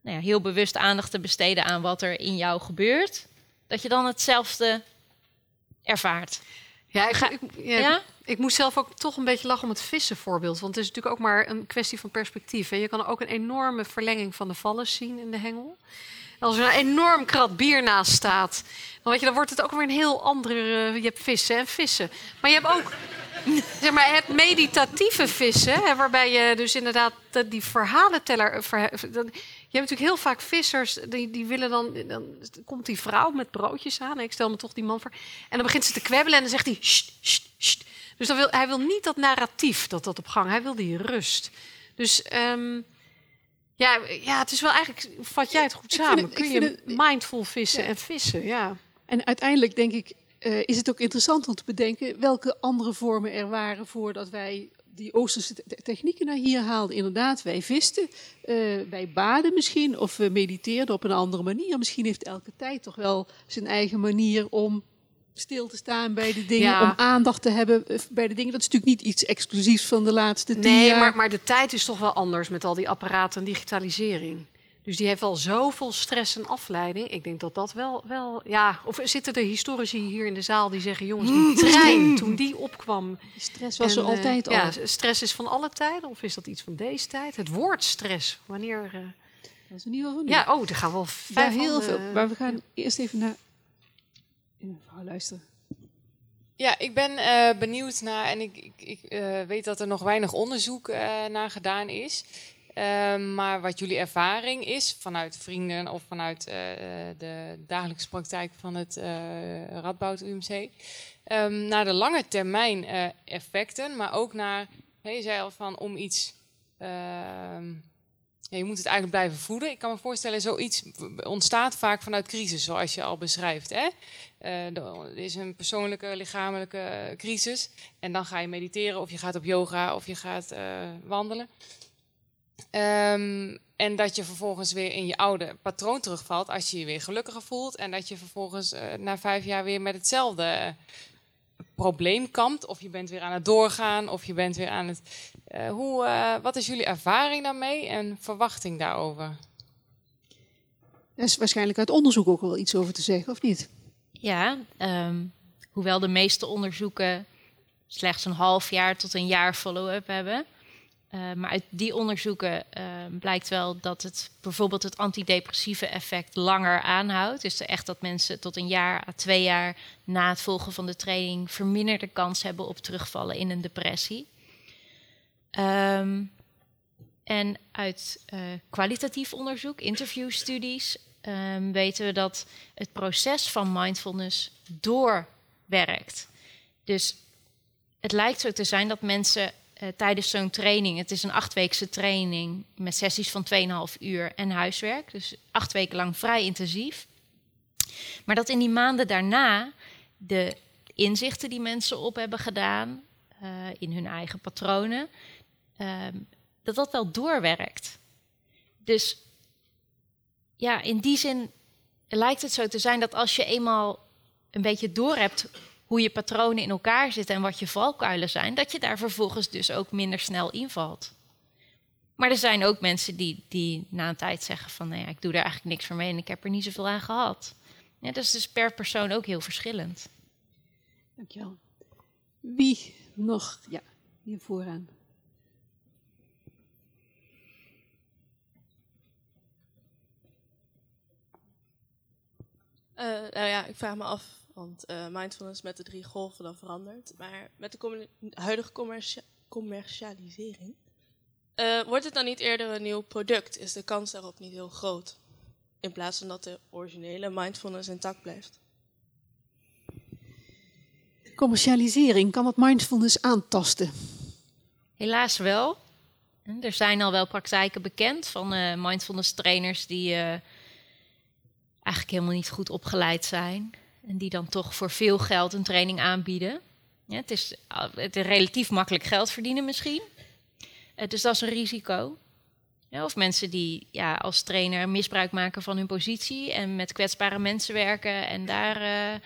Speaker 15: nou ja, heel bewust aandacht te besteden aan wat er in jou gebeurt, dat je dan hetzelfde ervaart.
Speaker 2: Ja, ik, ik, ja,
Speaker 15: Ja?
Speaker 2: ik moest zelf ook toch een beetje lachen om het vissenvoorbeeld. Want het is natuurlijk ook maar een kwestie van perspectief. Hè. Je kan ook een enorme verlenging van de vallers zien in de hengel. En als er een enorm krat bier naast staat, dan, weet je, dan wordt het ook weer een heel andere... eh, je hebt vissen en vissen. Maar je hebt ook zeg maar, het meditatieve vissen, hè, waarbij je dus inderdaad de- die verhalenteller... eh, dan- je hebt natuurlijk heel vaak vissers, die, die willen dan, dan komt die vrouw met broodjes aan. Ik stel me toch die man voor. En dan begint ze te kwebbelen en dan zegt hij... "Sst, sst, sst." Dus dan wil, hij wil niet dat narratief dat dat op gang. Hij wil die rust. Dus ehm, ja, ja, het is wel eigenlijk... Vat jij het goed samen?
Speaker 1: het-
Speaker 2: Kun
Speaker 1: vind
Speaker 2: je mindful vissen en vissen, ja.
Speaker 1: En uiteindelijk denk ik, eh, is het ook interessant om te bedenken welke andere vormen er waren voordat wij die Oosterse te- technieken naar hier haalden. Inderdaad, wij visten, eh, wij baden misschien, of we mediteerden op een andere manier. Misschien heeft elke tijd toch wel zijn eigen manier om stil te staan bij de dingen,
Speaker 2: Ja.
Speaker 1: om aandacht te hebben eh, bij de dingen. Dat is natuurlijk niet iets exclusiefs van de laatste tien
Speaker 2: Nee,
Speaker 1: jaar.
Speaker 2: maar, maar de tijd is toch wel anders met al die apparaten en digitalisering. Dus die heeft wel zoveel stress en afleiding. Ik denk dat dat wel, wel... Ja, of zitten er historici hier in de zaal die zeggen... jongens, die trein, toen die opkwam...
Speaker 1: Stress was er
Speaker 2: eh,
Speaker 1: altijd al.
Speaker 2: Ja, stress is van alle tijden? Of is dat iets van deze tijd? Het woord stress, wanneer... eh,
Speaker 1: Dat is in ieder geval nu.
Speaker 2: Ja, oh, er gaan wel
Speaker 1: Ja,
Speaker 2: vijf
Speaker 1: heel
Speaker 2: handen-
Speaker 1: veel. Maar we gaan eerst even naar luisteren.
Speaker 20: Ja, ik ben eh, benieuwd naar, en ik, ik, ik eh, weet dat er nog weinig onderzoek eh, naar gedaan is. Ehm, maar wat jullie ervaring is vanuit vrienden of vanuit eh, de dagelijkse praktijk van het eh Radboud UMC. ehm, naar de lange termijn eh, effecten, maar ook naar, je zei al van om iets. ehm, je moet het eigenlijk blijven voeden. Ik kan me voorstellen, zoiets ontstaat vaak vanuit crisis, zoals je al beschrijft. Hè? Eh, er is een persoonlijke, lichamelijke crisis. En dan ga je mediteren, of je gaat op yoga, of je gaat eh, wandelen. Ehm, en dat je vervolgens weer in je oude patroon terugvalt als je je weer gelukkiger voelt. En dat je vervolgens eh, na vijf jaar weer met hetzelfde probleem kampt. Of je bent weer aan het doorgaan, of je bent weer aan het. Eh, hoe, eh, wat is jullie ervaring daarmee en verwachting daarover?
Speaker 1: Daar is waarschijnlijk uit onderzoek ook wel iets over te zeggen, of niet?
Speaker 15: Ja, ehm, hoewel de meeste onderzoeken slechts een half jaar tot een jaar follow-up hebben. Eh, maar uit die onderzoeken ehm, blijkt wel dat het bijvoorbeeld het antidepressieve effect langer aanhoudt. Dus echt dat mensen tot een jaar twee jaar na het volgen van de training verminderde kans hebben op terugvallen in een depressie. Ehm, en uit eh, kwalitatief onderzoek, interviewstudies, ehm, weten we dat het proces van mindfulness doorwerkt. Dus het lijkt zo te zijn dat mensen eh, tijdens zo'n training, het is een achtweekse training met sessies van 2,5 uur en huiswerk, dus acht weken lang vrij intensief. Maar dat in die maanden daarna de inzichten die mensen op hebben gedaan eh, in hun eigen patronen, ehm, dat dat wel doorwerkt. Dus ja, in die zin lijkt het zo te zijn dat als je eenmaal een beetje door hebt hoe je patronen in elkaar zitten en wat je valkuilen zijn, dat je daar vervolgens dus ook minder snel invalt. Maar er zijn ook mensen die, die na een tijd zeggen van, nou ja, ik doe daar eigenlijk niks voor mee en ik heb er niet zoveel aan gehad. Ja, dat is dus per persoon ook heel verschillend.
Speaker 1: Dankjewel. Wie nog? Ja, hier vooraan.
Speaker 21: Eh, nou ja, ik vraag me af, want eh, mindfulness met de drie golven dan verandert. Maar met de huidige commercia- commercialisering, eh, wordt het dan niet eerder een nieuw product? Is de kans daarop niet heel groot? In plaats van dat de originele mindfulness intact blijft.
Speaker 1: Commercialisering, kan dat mindfulness aantasten?
Speaker 15: Helaas wel. En Er zijn al wel praktijken bekend van eh, mindfulness trainers die eh, eigenlijk helemaal niet goed opgeleid zijn. En die dan toch voor veel geld een training aanbieden. Ja, het, is, uh, het is relatief makkelijk geld verdienen misschien. Eh, dus dat is een risico. Ja, of mensen die ja, als trainer misbruik maken van hun positie en met kwetsbare mensen werken en daar eh,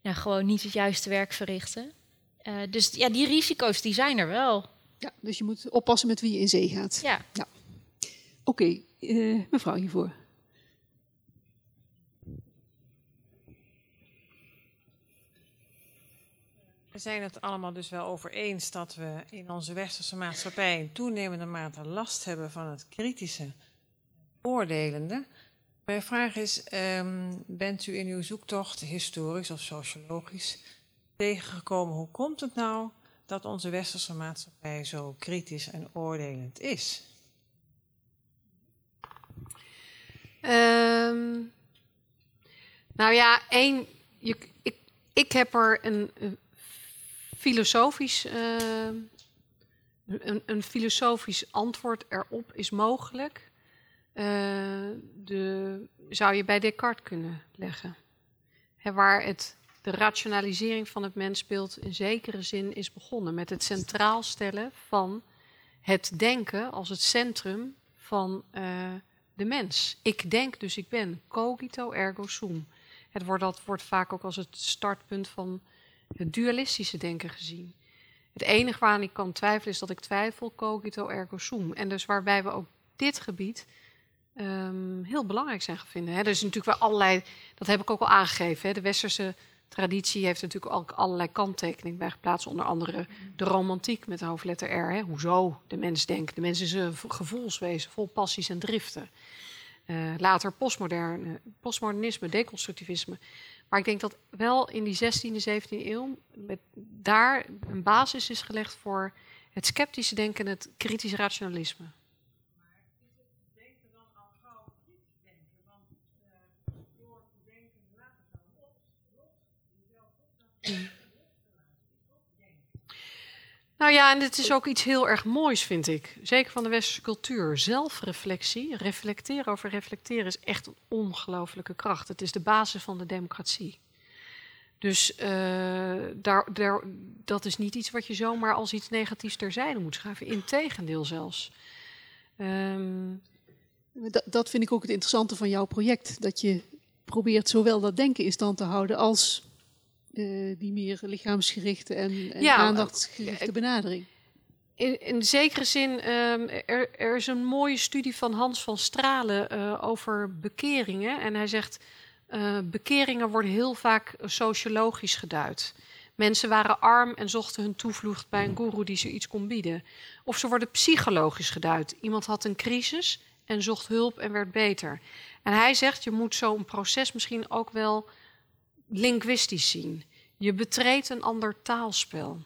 Speaker 15: ja, gewoon niet het juiste werk verrichten. Eh, dus ja, die risico's die zijn er wel.
Speaker 1: Ja, dus je moet oppassen met wie je in zee gaat.
Speaker 15: Ja.
Speaker 1: ja. Oké, okay, mevrouw hiervoor.
Speaker 22: We zijn het allemaal dus wel over eens dat we in onze westerse maatschappij in toenemende mate last hebben van het kritische, oordelende. Mijn vraag is, um, bent u in uw zoektocht, historisch of sociologisch, tegengekomen hoe komt het nou dat onze westerse maatschappij zo kritisch en oordelend is?
Speaker 2: Um, nou ja, één, ik, ik heb er een filosofisch, uh, een, een, filosofisch antwoord erop is mogelijk. Uh, de, zou je bij Descartes kunnen leggen. Waar het, de rationalisering van het mensbeeld in zekere zin is begonnen met het centraal stellen van het denken als het centrum van uh, de mens. Ik denk, dus ik ben. Cogito ergo sum. Het wordt, dat wordt vaak ook als het startpunt van het dualistische denken gezien. Het enige waaraan ik kan twijfelen is dat ik twijfel cogito ergo sum. En dus waarbij we ook dit gebied um, heel belangrijk zijn. Hè. Er is natuurlijk wel allerlei, dat heb ik ook al aangegeven. Hè. De westerse traditie heeft natuurlijk ook allerlei kanttekeningen bij geplaatst. Onder andere de romantiek met de hoofdletter R. Hè. Hoezo de mens denkt. De mens is een gevoelswezen, vol passies en driften. Uh, later postmodernisme, deconstructivisme. Maar ik denk dat wel in die 16e, 17e eeuw met, daar een basis is gelegd voor het sceptische denken en het kritische rationalisme. Nou ja, en het is ook iets heel erg moois, vind ik. Zeker van de westerse cultuur. Zelfreflectie, reflecteren over reflecteren, is echt een ongelooflijke kracht. Het is de basis van de democratie. Dus uh, daar, daar, dat is niet iets wat je zomaar als iets negatiefs terzijde moet schuiven. Integendeel zelfs. Um...
Speaker 1: Dat, dat vind ik ook het interessante van jouw project. Dat je probeert zowel dat denken in stand te houden als uh, die meer lichaamsgerichte en, en ja, aandachtsgerichte benadering.
Speaker 2: In, in zekere zin, um, er, er, is een mooie studie van Hans van Stralen uh, over bekeringen. En hij zegt, uh, bekeringen worden heel vaak sociologisch geduid. Mensen waren arm en zochten hun toevlucht bij een guru die ze iets kon bieden. Of ze worden psychologisch geduid. Iemand had een crisis en zocht hulp en werd beter. En hij zegt, je moet zo'n proces misschien ook wel linguistisch zien. Je betreedt een ander taalspel.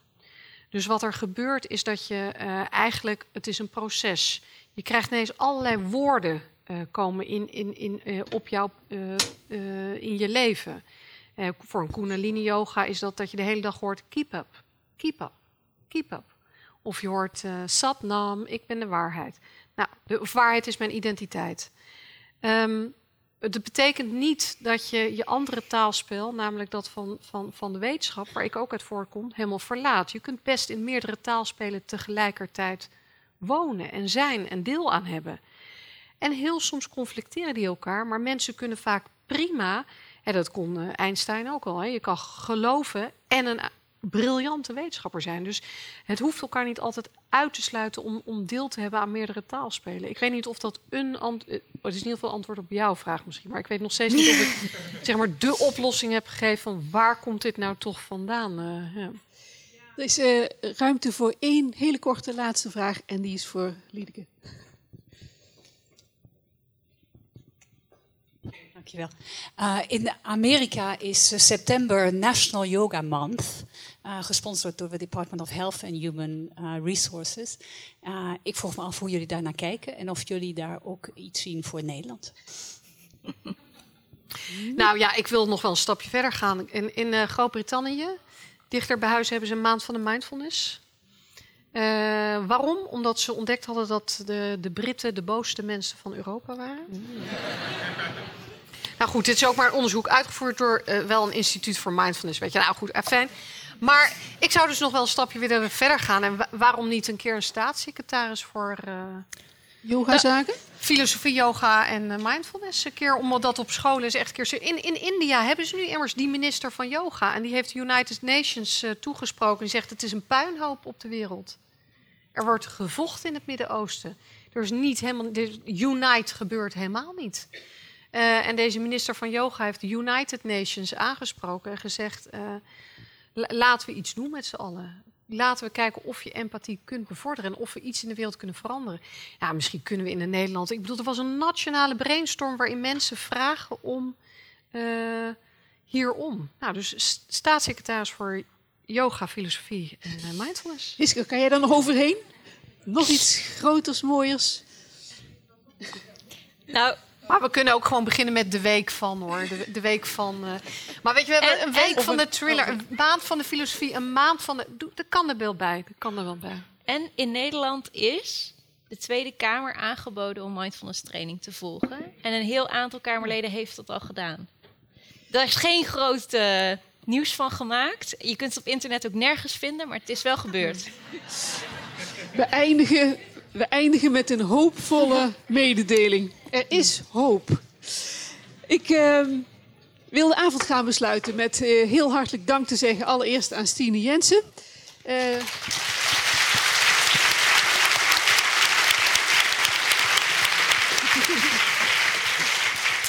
Speaker 2: Dus wat er gebeurt is dat je uh, eigenlijk, het is een proces. Je krijgt ineens allerlei woorden uh, komen in, in, in, uh, op jou, in je leven. voor een Kundalini yoga is dat dat je de hele dag hoort keep up, keep up, keep up. Of je hoort sat nam, ik ben de waarheid. Nou, de waarheid is mijn identiteit. Um, het betekent niet dat je je andere taalspel, namelijk dat van, van, van de wetenschap, waar ik ook uit voorkom, helemaal verlaat. Je kunt best in meerdere taalspelen tegelijkertijd wonen en zijn en deel aan hebben. En heel soms conflicteren die elkaar, maar mensen kunnen vaak prima, en dat kon eh, Einstein ook al, hè, je kan geloven en een briljante wetenschapper zijn. Dus het hoeft elkaar niet altijd uit te sluiten om, om deel te hebben aan meerdere taalspelen. Ik weet niet of dat een antwoord. Eh, oh, het is in ieder geval antwoord op jouw vraag misschien. Maar ik weet nog steeds niet of ik zeg maar, de oplossing heb gegeven van waar komt dit nou toch vandaan. Uh, ja.
Speaker 1: Er is uh, ruimte voor één hele korte laatste vraag en die is voor Liedeke.
Speaker 23: Dankjewel. Uh, in Amerika is september National Yoga Month. Uh, gesponsord door het Department of Health and Human uh, Resources. ik vroeg me af hoe jullie daar naar kijken en of jullie daar ook iets zien voor Nederland.
Speaker 2: nou ja, ik wil nog wel een stapje verder gaan. In, in Groot-Brittannië, dichter bij huis, hebben ze een maand van de mindfulness. waarom? Omdat ze ontdekt hadden dat de, de Britten de boosste mensen van Europa waren. Nou goed, dit is ook maar een onderzoek uitgevoerd door uh, wel een instituut voor mindfulness. Weet je, nou goed, fijn. Maar ik zou dus nog wel een stapje willen verder gaan. En waarom niet een keer een staatssecretaris voor. Uh,
Speaker 1: Yoga-zaken?
Speaker 2: Filosofie, yoga en uh, mindfulness. Een keer, omdat dat op scholen is echt een keer. In, in India hebben ze nu immers die minister van yoga. En die heeft de United Nations uh, toegesproken. En zegt: het is een puinhoop op de wereld. Er wordt gevochten in het Midden-Oosten. Er is niet helemaal, Unite gebeurt helemaal niet. Uh, en deze minister van Yoga heeft de United Nations aangesproken en gezegd: uh, laten we iets doen met z'n allen. Laten we kijken of je empathie kunt bevorderen en of we iets in de wereld kunnen veranderen. Ja, misschien kunnen we in Nederland. Ik bedoel, er was een nationale brainstorm waarin mensen vragen om uh, hierom. Nou, dus staatssecretaris voor yoga, filosofie en mindfulness.
Speaker 1: Hiske, kan jij daar nog overheen? Nog iets groters, mooiers?
Speaker 2: Nou, maar we kunnen ook gewoon beginnen met de week van hoor. De, de week van. Uh, maar weet je, we hebben een week van de thriller, een maand van de filosofie, een maand van de. Dat kan er wel bij. Dat kan er wel bij.
Speaker 15: En in Nederland is de Tweede Kamer aangeboden om mindfulness training te volgen. En een heel aantal Kamerleden heeft dat al gedaan. Daar is geen groot uh, nieuws van gemaakt. Je kunt het op internet ook nergens vinden, maar het is wel gebeurd.
Speaker 1: We eindigen, we eindigen met een hoopvolle mededeling. Er is hoop. Ik uh, wil de avond gaan besluiten met uh, heel hartelijk dank te zeggen. Allereerst aan Stine Jensen. Uh,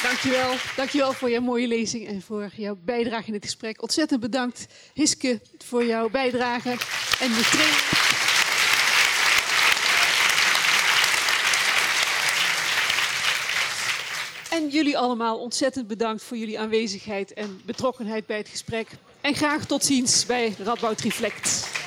Speaker 1: Dankjewel. Dankjewel voor jouw mooie lezing en voor jouw bijdrage in het gesprek. Ontzettend bedankt, Hiske, voor jouw bijdrage en de training. En jullie allemaal ontzettend bedankt voor jullie aanwezigheid en betrokkenheid bij het gesprek. En graag tot ziens bij Radboud Reflect.